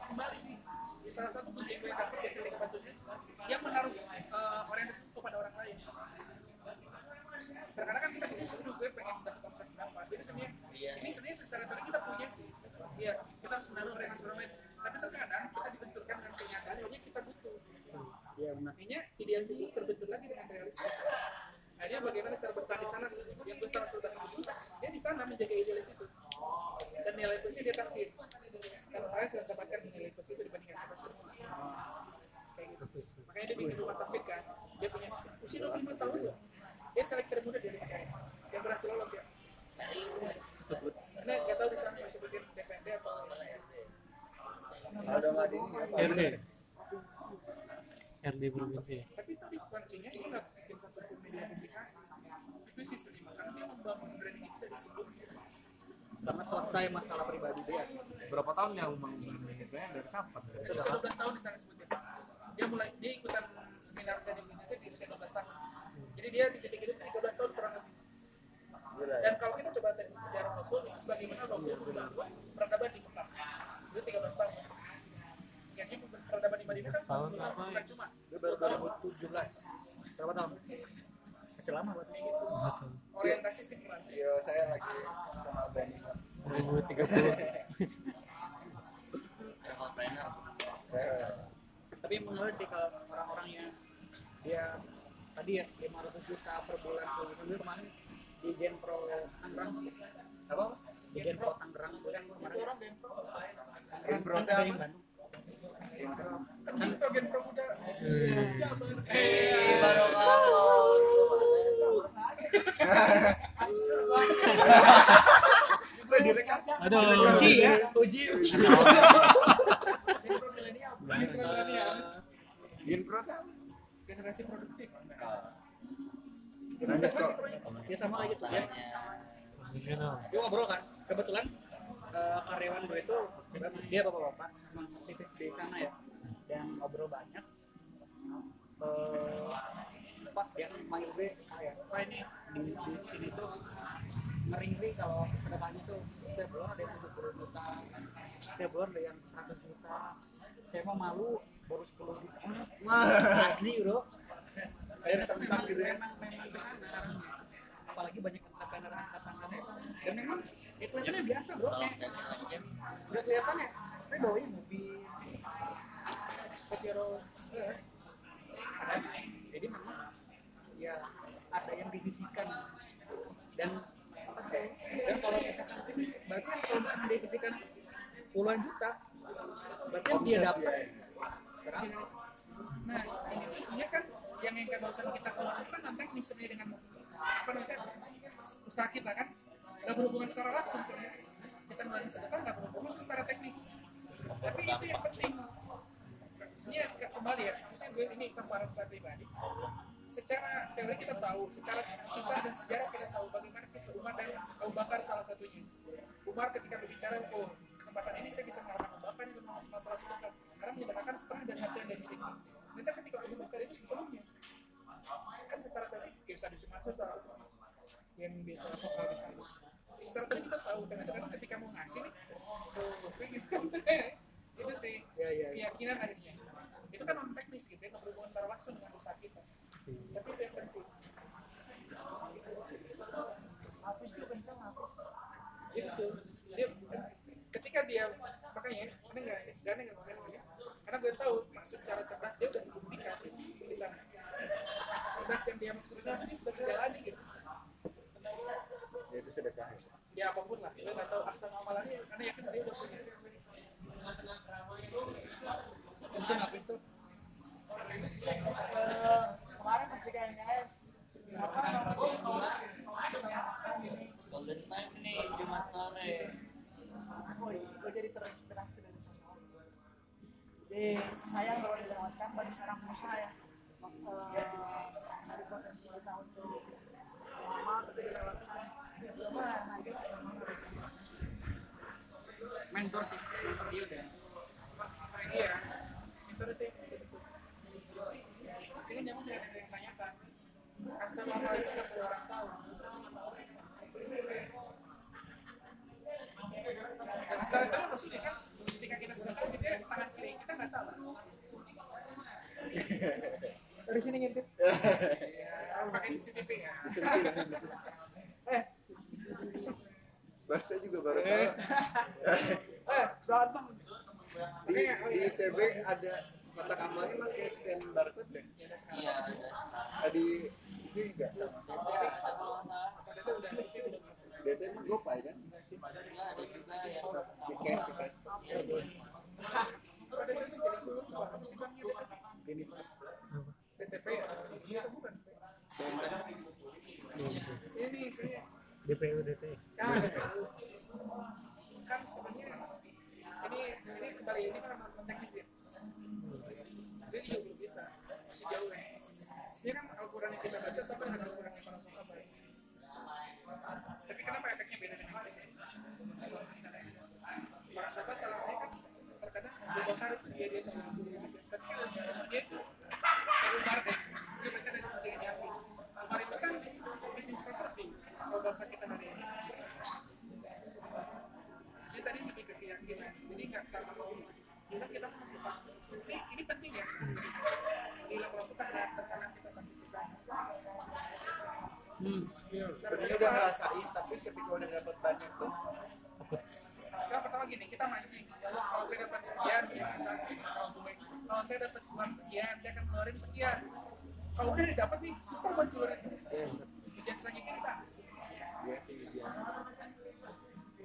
kembali sih. di salah satu kunci yang gue dapat dari ketika batunya dia menaruh uh, orientasi kepada orang lain terkadang kan kita bisa seduh gue pengen dapat omset berapa jadi sebenarnya ini sebenarnya secara teori kita punya sih iya kita harus menaruh orientasi orang lain tapi terkadang kita dibenturkan dengan kenyataan bahwa kita butuh Iya benar. Akhirnya idealis itu terbentuk lagi dengan realistis. Akhirnya bagaimana cara bertahan di sana sih? Yang gue sama sudah dia di sana menjaga idealis itu. Dan nilai plus dia tampil. Dan makanya sudah plus itu dibandingkan apa semua. Kayak gitu. Makanya dia bikin rumah tampil kan. Dia punya usia 25 tahun loh. Dia caleg termuda dari PKS. Yang berhasil lolos ya. Tersebut. Karena nggak tahu di sana disebutin DPD atau ini ya RD. RD provinsi. tapi tadi kuncinya dia nggak bikin satu media publikasi itu sih seniman karena dia membangun branding itu dari sebelumnya Karena selesai masalah pribadi dia. berapa tahun yang saya dari kapan? Usia 12 tahun di sana sebutnya dia mulai dia ikutan seminar saya di itu di usia 12 tahun. Jadi dia di titik itu 13 tahun kurang lebih. Dan kalau kita coba tes sejarah Rasul itu sebagaimana Rasul membangun peradaban di Mekah. Itu 13 tahun. Kayaknya peradaban di Madinah kan 13 tahun 10 tahun apa? bukan cuma Gue baru 2017. Berapa tahun? Masih lama buat kayak gitu. orientasi sih bukan Iya, saya lagi sama Benny 2030. Travelpreneur. Tapi menurut sih kalau orang-orang yang dia tadi ya 500 juta per bulan tuh itu kemarin di Genpro Tangerang. Apa? Di Genpro Tangerang. Gue kan kemarin orang Genpro Genpro kan dari Bandung Eh, Aduh. uji ya uji generasi produktif. Lanjut kok ya sama aja ya Profesional. gue ngobrol kan. Kebetulan eh, karyawan gue itu dia bapak-bapak. Aktivis di sana ya dan ngobrol banyak. Eh pak yang manggil gue kayak pak ini di, di sini tuh ngeri kalau ke depannya tuh setiap bulan ada yang 70 juta setiap bulan ada yang 100 juta. Saya mau malu baru 10 juta. Asli bro. Air sentak gitu ya. Memang memang apalagi banyak entrepreneur angkat tangannya dan memang ya kelihatannya biasa bro. Kayak game nggak kelihatan ya saya bawain mobil Pajero jadi memang ya ada yang divisikan dan apa dan kalau misalkan berarti kalau misalkan divisikan puluhan juta berarti yang dia Omset, dapat ya. Nah, ini tuh sebenarnya kan yang yang barusan kita keluarkan kan teknis sebenarnya dengan apa namanya usaha kita kan nggak berhubungan secara langsung sebenarnya kita ngeluarin sedekah nggak berhubungan secara teknis tapi itu yang penting sebenarnya ke- kembali ya maksudnya gue ini gambaran saya pribadi. Secara teori kita tahu secara kisah dan sejarah kita tahu bagaimana kisah Umar dan Abu Bakar salah satunya. Umar ketika berbicara oh kesempatan ini saya bisa mengalahkan Abu Bakar ini tentang masalah sedekah. Karena menyedekahkan setengah dari harta yang dia miliki. Ternyata ketika Abu Bakar itu sebelumnya kan secara teori kisah di Sumatera salah satu yang biasa vokal di sana. Secara teori kita tahu kadang-kadang ketika mau ngasih nih oh *laughs* itu sih ya ya. keyakinan akhirnya itu kan non teknis gitu ya nggak berhubungan secara langsung dengan usaha kita. Tapi itu yang penting. Habis tuh kencang habis. itu. Dia ketika dia makanya karena nggak karena nggak ngomongin ya karena gue tahu maksud cara cerdas dia udah dibuktikan di sana. Cerdas yang dia maksud di sana dia sudah terjalani gitu. Ya itu sedekah ya. ya apa pun lah. Kita nggak tahu asal amalannya karena yakin dia udah punya. Bisa habis tuh Eh, kemarin pas di KNKS apa namanya pasti banyak makan ini golden time nih Jumat sore. Woi, gue jadi terinspirasi dari sana. Jadi sayang kalau dilewatkan bagi seorang pengusaha ya Eh, dari potensi kita untuk lama tapi dilewatkan coba nanti memang harus mentor sih? Mentor dia udah. Iya itu itu sehingga ada yang tanyakan asal itu nggak perlu orang tahu dan setelah itu maksudnya kan ketika kita sedekah gitu ya tangan kiri kita nggak tahu. Dari sini ngintip. Ya pakai CCTV ya. Eh. Baru saya juga baru tahu. Eh. Berantem di, di ITB ada kotak amalnya pakai scan barcode deh iya ada. Tadi itu juga udah didapat nih, susah buat ngeluarin. Ujian selanjutnya bisa. ya sih ya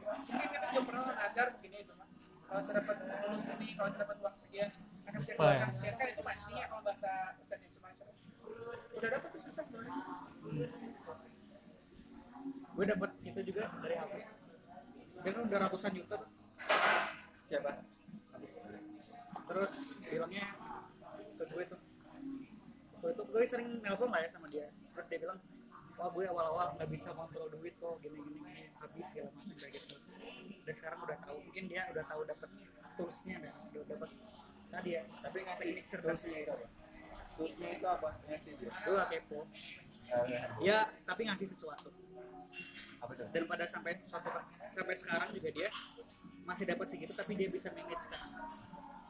Mungkin kita juga pernah sadar begini itu, Mas. Kalau saya dapat lulus ini, kalau saya dapat uang sekian, akan Apa keluarkan ya? sekian kan itu mancing ya kalau bahasa Ustaz di Sumatera. Udah dapat tuh susah ngeluarin. gue dapat itu juga dari hapus dia kan udah ratusan juta tuh. siapa terus bilangnya gue tuh gue sering nelpon lah ya sama dia. Terus dia bilang wah gue awal-awal nggak bisa kontrol duit kok gini gini gini habis segala macam kayak gitu. Udah sekarang udah tahu mungkin dia udah tahu dapat toolsnya dan udah dapat tadi ya tapi ngasih teknik cerdasnya toolsnya itu apa? Toolsnya itu apa? Ngasih dia? Gue kepo. Ya tapi ngasih sesuatu. Apa dan pada sampai suatu sampai sekarang juga dia masih dapat segitu tapi dia bisa manage sekarang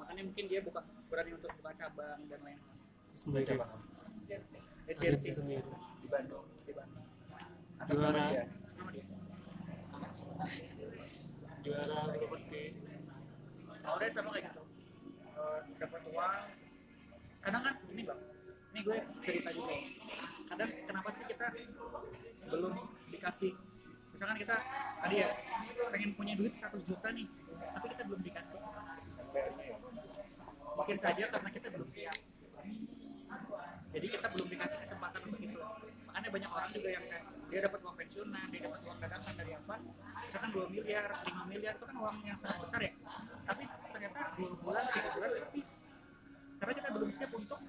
makanya mungkin dia buka berani untuk buka cabang dan lain-lain Baca apa? agensi di Bandung di Bandung. Atas nama Juara. dia. Juara properti awalnya sama kayak gitu. Eh, dapat uang. Kadang kan ini bang. Ini gue cerita juga. Kadang kenapa sih kita belum dikasih? Misalkan kita tadi ya pengen punya duit 100 juta nih tapi kita belum dikasih. Ya. Mungkin saja karena kita belum siap jadi kita belum dikasih kesempatan untuk itu. Makanya banyak orang juga yang kayak dia dapat uang pensiunan dia dapat uang dadakan dari apa? Misalkan 2 miliar 5 miliar itu kan uang yang sangat besar ya. Tapi ternyata 2 bulan 3 bulan habis. Karena kita belum siap untuk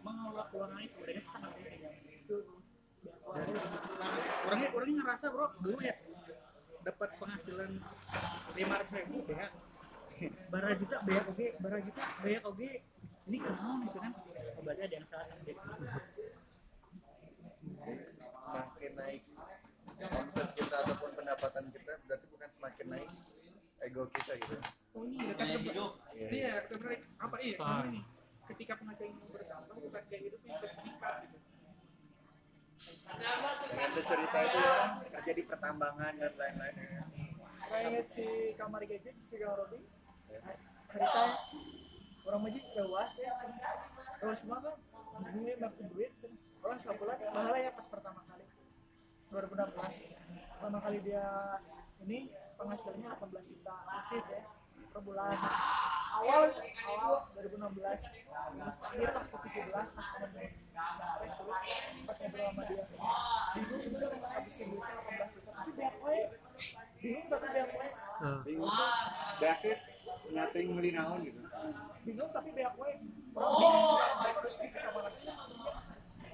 mengelola keuangan itu. Dan itu sangat penting. Dan orangnya orangnya ngerasa bro dulu ya dapat penghasilan 500 ribu ya bara juta bayar oge bara juta bayar oge ini kenal gitu kan berarti ada yang salah sama dia. Semakin naik omset kita ataupun pendapatan kita berarti bukan semakin naik ego kita gitu. Oh iya kan hidup. Iya sebenarnya apa iya sebenarnya nih. Ketika penghasilan bertambah bukan gaya hidup yang meningkat gitu. Dengan cerita itu ya kerja di pertambangan dan lain-lain ya. kayak si kamar gadget si kamar Robi cerita orang maji lewas ya. Lewas semua kan ini makin duit orang sebulan bahala ya pas pertama kali. 2016 pertama kali dia ini penghasilannya 18 juta. Masif ya per bulan. Awal awal 2016 pas akhir lah ke 17 pas temen Pres dulu pas ngobrol sama dia. Bingung bisa nggak habisin duitnya 18 juta. Tapi banyak wae bingung tapi banyak wae bingung tuh. Nyating beli naon gitu bingung tapi banyak wae orang bingung. Kamar lagi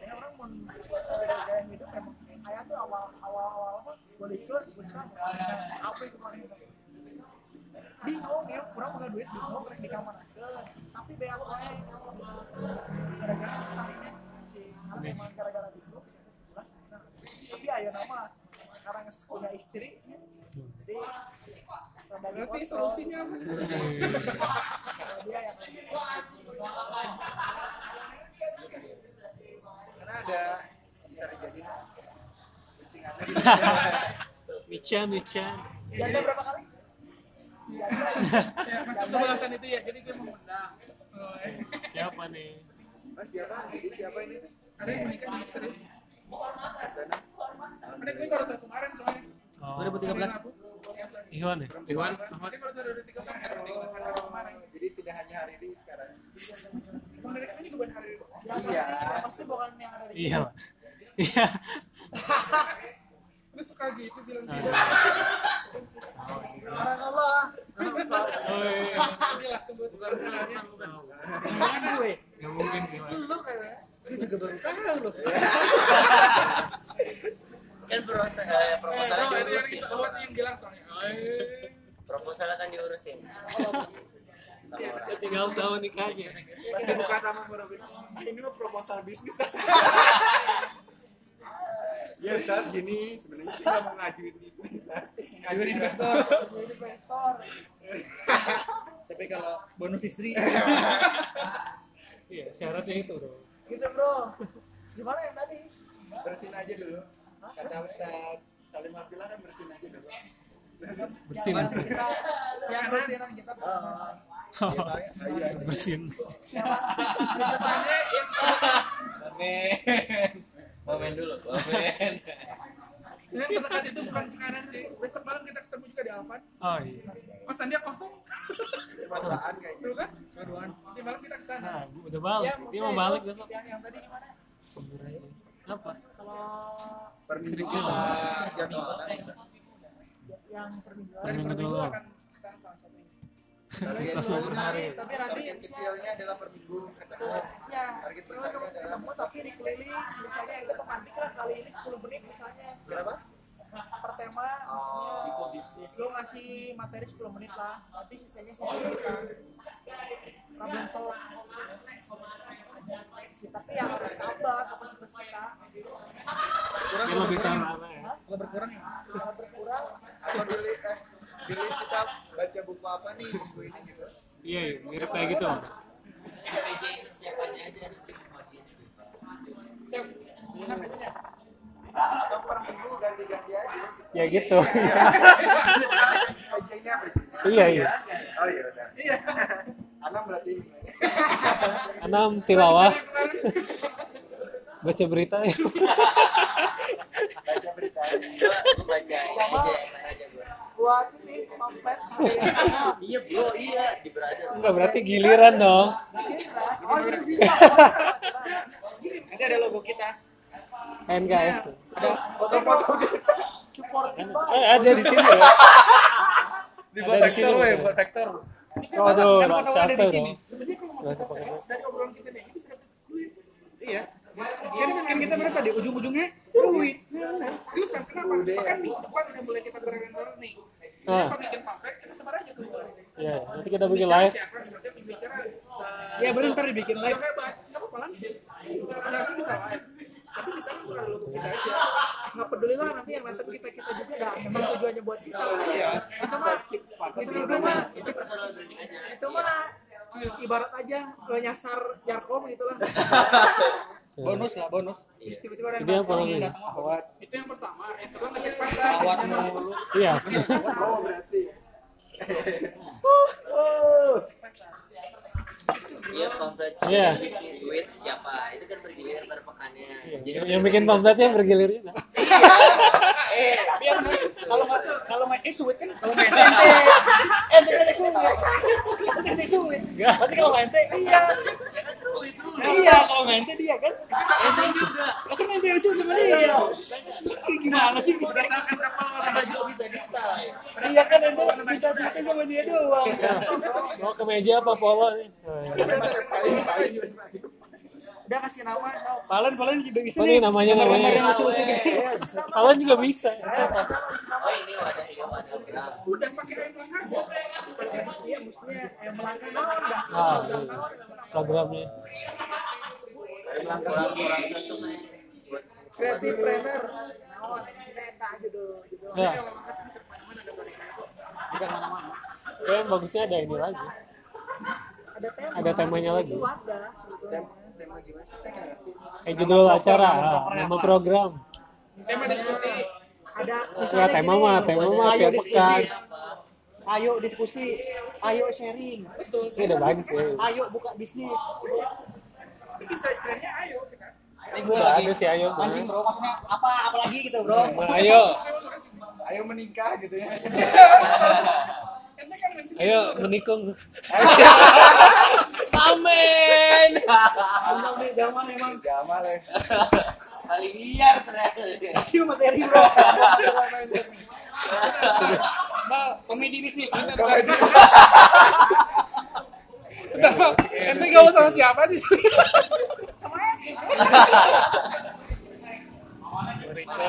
ya orang mau gaya hidup memang kayak tuh awal awal awal apa boleh ikut bisa apa itu kemarin bingung ya kurang punya duit bingung mereka di kamar tapi banyak wae gara-gara tadinya si emang gara-gara bingung bisa jelas tapi ayo nama sekarang punya istri jadi berarti solusinya dia yang karena ada bisa terjadi Michan Michan janda berapa kali? ya masuk ke bahasan itu ya jadi gue mau undang Oh, eh. siapa nih Mas siapa? Jadi siapa ini? ada yang menikah serius ada gue baru tahu oh, 2013 Iwan ya Iwan Dia baru tahu 2013 ada penjelasan dari kemarin Jadi tidak hanya hari ini sekarang. Bukan hari Ya Iya. ya pasti bukan yang ada di sini. iya *laughs* iya lu suka gitu bilang gitu Orang Allah. oh, iya. inilah kebetulan bukan gue nggak mungkin sih. Lu kayaknya. gue juga baru tahu loh *laughs* kan proses eh, proposalnya Oh, itu yang diurusin yang bilang soalnya Oh, iya. proposalnya kan diurusin *laughs* tinggal tahu nikahnya Pas dibuka sama Merobin. Ini mah proposal bisnis. *laughs* ya Ustaz, gini sebenarnya sih nggak mau ngajuin bisnis. Ngajuin investor. Jadi investor. *laughs* tapi kalau bonus istri iya syaratnya itu bro Gitu bro. Gimana yang tadi? Bersin aja dulu. Kata Ustaz Salim Abdillah kan bersin aja dulu. bersin Yang kita, yang rutinan kita. Oh, iya. Ayo aja. bersin biasanya yang Momen. Momen dulu, momen. sebenarnya terdekat itu bukan sekarang sih besok malam kita ketemu juga di Alvan oh iya kosan dia kosong Cuma saan kayaknya. dulu kan di malam kita ke sana nah udah balik Ya, dia mau balik itu, besok Yang yang tadi gimana? apa Kalau Per minggu kita jadwalkan. yang per minggu. per akan ke sana salah satunya mau per hari. Tapi nanti kecilnya adalah per minggu. Kata Ya, Target ketemu tapi dikeliling misalnya itu pemantik lah kali ini 10 menit misalnya berapa? Per tema maksudnya lu ngasih materi 10 menit lah nanti sisanya sendiri kita problem solve. Sih tapi yang harus tambah kapasitas kita. Yang lebih ya kalau berkurang ya? Kalau berkurang Atau pilih eh pilih kita baca buku apa nih minggu ini gitu. iya iya mirip kayak gitu. PJ ini siapanya aja nanti bagiannya gitu. ya gitu apa? iya iya Oh iya udah. Iya. Anam berarti enam tilawah baca berita ya baca berita. Baca buat ini pamflet Iya bro, iya di brother. enggak berarti giliran dong oh bisa *laughs* Nanti ada logo kita. NKS Foto-foto support kita eh, ada di sini *laughs* ya di vektor sini, we, ya. buat vektor. waduh Kan foto ada di sini. sebenarnya kalau mau dari obrolan kita nih ini bisa dapat duit Iya. Kan, kan kita berapa tadi ujung-ujungnya duit. seriusan kenapa bahkan minggu depan udah mulai kita nih Ah. Kita bikin kita sebar aja tuh. ya nanti kita bikin live eh, Ya bener ntar dibikin live. Apa-apa langsung. Bisa live. Tapi bisa langsung ada logo kita aja. nggak peduli lah nanti yang nonton kita kita juga dah memang tujuannya buat kita Iya. itu mah itu mah Itu personal branding aja. itu mah ibarat aja lo nyasar jarkom gitu lah Bonus lah, bonus. Terus tiba-tiba ada Ini yang datang, datang Awat, Itu yang pertama. Yang kedua ngecek pasar. awat mulu. iya Oh berarti. Iya pamflet Iya. bisnis with siapa? Itu kan bergilir per pekannya. Jadi yang bikin pamfletnya bergilir juga. Eh, biar kalau kalau nggak eh suit kan kalau main ente ente kan suit ente suit tapi kalau main ente iya. Iya kalau main ente dia kan. Ente juga. Kan ente yang suit sama dia. Gimana sih? Berdasarkan warna baju. bisa bisa. iya kan ente kita sama dia doang. Mau ke meja apa polo? Nih iya. Udah kasih nama so Palen palen juga bisa Oh, ini namanya Gambar-gambar namanya. yang gitu kalian juga bisa Oh ini wadah iya wadah. Udah pakai air aja. iya mestinya yang melangkah naon dah ah iya. programnya Kurang kurang cocok nih. Buat kreatif judul judul ya Yang langka tuh bisa ke mana-mana ada mereka kok. bisa ke mana-mana ya bagusnya ada ini lagi ada tema. Ada temanya lagi? Itu ada sebetulnya. Tema gimana? Eh judul acara nama program. Tema diskusi. ada ya misalnya tema gini, mah tema mah ayo diskusi. pekan. Ayo diskusi ayo sharing. Betul. ini udah bagus ya ayo buka bisnis. Bisa brandnya ayo. Ini gue Udah lagi. ada sih ayo anjing bro maksudnya apa apa lagi gitu bro? Ayo. Ayo menikah gitu ya. *laughs* Ayo menikung *laughs* Amin. Gamal emang Gamal ya. Kali liar ternyata. kasih materi bro Mal, komedi bisnis. Mal. Ente gaul sama siapa sih?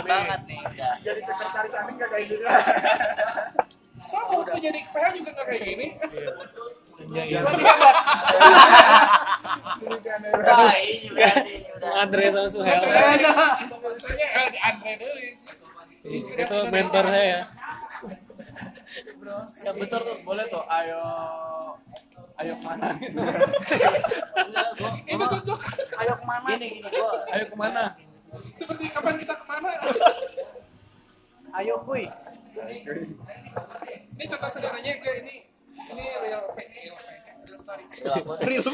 banget nih. Jadi sekretaris aneh gak kayak gitu. Sama udah jadi PH juga nggak kayak gini. Iya, kan ya. Ini udah. Andre sama Suhel Maksudnya eh, di Andre dulu. itu mentor saya Ya betul tuh, boleh tuh. Ayo ayo ke mana *laughs* gitu. Itu cocok. ayo ke mana gini gini gua Ayo ke mana? Seperti kapan kita ke mana? Ayo kuy Ini contoh sederhananya gue ini ini real fake, real fake, real story. real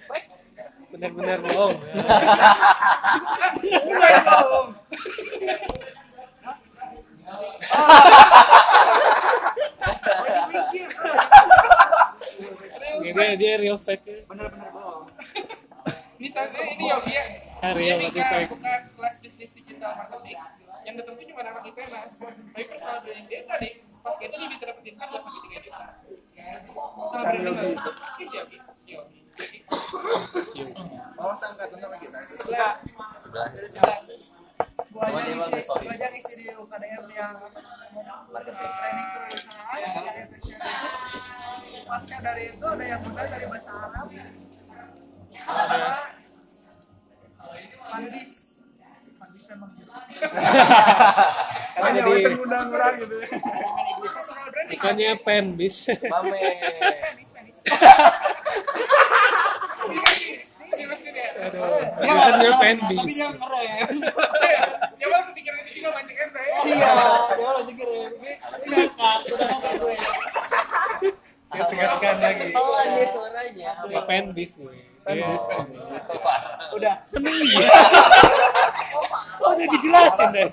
*laughs* fake benar-benar bohong Mulai dong. ini dia, dia real fake bener-bener bohong Misalnya ini Yogi ya. Dia real buka, fake. buka kelas bisnis digital marketing yang datang tuh cuma anak IPNAS tapi personal branding dia tadi pas gitu dia bisa dapetin kan 2 sampai 3 juta personal branding ini. Oh, sangkatan sama kita. sebelas. Sebelas. Di yang training perusahaan pasca dari itu ada yang undang dari bahasa Arab. Ada Pandis Pandis memang gitu. *laughs* Karena Hanya jadi undang orang gitu. ikannya pen bis. Mame. Pen bis *laughs* tapi dia keren ya bang kepikiran itu juga mancing ente ya iya dia Tegaskan lagi. pelan dia suaranya penbis nih. Iya. udah Oh, *laughs* udah dijelasin deh.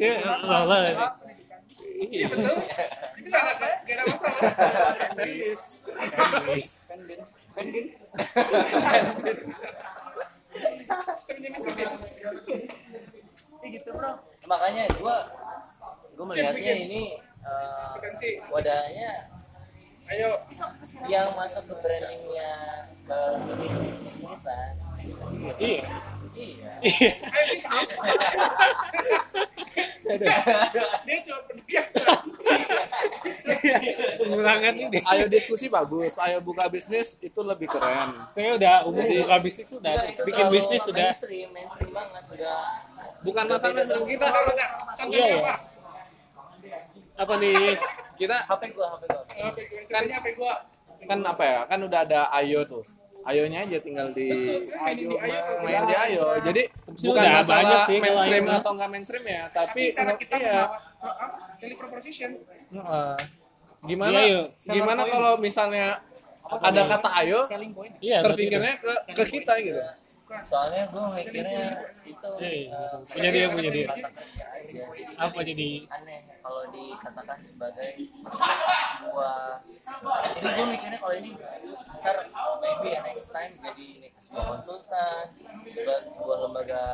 Ya, Allah. Iya betul. Itu nggak ada nggak ada masalah. Penbis. Feminis tapi Ih, gitu bro makanya gua gua melihatnya ini eh, potensi. wadahnya Ayo. yang masuk ke brandingnya ke bisnis bisnisan Iya. iya Iya. Ayo bisnis. Dia cuma penbiasa. Pengurangan ini. ayo diskusi bagus ayo buka bisnis itu lebih keren Kayaknya udah umum buka bisnis udah. Bikin bisnis udah. mainstream mainstream banget udah bukan masalah mainstream kita. Iya, Contohnya iya. apa? Apa nih? kita HP gua HP gua HP. Contohnya HP gua. kan apa ya kan udah ada ayo tuh ayonya aja tinggal di Ayo. main di ayo jadi bukan masalah sih mainstream atau nggak mainstream ya tapi Tapi cara kita iya membawa value proposition. Heeh. gimana Iya, ayo. gimana kalau misalnya ada kata ayo. Iya, terpikirnya ke ke kita gitu soalnya gua mikirnya itu eh, punya dia, punya dia. kata kerja aja itu. Apa jadi aneh kalau dikatakan sebagai sebuah jadi gue mikirnya kalau ini ntar maybe ya next time jadi sebuah konsultan sebuah, sebuah lembaga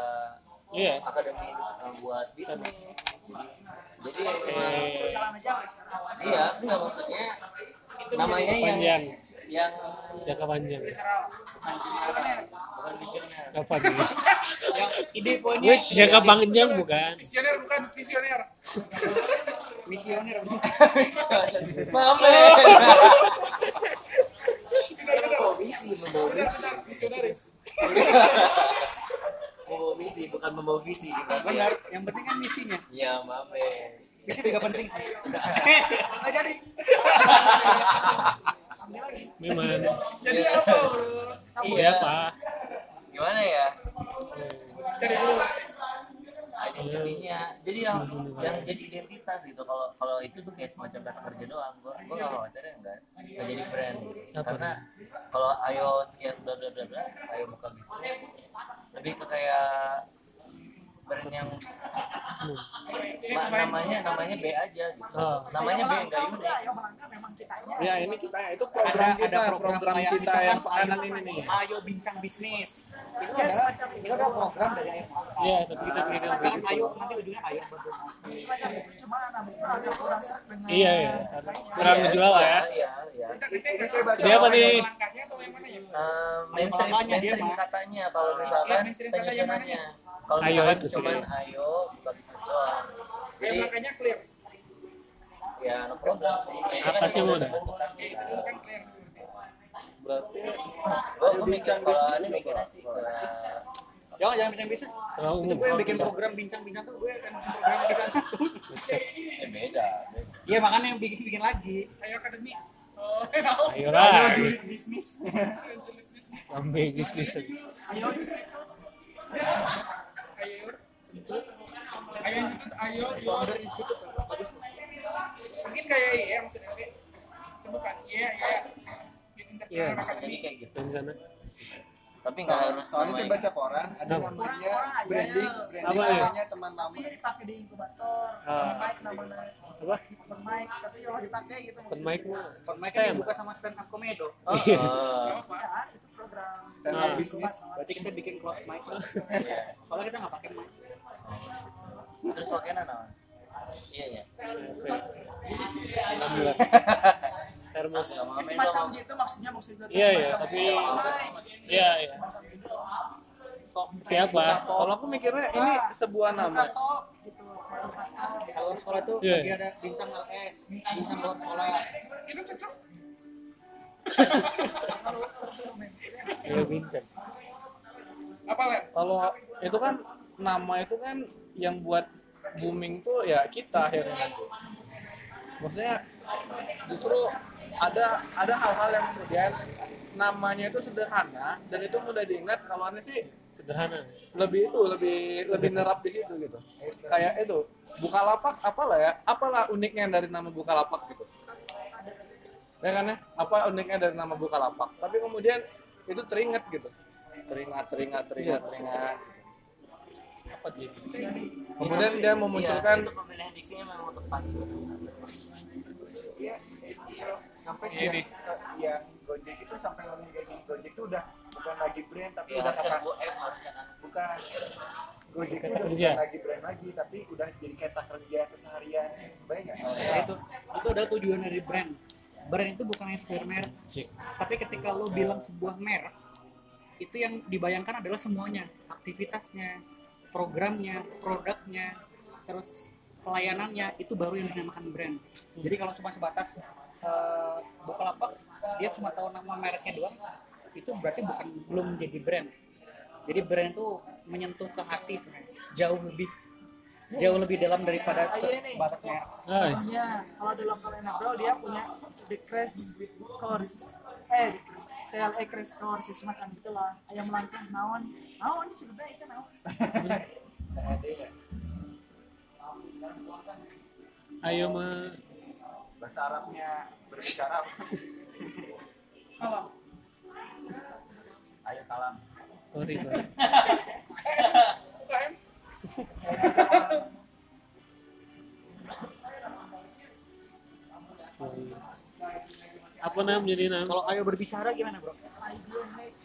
Iya. akademis uh, buat bisnis jadi Eh, iya enggak maksudnya namanya yang panjang, yang jangka panjang. Visioner bukan visioner Apa nih? yang ide poinnya Wih, jangka panjang bukan? Visioner bukan visioner. Benar-benar. misi membawa visi Benar-benar visionaris. membawa misi bukan membawa visi benar yang penting kan misinya ya maaf misi juga penting sih *laughs* itu tuh kayak semacam kata kerja doang gua gua nggak khawatirnya enggak nggak jadi brand. Apa? karena kalau ayo sekian bla bla bla bla ayo buka bisnis lebih ke kayak brand yang ma- namanya namanya B aja gitu. Oh. namanya B enggak unik ayo melangkah memang kitanya. Ya ini kita itu program Ada- kita ada program program kita yang Pak kanan Ayo- ini nih. Ayo bincang bisnis. Itu adalah itu adalah program dari ayo Iya, tapi kita bikin semacam ayo nanti ujungnya ayo semacam itu cuma kurang serak dengan Iya, iya. Kurang menjual lah ya. iya iya. Jadi apa nih? Langkahnya atau yang mana ya? Eh, mainstream dia mainstream katanya kalau misalkan Ya, penyusunannya kalau Ayo itu sih. cuman ayo buka bisnis doang Kayak jadi langkahnya clear. ya no problem sih Apa kan sih, udah kan. Ya itu dulu kan clear. berarti gua gua mikir kalau ini mikirnya sih jangan jangan bincang bisnis terlalu itu gue yang bikin program bincang-bincang tuh gue akan bikin program di sana *laughs* eh beda iya makanya yang bikin bikin lagi Ayo akademi. Oh. Ayo lah. julid bisnis Sampai bisnis. ayo institut Ayo. Ayo ayo. Mungkin kayak iya maksudnya. Itu bukan. Iya, iya. Iya. akademi. kayak gitu Dan sana. Tapi nggak harus soalnya saya namanya baca koran ada namanya Orang-orang aja. branding branding ya? namanya teman lama tapi dipakai di inkubator mic namanya. Apa? open mic tapi kalau dipakai gitu Open mic open mic kan dibuka sama stand up komedo oh, ya itu program stand up bisnis berarti kita bikin close mic soalnya kita nggak pakai mic. Terus wakena naon iya ya Alhamdulillah. Termos. Semacam gitu maksudnya maksudnya Iya, iya, tapi iya, iya. Seperti apa? kalau aku mikirnya ini sebuah nama gitu kayak. Kalau sekolah tuh Iya. lagi ada bintang LS, bintang luar sekolah. Itu cocok. Iya. Apa kalau itu kan nama itu kan yang buat booming tuh ya kita akhirnya nanti maksudnya justru ada ada hal-hal yang kemudian namanya itu sederhana dan itu mudah diingat kalau aneh sih Sederhana. lebih itu lebih lebih nerap di situ gitu. Kayak itu bukalapak apalah ya apalah uniknya dari nama bukalapak gitu. Ya kan ya? Apa uniknya dari nama bukalapak? Tapi kemudian itu teringat gitu. Teringat teringat teringat teringat Apa jadi? kemudian dia memunculkan Iya, itu pemilihan diksinya memang tepat. Iya, sampai sih yang, yang Gojek itu sampai ngomong kayak gini Gojek itu udah bukan lagi brand tapi ya udah kata bu M harusnya kan. Bukan. Gojek itu udah kerja. bukan lagi brand lagi tapi udah jadi kata kerja keseharian. Baik nggak? Nah, itu itu adalah tujuan dari brand. Brand itu bukan hanya sekedar merek. Tapi ketika lo bilang sebuah merek itu yang dibayangkan adalah semuanya aktivitasnya programnya produknya terus pelayanannya itu baru yang dinamakan brand. Jadi kalau cuma sebatas eh, Bukalapak dia cuma tahu nama mereknya doang itu berarti bukan belum jadi brand. Jadi brand itu menyentuh ke hati sebenarnya jauh lebih jauh lebih dalam daripada se- sebatas merek Ah, Contohnya kalau di lokal Enabel dia punya the crash course eh the crash TLE crash course semacam itulah ayam langkah naon. Naon sebetulnya itu naon. *laughs* Ayo mah bahasa Arabnya berbicara kalau. Ayo kalam. Sorry *laughs* sorry. Apa nam? Jadi nam? kalau ayo berbicara gimana bro?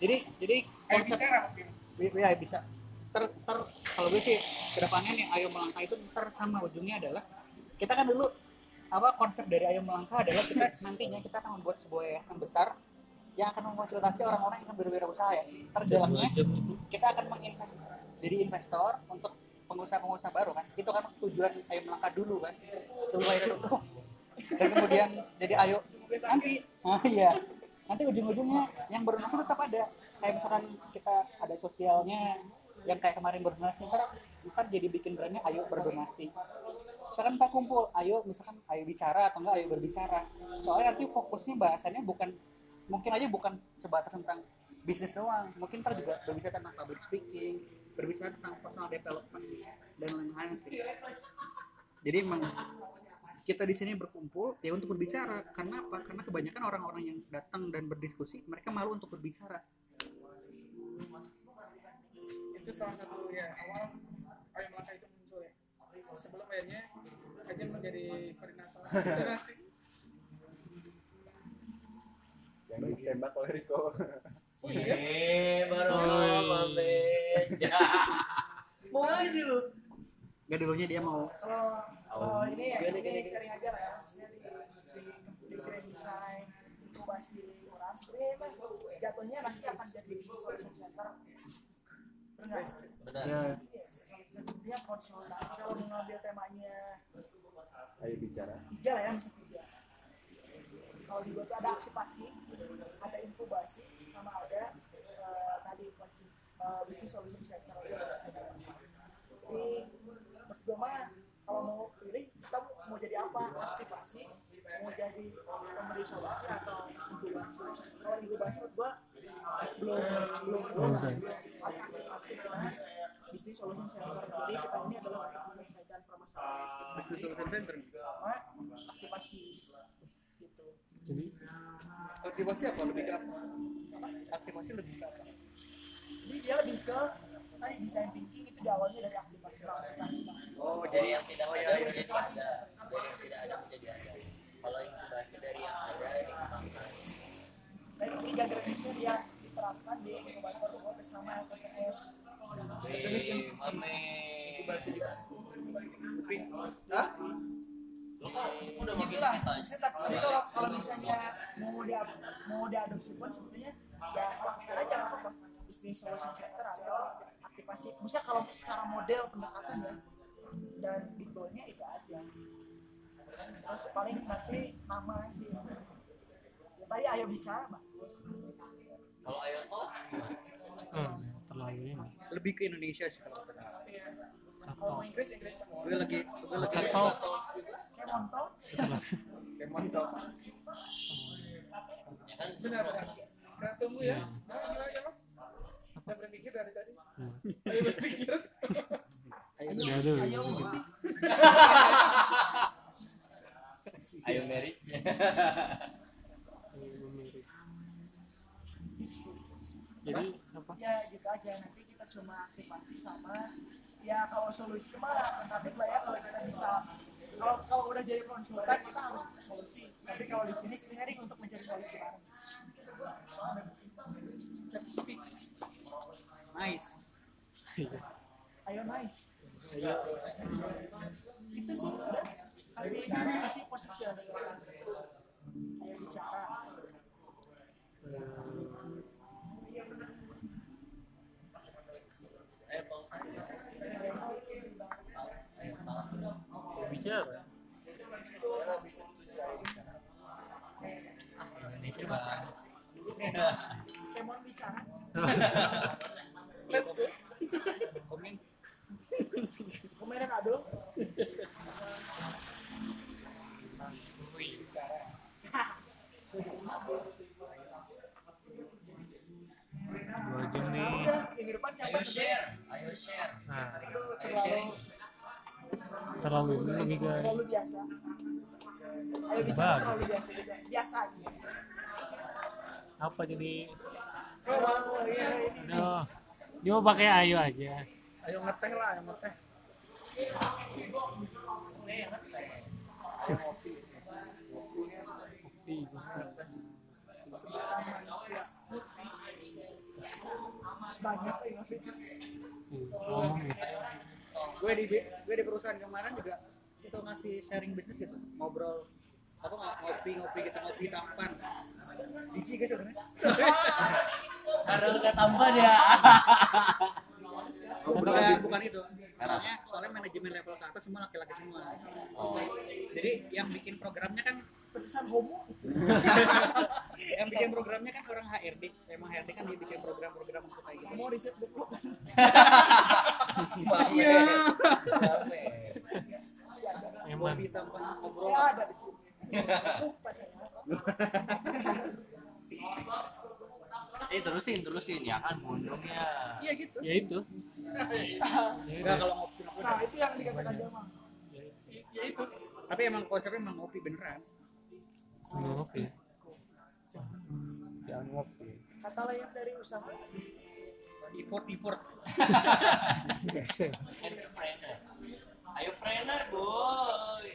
Jadi jadi konsep ya bisa. Ter, ter kalau gue sih ke depannya nih ayo melangkah itu ter sama. Ujungnya adalah kita kan dulu apa konsep dari ayo melangkah adalah kita nantinya kita akan membuat sebuah yayasan besar yang akan memfasilitasi orang-orang yang berwirausaha ya. Terdalamnya Dua jam itu. kita akan menginvest jadi investor untuk pengusaha-pengusaha baru kan. Itu kan tujuan ayo melangkah dulu kan. Sebelum ayo tutup dan kemudian jadi ayo nanti ah iya. Nanti ujung-ujungnya yang berdonasi tetap ada. Kayak misalkan kita ada sosialnya yang kayak kemarin berdonasi ntar ntar jadi bikin brandnya ayo berdonasi. Misalkan ntar kumpul ayo misalkan ayo bicara atau enggak ayo berbicara. Soalnya nanti fokusnya bahasannya bukan mungkin aja bukan sebatas tentang bisnis doang. Mungkin ntar juga berbicara tentang public speaking berbicara tentang personal development dan lain-lain sih. Jadi emang kita di sini berkumpul ya untuk berbicara. Karena apa? Karena kebanyakan orang-orang yang datang dan berdiskusi mereka malu untuk berbicara. Itu salah satu ya awal ayam melangkah itu muncul ya. Sebelum akhirnya kajian menjadi koordinator generasi yang ditembak oleh Riko. Eh baru ngomong Ben mau aja lu. Gak dulunya dia mau. Kalau kalau ini ya ini sharing aja lah ya maksudnya di di, di grand design inkubasi orang sebenarnya mah jatuhnya nanti akan jadi solution center. Benar benar. Ya Iya, dia konsolidasi kalau mengambil temanya. Ayo bicara. Tiga lah ya misalnya tiga. Kalau di gua tuh ada aktivasi ada inkubasi sama ada eh, tadi coaching eh, business solution center. Jadi menurut gua mah kalau mau pilih kita mau jadi apa? Aktivasi? Mau jadi pemberi solusi atau inkubasi? Kalau inkubasi menurut gua belum belum belum Tapi aktivasi business solution center. Jadi kita ini adalah untuk menyelesaikan permasalahan bisnis tadi sama aktivasi. Gitu. Jadi? Aktivasi apa lebih ke apa aktivasi lebih ke apa? Jadi dia lebih ke tadi design thinking itu di awalnya dari aktivasi aktivasi oh jadi yang tidak ada menjadi ada. dari yang tidak ada menjadi ada. Kalau inkubasi dari yang ada dikembangkan dari tiga grandisnya dia diterapkan di inkubator Google bersama LPPM mame inkubasi di Hah? udah gitu lah tapi tapi kalau kalau misalnya mau dia mau diadopsi pun sebetulnya ya lakukan aja apa-apa. Bisnis solution center atau aktivasi misalnya kalau secara model pendekatan ya. Dan diplonya itu aja. Terus paling nanti nama sih. Ya tadi ayo bicara bagus kalau ayo toh hmm, terlalu ini. lebih ke Indonesia sih kalau Iya. kalau mau Inggris Inggris semua. Gue lagi gue lagi kayak montol kayak ya kan? Benar benar. Kita tunggu ya. Nah, ayo, ayo. Kita berpikir dari tadi. Ayo berpikir. Ya aduh. ayo bukti Ayo Mary. Jadi apa? ya gitu aja nanti kita cuma aktivasi sama ya kalau solusi mah tentatif lah ya kalau kita bisa kalau kalau udah jadi konsultan kita harus solusi tapi kalau di sini sharing untuk mencari solusi bareng Let's speak. Nice ayo nice Ayo. itu sih udah kasih kasih position ayo bicara Ayo pausa. Bicara. Kalau bisa tujuh ayo bicara. Indonesia banget. Kemon bicara *laughs* Let's go. komen kemarin aduh Dua jam nih. udah minggu depan siapa Ayo share, ayo share, Nah, ayo terlalu sharing. terlalu ini lagi guys. terlalu biasa ayo bicara terlalu biasa juga biasa aja Apa jadi? oh iya ini Aduh. Dia mau pakai ayo aja. Ayo ngeteh lah, ayo ngeteh. Kopi. sebanyak gue di gue di perusahaan kemarin juga itu ngasih sharing bisnis gitu ngobrol apa ngopi ngopi kita ngopi tampan. Diji guys sebenarnya Karena udah tampan ya. bukan. Bukan itu. Soalnya soalnya manajemen level ke atas semua laki-laki semua. Oh. jadi yang bikin programnya kan terkesan homo? *laughs* Yang bikin programnya kan orang HRD emang HRD kan dia bikin program-program untuk kayak gitu. Mau riset dulu. *laughs* Eman. ngopi tampan ngobrol ya ada di sini lupa saya Eh terusin terusin ya kan bundungnya. Iya gitu. Ya itu. *laughs* enggak kalau ngopi ngopi nah itu yang dikatakan Jamal I- Ya itu. tapi emang konsepnya emang ngopi beneran Semua kopi. Jangan ngopi. kata lain dari usaha bisnis effort effort. *laughs* Entrepreneur. Ayo trainer boy.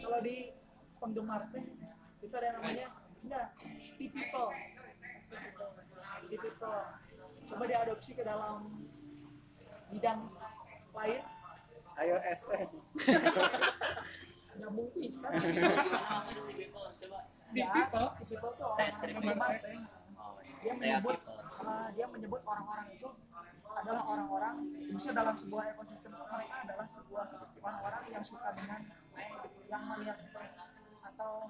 kalau di penggemar teh. Itu ada yang namanya enggak tipikal tipikal coba diadopsi ke dalam bidang lain. Ayo SM. nyambung bisa Coba. *laughs* ya tipikal tuh orang penggemar dia menyebut People. uh, dia menyebut orang-orang itu adalah orang-orang bisa dalam sebuah ekosistem mereka adalah sebuah orang-orang yang suka dengan yang melihat atau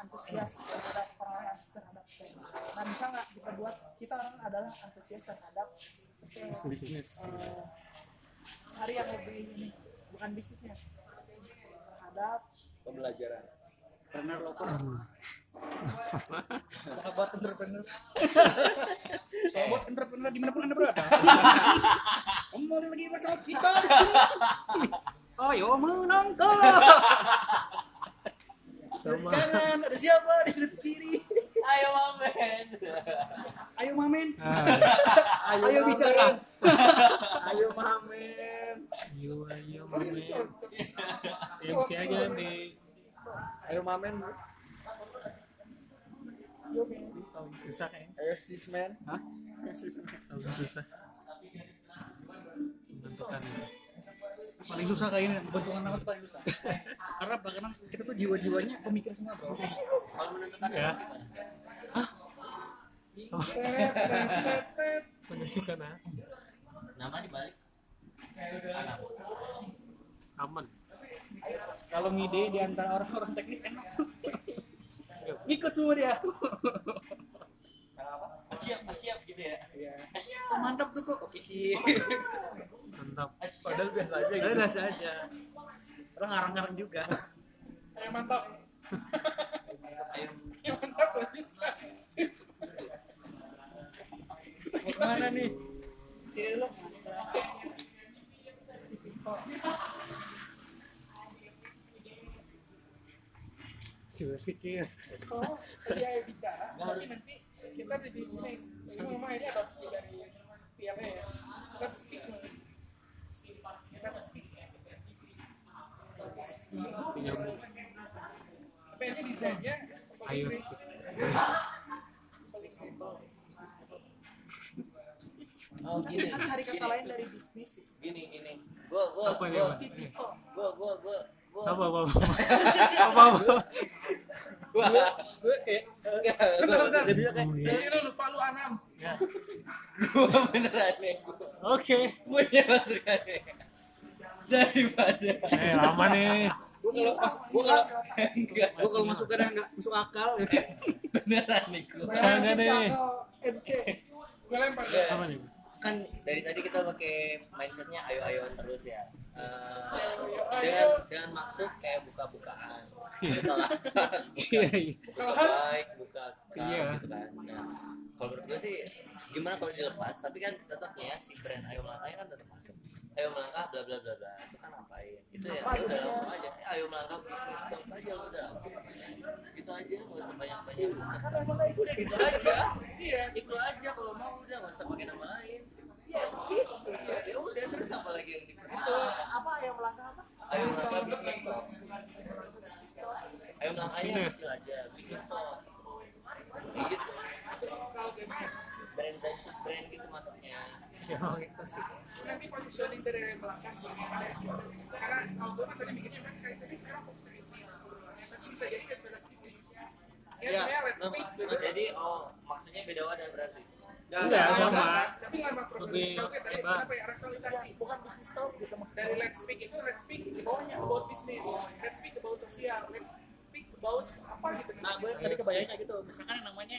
antusias terhadap yang antusias terhadap teh. Nah bisa nggak kita buat kita orang adalah antusias terhadap uh, Bisnis. uh, cari yang lebih ini bukan bisnisnya terhadap Pembelajaran. trainer loper sahabat entrepreneur sahabat entrepreneur di mana pun anda berada kembali lagi bersama kita di sini ayo menonton Sama. kanan ada siapa di sudut kiri Ayo mamen. ayo mamen Ah, ayo bicara ayo mamen Ayo, ayo, mamen. TMC aja nih. Ayo mamen. Tahu susah kayaknya. Ayo sismen. Hah? Tahu susah. Menentukan ini. Paling susah kayak ini bentukan nama tuh paling susah karena karena kita tuh jiwa-jiwanya pemikir semua bro Kalau Ya. Menentukan ah. Nama dibalik. Aman. kalau ngide di antara orang-orang teknis enak ngikut semua dia siap siap gitu ya? Iya. Siap. Oh, mantap tuh kok. Oke sih *laughs* mantap. Padahal biasa aja gitu. Biasa aja. Orang ngarang-ngarang juga. Kayak mantap. Kayak mantap loh sih. Mana nih? Sini lo Sudah pikir. Oh, dia bicara, tapi nanti kita jadi ini, mama ini adopsi dari PLA ya. Let's speak. Let's speak. Tapi aja desainnya Ayo. Oh gini. kan cari kata gini, lain dari bisnis gitu Gini gini. Gua gua gua gua gua gua Apa apa apa. *laughs* Apa apa. gua gua kayak enggak Bentar, bentar. jadi kayak Di sini lu lupa lu Anam. gua beneran nih Oke. punya masukannya daripada Eh lama nih. Gua kalau pas gua kalau enggak gua kalau masukannya nggak masuk akal beneran nih gua Saya nih. Gue lempar. Apa nih? Kan dari tadi kita pakai mindsetnya ayo-ayoan terus ya. Eh, dengan dengan maksud kayak buka-bukaan. Salah *laughs* Iya iya. buka baik buka Iya. gitu kan. Nah, kalau menurut gue sih gimana kalau dilepas tapi kan tetapnya si brand ayo melangkah kan tetap masuk ayo melangkah bla bla bla bla. Itu kan ngapain? Itu ya ya udah langsung aja. Eh, ayo melangkah bisnis stop aja lu udah. Gitu aja nggak usah banyak banyak udah gitu aja. Iya. itu aja kalau mau udah nggak usah pakai nama lain. Ya udah terus apa lagi yang itu diperlukan apa yang melangkah apa? Ayo melangkah bisnis stop ayo melangkahnya Bisnis. kecil aja bisnis. stop gitu Kalau gini, brand brand sub brand gitu maksudnya Emang itu sih. nanti positioning dari melangkah sih. Karena kalau gue kan tadi mikirnya kan kayak tadi sekarang fokus ke bisnis. Tapi bisa jadi ke sebelah bisnis. Ya, Ya, sebenarnya let's speak oh, gitu. jadi oh maksudnya beda wadah berarti Enggak sama. Tapi lama Lebih Kalau kayak tadi kenapa ya rasionalisasi? bukan bisnis talk gitu maksudnya Dari let's speak itu let's speak di bawahnya about business. Let's speak about sosial. Let's speak about apa gitu. nah gue tadi kebayang kayak gitu misalkan yang namanya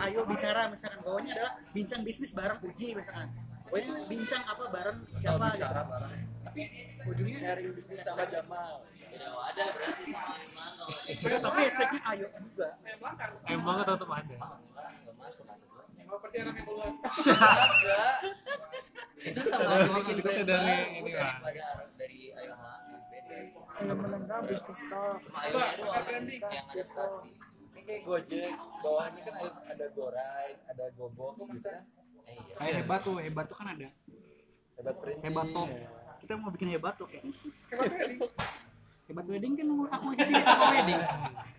ayo bicara misalkan bawahnya adalah bincang bisnis bareng uji misalkan pokoknya bincang apa bareng siapa bicara bareng Tapi ujungnya sharing bisnis sama Jamal beda wadah berarti sama Imano gitu. tapi hashtagnya ayo juga kayak melangkah. Emang tetap ada. ada Mau seperti anak yang keluar. *laughs* itu sama bikin brand dari ini, daripada dari ayo bisnis talk cuma ayo doang yang adaptasi ini kayak Gojek bawahnya kan ada, ada GoRide ada GoBox gitu kan eh, iya. kayak hebat tuh hebat tuh kan ada. Hebat printing hebat top kita mau bikin hebat tuh kayak. Hebat kali. hebat wedding kan aku isi aku wedding.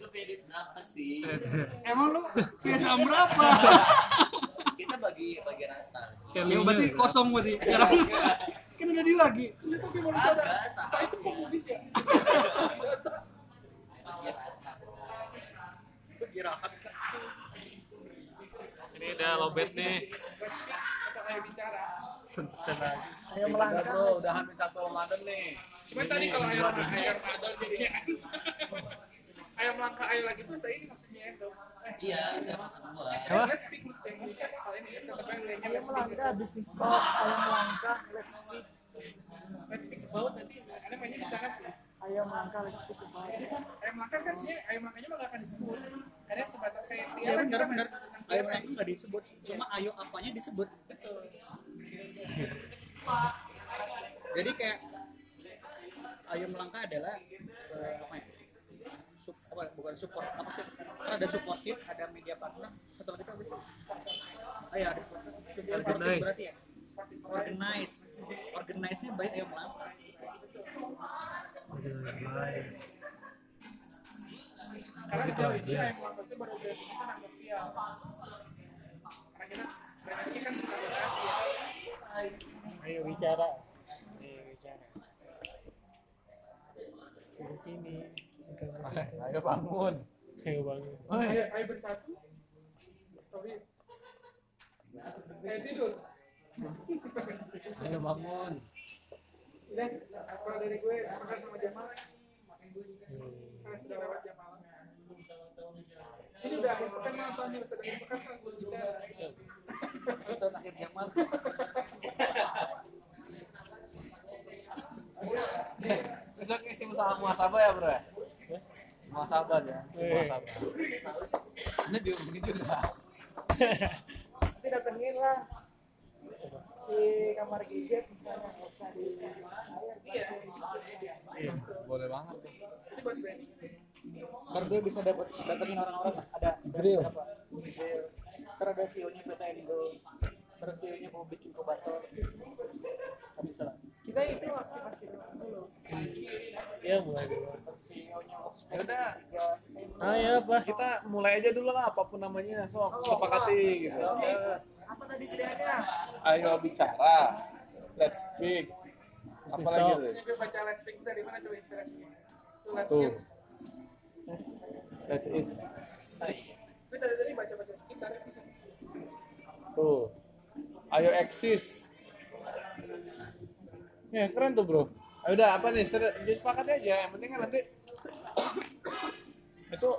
Lu edit berapa sih? Emang lu punya saham berapa? Kita bagi bagi rata. Ya berarti kosong berarti. Ya kan kan udah di lagi agak saham itu Komunis ya. Ini udah lobet nih. Let's speak atau kayak bicara. Ayo melangkah bro udah hampir satu Ramadan nih Cuman tadi kalau air air Ramadan jadinya kan. *laughs* Ayo melangkah ayo lagi bahasa ini maksudnya ya. dong. iya itu maksud gua? Let's speak ini ya tetap yang lainnya ayo let's speak. melangkah bisnis talk ayo melangkah let's speak Let's speak about nanti ada mainnya di sana sih. Ayo melangkah let's speak about Ayo melangkah kan sih, ayo melangkahnya malah akan disebut. Karena sebatas kayak dia ya kan benar tentang ayo melangkah nggak disebut cuma ayo apanya disebut. Betul. jadi kayak ayo melangkah adalah eh, apa ya? Sup, apa, bukan support apa sih? Kan ada supportif ada media partner. Satu lagi apa sih? Ah ya ada berarti ya organize organize nya baik ayo melangkah Karena sejauh ini ayo melangkah itu baru berarti tentang sosial. Karena kita banyaknya kan tentang donasi ya. Ayo bicara. Ayo bicara. Sini sini. ayo bangun Ayo bangun. Ayo, ayo bersatu. Tapi ayo tidur. Ayo bangun. Udah, kalau dari gue sepakat sama Jamal. Karena sudah lewat jam malam. Ini udah akhir pekan mas, soalnya sudah akhir pekan kan? Bicara. Sultan akhir Jamal. Besok isi usaha muasabah ya bro ya? Muasabah ya isi muasabah ini dihubungin juga nanti datengin lah si kamar gadget misalnya nggak usah di Iya, boleh banget tuh. Itu buat branding. Ntar gue bisa dapet dapetin orang-orang nggak? ada Grill. Ntar ada CEO nya PT Indo terus CEO nya publik inkubator Nggak bisa. Lah kita itu aktivasi dulu. Ya mulai dulu. Terus CEO nya Ya udah. ah ya apa kita mulai aja dulu lah apa pun namanya. Sok sepakati gitu apa tadi ideanya ayo bicara. Let's speak. Apa lagi saya baca Let's Speak dari mana coba inspirasinya tuh Let's tuh. Speak that's it. Tapi tadi tadi baca baca sekitar tuh. Ayo eksis. Ya keren tuh bro. Ayo udah apa nih? Sudah, disepakati aja. Yang penting kan nanti *coughs* itu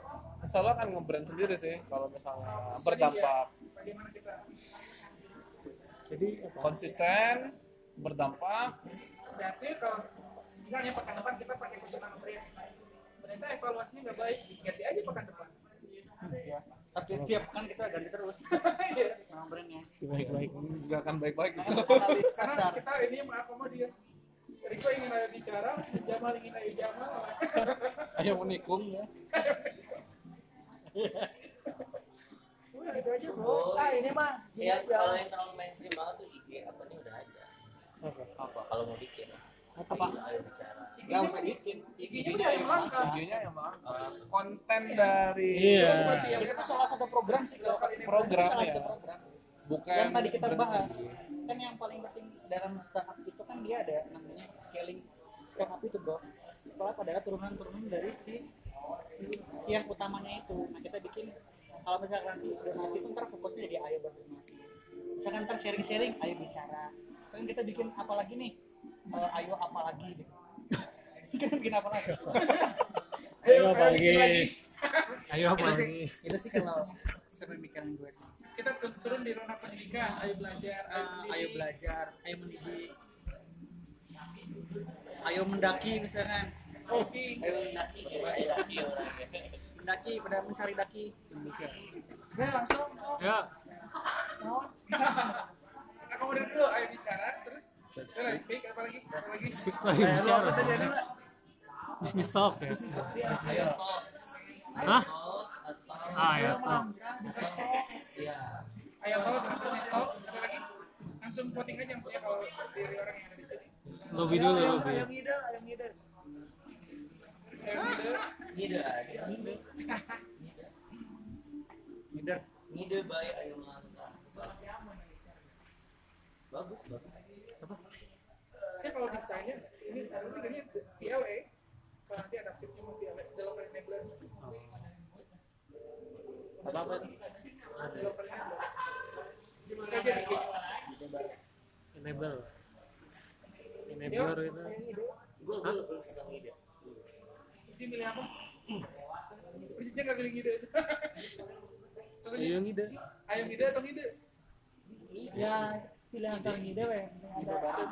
insya Allah kan nge-brand sendiri sih kalau misalnya berdampak bagaimana kita jadi apa konsisten berdampak. Berhasil kalau misalnya pekan depan kita pakai nama brand ternyata evaluasinya nggak baik ganti aja pekan depan. Ya. Tapi tiap kan kita ganti terus. Iya. nama brandnya. Baik-baik. Nggak akan baik-baik. Gitu. analis karena kita ini mengakomodir Riko ingin ayo bicara, Jamal ingin ayo Jamal. ayo menikung ya *laughs* udah itu aja bro. Ah ini mah ya kalau yang terlalu mainstream banget tuh IG apa nih udah ada apa? Kalau mau bikin? Apa ayo bicara. Nggak usah bikin. IG-nya udah yang langka. videonya yang mengangkat konten dari iya. Buat yang itu salah satu program sih kalau kali ini Program, ya. bukan yang tadi kita bahas kan yang paling penting dalam startup itu kan dia ada namanya scaling. Scale up itu bro. Up adalah turunan-turunan dari si si yang utamanya itu. Nah kita bikin kalau misalkan di donasi itu ntar fokusnya jadi ayo berdonasi misalkan ntar sharing-sharing ayo bicara. Misalkan kita bikin apa lagi nih? Eh, ayo apa lagi gitu. *laughs* Kita bikin apa lagi? Ayo apa lagi? Ayo apa lagi? Itu sih kalau sepemikiran gue sih. Kita tu- turun di ranah pendidikan, ayo belajar, ayo, mendidik. ayo belajar, ayo mendidik, ayo mendaki misalkan, Oke. ayo mendaki, mendaki pada mencari daki. Ya langsung, oh, ya oh. Akomodir dulu, ayo bicara, terus. Saya lagi speak, apa lagi? Apa lagi? lagi bicara. Bisnis talk ya. Ayo sok hah sok atau ah ya talk. ya Ayo host, business talk, apa lagi? Langsung voting aja maksudnya kalau dari orang yang ada di sini. lobby dulu ayo lobby. ayo ngide ayo ngide Aja Leader. ngide. Baik ayo bagus bagus. Saya kalau desainnya, ini ini ini PLA, kalau nanti ada mau PLA, developer enablers. apa apa? Ada. Gimana aja nih? enable. Enabler itu gue gue lebih suka ngide milih apa? Ujinya nggak pilih ngide. Apa ayo ngide Ayo ngide atau ngide? ya pilih antara ngide weh Yang ada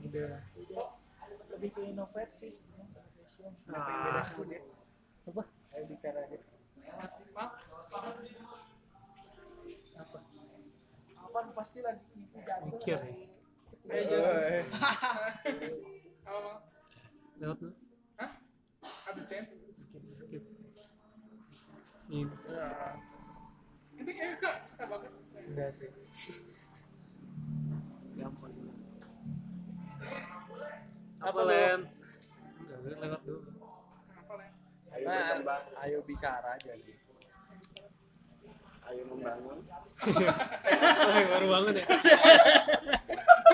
ngide lebih ke innovate sih sebenarnya ah Apa? Ayo bicara aja. Maaf, apa pasti lagi jatuh mikir ya ayo. *laughs* Apa? lewat tuh Hah? Habis deh. skip skip. Ini Ini kayaknya susah banget. enggak sih. Gampang apa len enggak lewat dulu. Apa ayo Nah, berkembang ayo bicara aja gitu. ayo membangun. Oh, baru bangun ya?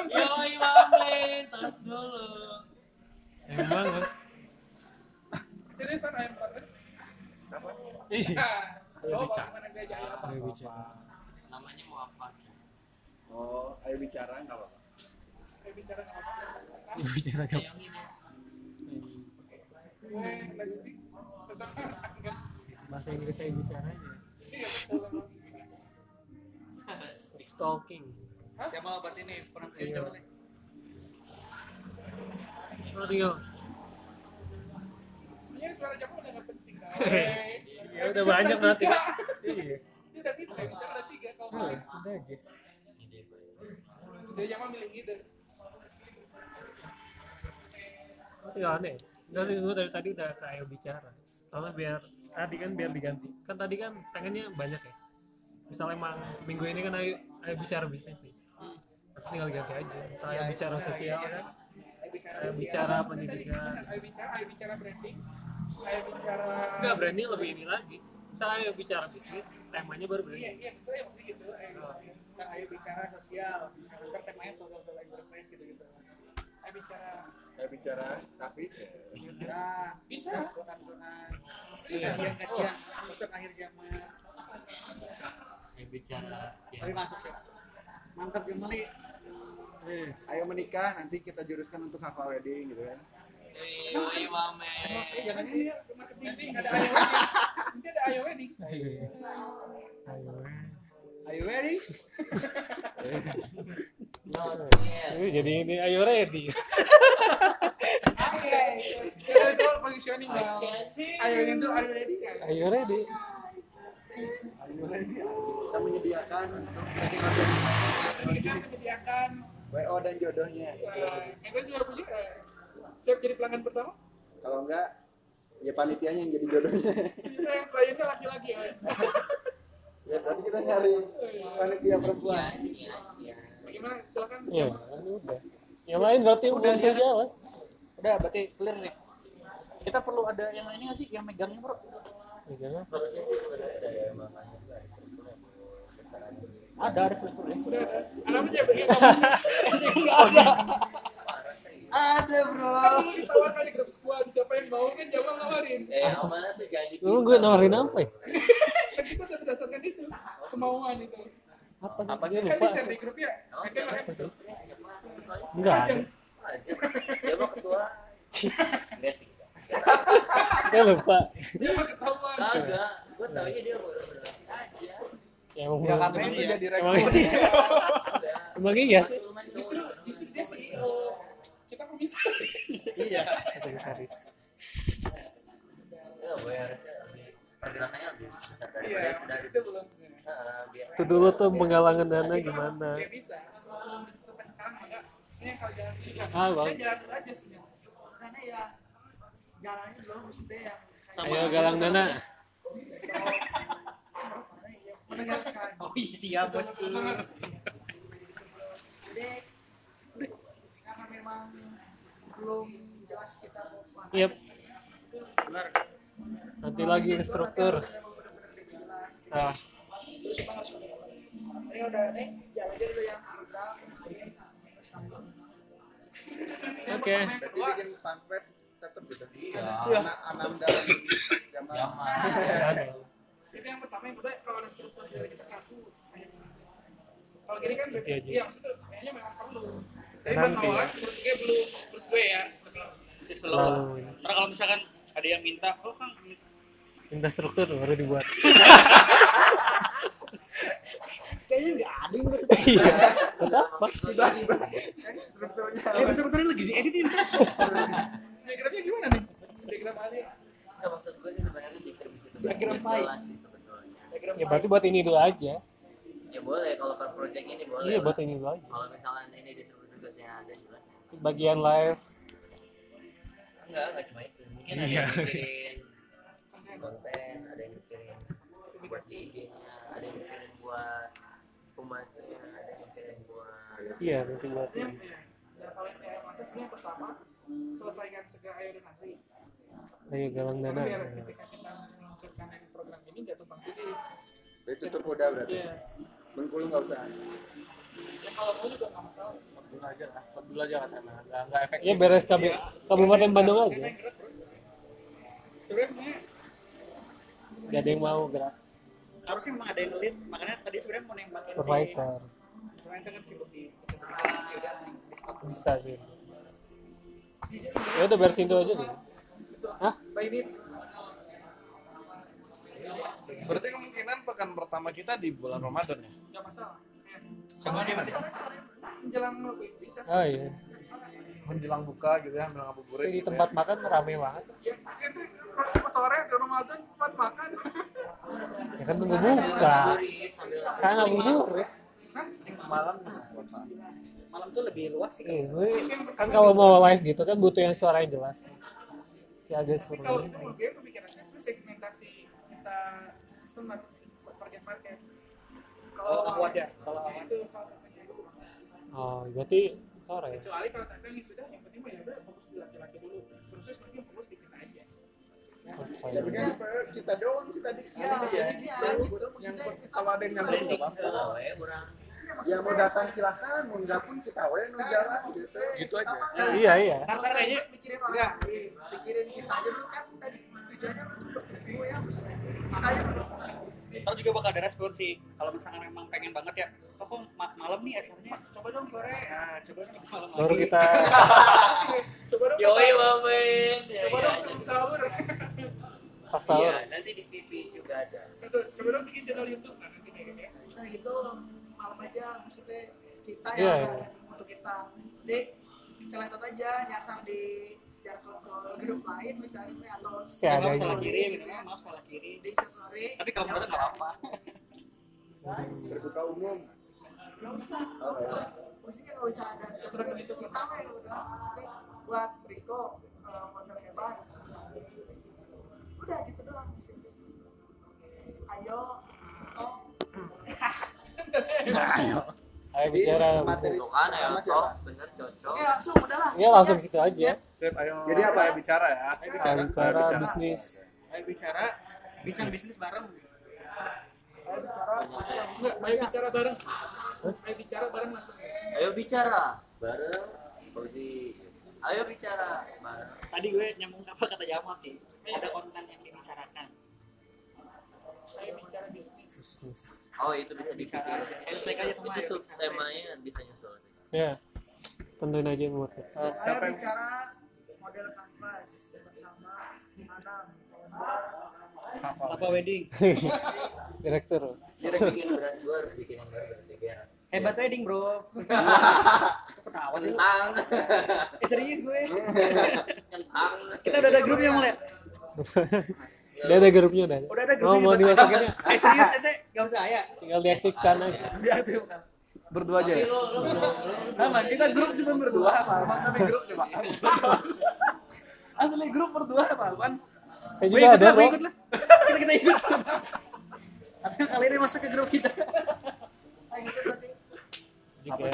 Yoi bang tas dulu. Bangun Seriusan ayam apa? Iya. Oh, gaya ayo apa? ayo bicara. Namanya mau apa? Oh ayo bicara nggak apa-apa. Ayo bicara nggak ayo bicara Gue let's speak. Tentang enggak. bahasa Inggris saya bicara aja. Iya, betul. *laughs* stalking. Jamal obat ini pernah Iya. Jamal nih. tinggal Sebenarnya suara Jamal udah nggak penting. kan? *laughs* ya udah banyak nanti iya Ini udah tiga, bicara udah tiga. Kalau mau udah aja jadi Jamal milih ngide. tapi aneh dari gue dari tadi udah ayo bicara Soalnya biar tadi kan biar diganti. Kan tadi kan pengennya banyak ya. Misalnya emang minggu ini kan ayo, ayo bicara bisnis nih. Tapi tinggal ganti aja. Misalnya ayo bicara sosial kan. Ayo bicara pendidikan. ayo bicara ayo bicara branding ayo bicara Enggak branding lebih ini lagi. Misalnya ayo bicara bisnis, temanya baru iya branding. iya betul ya maksudnya gitu ayo, kita ayo bicara sosial misalkan temanya sosial sosial enterprise gitu gitu ayo bicara Kayak bicara Tafis ya. bisa Tuhan-Tuhan. bisa Kajian-kajian untuk akhir zaman. yang bicara ya Tapi masuk sih. Mantap ya. Ayo menikah nanti kita juruskan untuk hafal wedding gitu kan. Eh jangan ini ya marketing. nanti ada ayo wedding nanti ada ayo wedding Ayo. Ayo. Are you ready? Jadi ini ayo ready. itu positioning bang ayo itu ayo ready Ayo ready. Kita menyediakan kita menyediakan WO dan jodohnya. eh gue juga punya eh, siap jadi pelanggan pertama Kalau enggak ya panitianya yang jadi jodohnya. kita yang kliennya laki-laki ya *laughs* ya berarti kita nyari panitia perempuan. bagaimana silakan Ya, udah. Yang lain berarti udah bisa jalan. Udah berarti clear nih. Kita perlu ada yang ini nggak sih yang megangnya bro? Ya, jangan. harusnya sih sebenarnya ada ya ada yang Ada ada struktur ya. udah ada anak aja bagi kamu Ada bro. kan ditawarkan di grup squad. Siapa yang mau kan Jamal nawarin. Eh amanah tuh janji Lu gue nawarin apa ya? *laughs* kan kita udah berdasarkan itu. Kemauan itu. Apa sih? Apa Gue kan di share di grup ya Oh, sih? Enggak dia mah ketua. Enggak sih *laughs* Gue lupa. dia mah ketahuan. Kagak. Gue tau aja dia berorganisasi aja. Ya, emang Ya karena itu iya. jadi iya. Kagak. Emang iya. Sih. justru justru dia CEO kita komisaris Iya. Kata Saris. ya gue harusnya lebih pergerakannya lebih besar dari iya dari itu belum sebenarnya Heeh, biar Itu dulu tuh penggalangan dana gimana? ya bisa belum ditentukan sekarang enggak. Ini yang kalau jalan tiga Ah, saya bagus. jalan dulu aja sih karena ya jalannya belum maksudnya yang Ayo galang dana. menegaskan Oh iya siap jadi karena memang belum jelas kita. Yep. Benar. Nanti lagi instruktur. Nah, ini udah nih jalan aja dulu yang kita oke. Berarti bikin pamflet tetap gitu. Iya. Anak Anam dalam zaman. Zaman. itu yang pertama yang kedua kalau ada struktur dari kita ngaku kalau gini kan aja. iya maksudnya kayaknya memang perlu tapi buat Nanti mawalan ya. menurut gue belum menurut gue ya Masih slow lah. Ntar kalau misalkan ada yang minta, oh kang minta struktur baru dibuat. kayaknya nggak ada yang udah Iya. Apa? Eh bentar-bentar lagi dieditin. diagramnya gimana nih diagram Ali Nggak, maksud gue sih sebenarnya distribusi Diagram sih sebetulnya diagram Ya berarti buat ini dulu aja. ya boleh kalau per project ini boleh Iya buat ini dulu aja. kalau misalkan ini distribusi tugasnya ada jelas ya Bagian live. enggak enggak cuma itu mungkin ada Iya. yang mikirin konten ada yang mikirin buat si IG-nya ada yang mikirin buat humasnya ada yang mikirin buat Iya nanti buat kalau yang kayak mata sebenarnya pertama selesaikan segala ayo donasi Ayo galang karena dana. biar ketika kita meluncurkan dari program ini nggak tumpang tindih Berarti tutup udah berarti. Iya. Bengkulu nggak usah. Ya kalau mau juga nggak masalah sih dulu aja lah stop dulu aja ke sana nggak nggak efektif Ya beres kabu Kabupaten Bandung aja. sebenarnya sebenarnya Gak ada yang mau gerak. Harusnya memang ada yang lead, makanya tadi sebenarnya mau nembakin Supervisor. Sebenarnya kan sibuk di ya. Bisa sih. Ya udah beres itu aja deh. Hah? by berarti kemungkinan pekan pertama kita di bulan Ramadan ya nggak masalah Ya. Sama dia mas. menjelang lebih bisa Oh iya. menjelang buka gitu ya menjelang Tapi ngabuburit di gitu tempat ya. makan rame banget. ya itu pas sore di Ramadan tempat makan Ya kan tunggu buka. Kan ngabuburit. malam Malam tuh lebih luas sih. Iya, gue kan kalau mau live gitu kan butuh yang suaranya jelas. Ya agak tapi kalau seru. itu gue pemikirannya sebenarnya implementasi kita customer target market Oh, award ya? Kalau ya, itu oh berarti sore. Ya kecuali kalau sampai yang sudah yang penting mah ya udah fokus di laki-laki dulu. Terus nanti fokus di kita aja. Tapi kan kita doang sih tadi. ya Ya, iya. gitu yang kalau ada yang nyampe nggak apa-apa yang mau datang silahkan, mau enggak pun kita we nu jalan gitu. gitu aja. Iya iya. Ntar ntar kayaknya pikirin orang lain. Pikirin kita aja dulu kan. Tadi tujuannya untuk ya. Makanya ntar juga bakal ada respon sih. Kalau misalkan memang pengen banget ya kok kok ma- malam nih asalnya coba dong sore nah, coba dong malam baru lagi. kita *laughs* coba dong yoi mamen ya, coba ya, dong ya. sebelum sahur pas sahur iya nanti di TV juga ada. Coba- coba dong bikin channel YouTube. Nah nanti kayak ya nah gitu. Malam aja maksudnya kita ya iya. untuk kita. Jadi celetot aja nyasar di ke ke grup lain misalnya atau ada maaf salah kirim gitu ya. maaf salah kirim di story tapi kalau menurut nggak apa? Terbuka umum. nggak usah maksudnya nggak usah ada keterangan itu. Kita mah ya udah maksudnya buat Riko eh, model hebat. Udah gitu doang. Maksudnya. ayo. Oh ayo bicara. Materi. Tuh kan ya pertama toh siapa? bener cocok. Oke langsung udah lah ya langsung situ aja Sip, ayo. Jadi apa? Ya bicara ya. Ayo bicara. Bisnis. Ayo bicara. Bincang bisnis bareng. Ayo bicara. Enggak, ayo bicara bareng. Ayo bicara bareng langsung ayo bicara. Bareng Fauzi. Ayo bicara. Bareng. Tadi gue nyambung apa kata Jamal sih? Ada konten yang dibicarakan ayo bicara bisnis. Bisnis. Oh itu bisa dipikir Hashtag aja itu kemarin. sub temanya bisa nyusul. Ya tentuin aja buat. Kita ayo Siapa yang- bicara model kanvas bersama Anam. Apa wedding? *laughs* Direktur. Dia bikin brand gue harus bikin yang baru DGR hebat wedding bro. *laughs* Ketawa sih. Kentang. *laughs* Eh serius gue. Kentang. Kita udah ada grupnya mulai udah ada grupnya udah. Udah ada oh, grupnya mau dimasukinnya eh serius ente gak usah ya. Tinggal diaktifkan aja. Tuh berdua aja ya? Sama, kita grup cuma berdua apa? Tapi grup coba. Asli grup berdua apa? Kan saya juga ada kok. ikut lah. Kita kita ikut. Tapi kali ini masuk ke grup kita. Ayo gitu berarti. Juga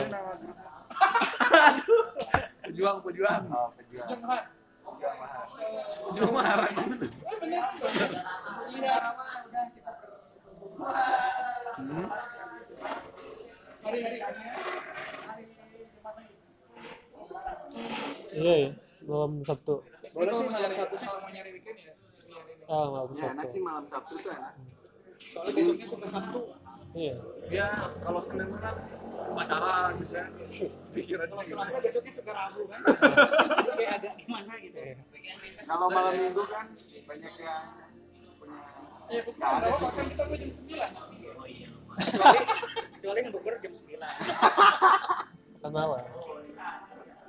pejuang pejuang. Oh, pejuang. Pejuang mahar bicara mah udah kita Hari hari hari Jumat aja iya ya malam sabtu. Boleh sih mau malam nyari Sabtu. Sih. kalau mau nyari weekend ya. ah malam Ya, enak sabtu. sih malam Sabtu tuh enak. soalnya besoknya suka sabtu. Iya. Ya kalau senin kan pacaran gitu ya pikirannya kalau selasa besoknya suka rabu kan. Itu *laughs* kayak agak gimana gitu. Kalau malam minggu kan banyak yang punya Ya, aku nggak apa-apa kan kita mau jam 9. Kecuali *laughs* kecuali yang bukber jam 9 kan malam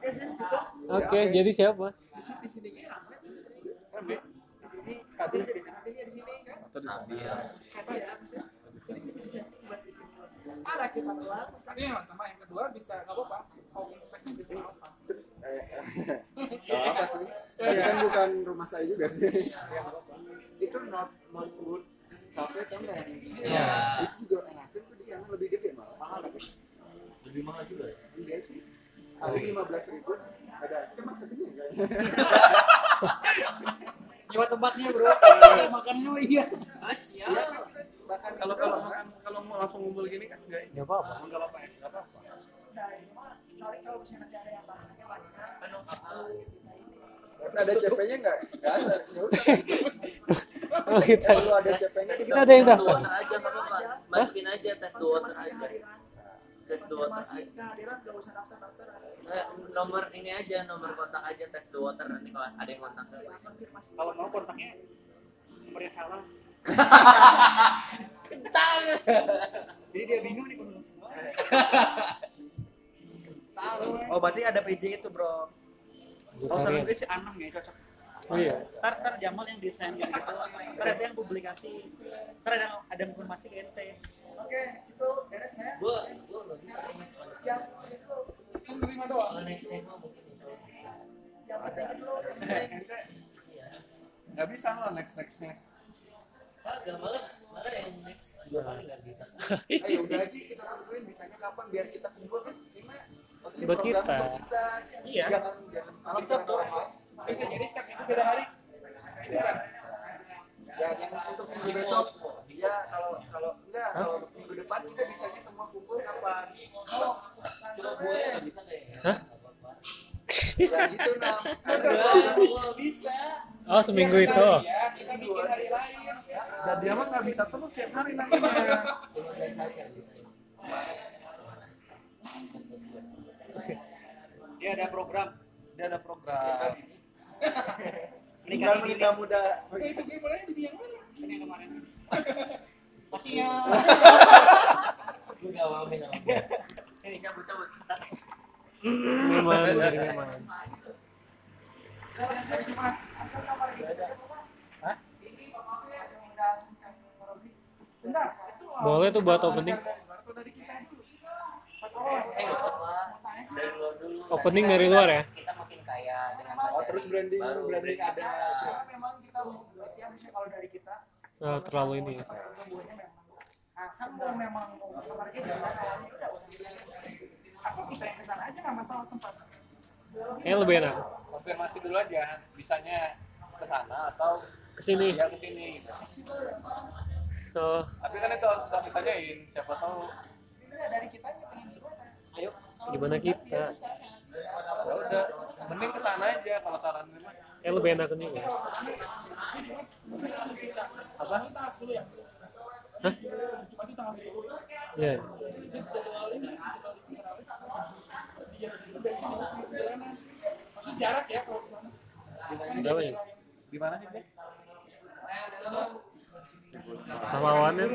ya sih situ. Oke jadi siapa? Di sini di sini kan rame di sini. Rame. di sini stabil. Sih di sini. Nantinya di sini kan? Atau di sana. Stabil. Apa ya maksudnya? Di sini di sini di sini buat di sini. Ada kita doang misalnya yang pertama yang kedua bisa nggak apa-apa. Open space yang di apa? terus eh, eh, *laughs* apa sih? Tapi kan bukan rumah saya juga sih. itu North Northwood Cafe kan Iya. itu juga enakin tuh di sana lebih gede malah. Mahal tapi lebih mahal juga ya? Enggak sih. Ada lima belas ribu ada. Saya marketingnya kayaknya *laughs* nyewa tempatnya bro. Makannya mah iya. Bahkan kalau kalau makan kalau mau langsung ngumpul gini kan enggak nggak apa apa nggak apa-apa ya? Nggak apa-apa. Nah ini mah kalau misalnya nanti ada yang barangnya banyak ada CP-nya nggak? Nggak ada. Nggak usah. Oh kita kalau ada CP-nya kita ada yang tes daftar. aja masukin aja tes konfirmasi aja. tes konfirmasi aja. kehadiran nggak usah daftar daftar. Eh, nomor ini aja nomor kontak aja tes the water nanti kalau ada yang kontak kalau mau kontaknya nomor yang salah. Kentang. Jadi dia bingung nih kalau *laughs* semua oh berarti ada PJ itu bro kalau saran gue si Anang ya cocok. Oh iya. Ntar ntar Jamal yang desain gitu. Gitu ntar ada yang publikasi. Ntar ada ada yang konfirmasi ke ente oke itu beres ya. Gua gua yang itu Kan terima doang. next next mungkin yang penting itu yang penting. Nggak bisa lo next nextnya Gak malah malah yang next? Dua kali nggak bisa. *laughs* ayo udah aja kita tentuin bisanya kapan biar kita kumpul kan? Ini maksudnya Buat kita. kita Iya. jangan jangan lain bisa jadi setiap minggu beda hari. Itu kan ya yang untuk minggu besok. Ya kalau kalau enggak kalau untuk minggu depan kita bisanya semua kumpul kapan? Kalau kayaknya. Hah? ya gitu Gue *laughs* bisa. oh seminggu itu? ya kita bikin hari lain. Dan dia mah nggak bisa terus tiap hari nantinya *laughs* *laughs* Dia ada program. dia ada program. *laughs* Tinggal menikah muda. Oke, itu game mulai di yang mana? Ini yang kemarin. *laughs* Pastinya. Gue gak mau main sama Ini. Cabut cabut. memang gitu. Itu boleh tuh buat opening Atau dari kita dulu. Eh gak apa-apa. Dari luar dulu. Opening dari luar ya? Kita makin kaya dengan oh terus branding Baru branding branding ada. Karena memang kita ya misalnya kalau dari kita. Nah, terlalu ini ya. nah, kan mau memang mau kamarnya jangan awalnya udah Atau kita yang ke sana aja nggak masalah tempat. kayaknya lebih enak. Konfirmasi dulu aja bisanya ke sana atau ke sini ya ke sini. Oh. Tapi kan itu harus kami tanyain siapa tahu. Ya dari kita aja pengen gimana Ayo. gimana kita ya udah mending ke sana aja kalau saran mah kayak lebih enak ini ya apa Itu tanggal 10 ya? Hah? Berarti tanggal 10. ya. Maksud jarak ya kalau berapa ya di mana sih dia pahlawannya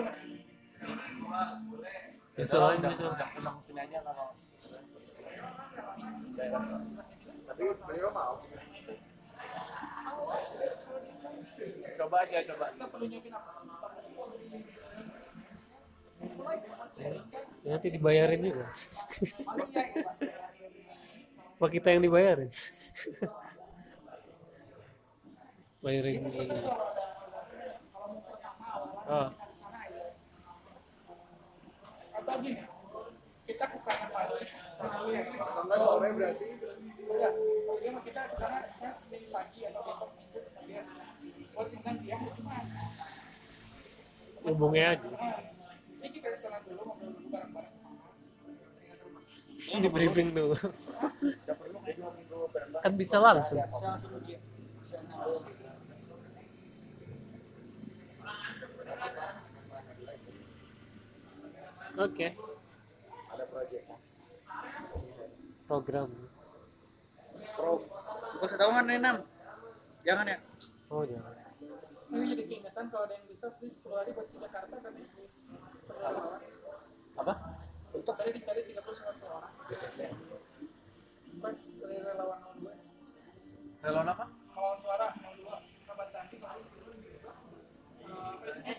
bisa lain Udah, bisa udah pulang sini aja kalau tapi beliau mau. Coba aja coba? Ya, nanti dibayarin juga. Apa kita yang dibayarin? Bayarin oh Gini, kita ke sana pagi, ke sana dulu ya. sore berarti? Enggak, kalau dia mah kita ke sana, saya Senin pagi atau besok minggu bisa lihat. Buat tinggal dia hubungnya aja. Nah, ini kita ke sana dulu, ngobrol dulu bareng-bareng ke sana. di briefing dulu. Kan bisa langsung Siapa dulu dia? Siapa dulu? Oke ada proyek program Pro. Gak usah tahu kan Renam. Jangan ya. oh jangan Ini jadi keingetan kalau ada yang bisa please keluar buat ke Jakarta kan. Terlalu apa Untuk tadi dicari 30 sampai orang. Bukan dari relawan 02. relon apa Kalau suara 02 sahabat cantik harus Eh,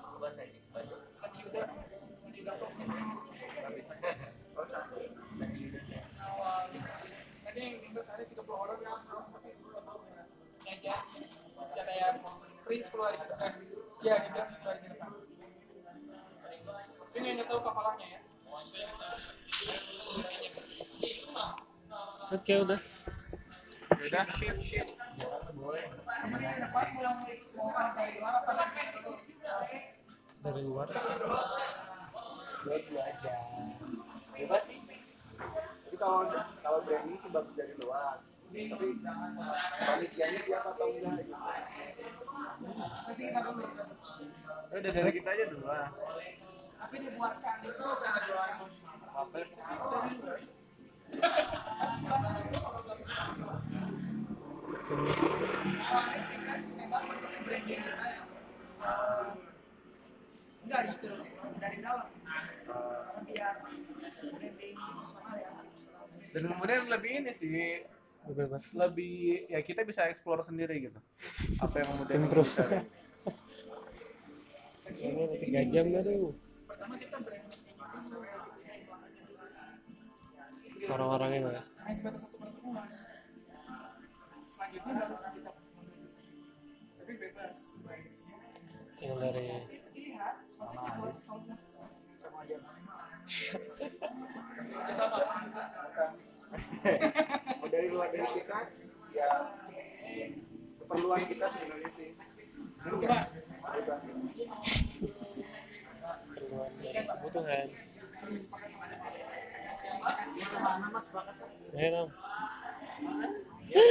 apa itu? Coba Tadi yang minggu tadi 30 orang tapi gua tahu. Ini aja masih ada yang free 10 hari ke depan. Dia bilang 10 hari ke depan. Ini yang nggak tahu kepalanya oke udah dari luar apa dari dari luar Dua dua aja. Bebas sih. Jadi kalau kalau branding sih bagus dari luar. Tapi panitianya siapa atau enggak? Gitu. nanti kita dulu udah dari kita aja dulu lah tapi dibuatkan itu cara jualan apa kalau aktivitas memang untuk branding kita ya. Eh, enggak justru dari dalam. Biar branding personal ya. Dan kemudian lebih ini sih bebas lebih ya kita bisa explore sendiri gitu. Apa yang kemudian cari. ini tiga jam gak tuh Pertama kita branding. Orang-orangnya nggak? Hanya sebatas satu pertemuan. Selanjutnya baru kita tapi bebas. yang dari Kalau dari luar dari kita ya keperluan kita sebenarnya sih keperluan dan kebutuhan Mana ya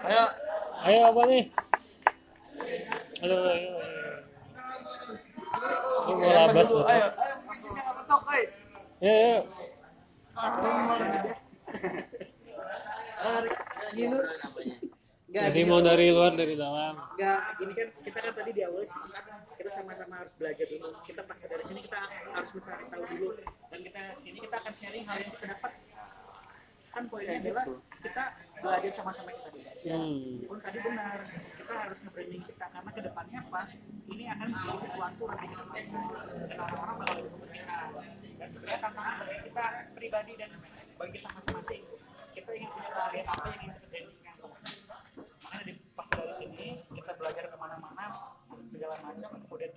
ayo. Ayo apa nih? Ayo ayo ayo Ini mau labas mas. Ayo. Eh ya ya Enggak, jadi mau dari luar dari dalam. Enggak gini kan kita kan tadi di awal sepakat kita sama-sama harus belajar dulu. Kita pas dari sini kita harus mencari tahu dulu. Dan kita sini kita akan sharing hal yang kita dapat. Kan poinnya adalah kita belajar sama-sama kita belajar hmm. pun tadi benar kita harus nge-branding kita karena ke depannya apa? Ini akan menjadi sesuatu nanti kita depan dan orang-orang bakal lebih kepentingan dan sebenarnya tantangan bagi kita pribadi dan bagi kita masing-masing. Kita ingin punya keahlian apa yang ingin kita brandingkan. Makanya di pas dari sini kita belajar ke mana-mana segala macam. Kemudian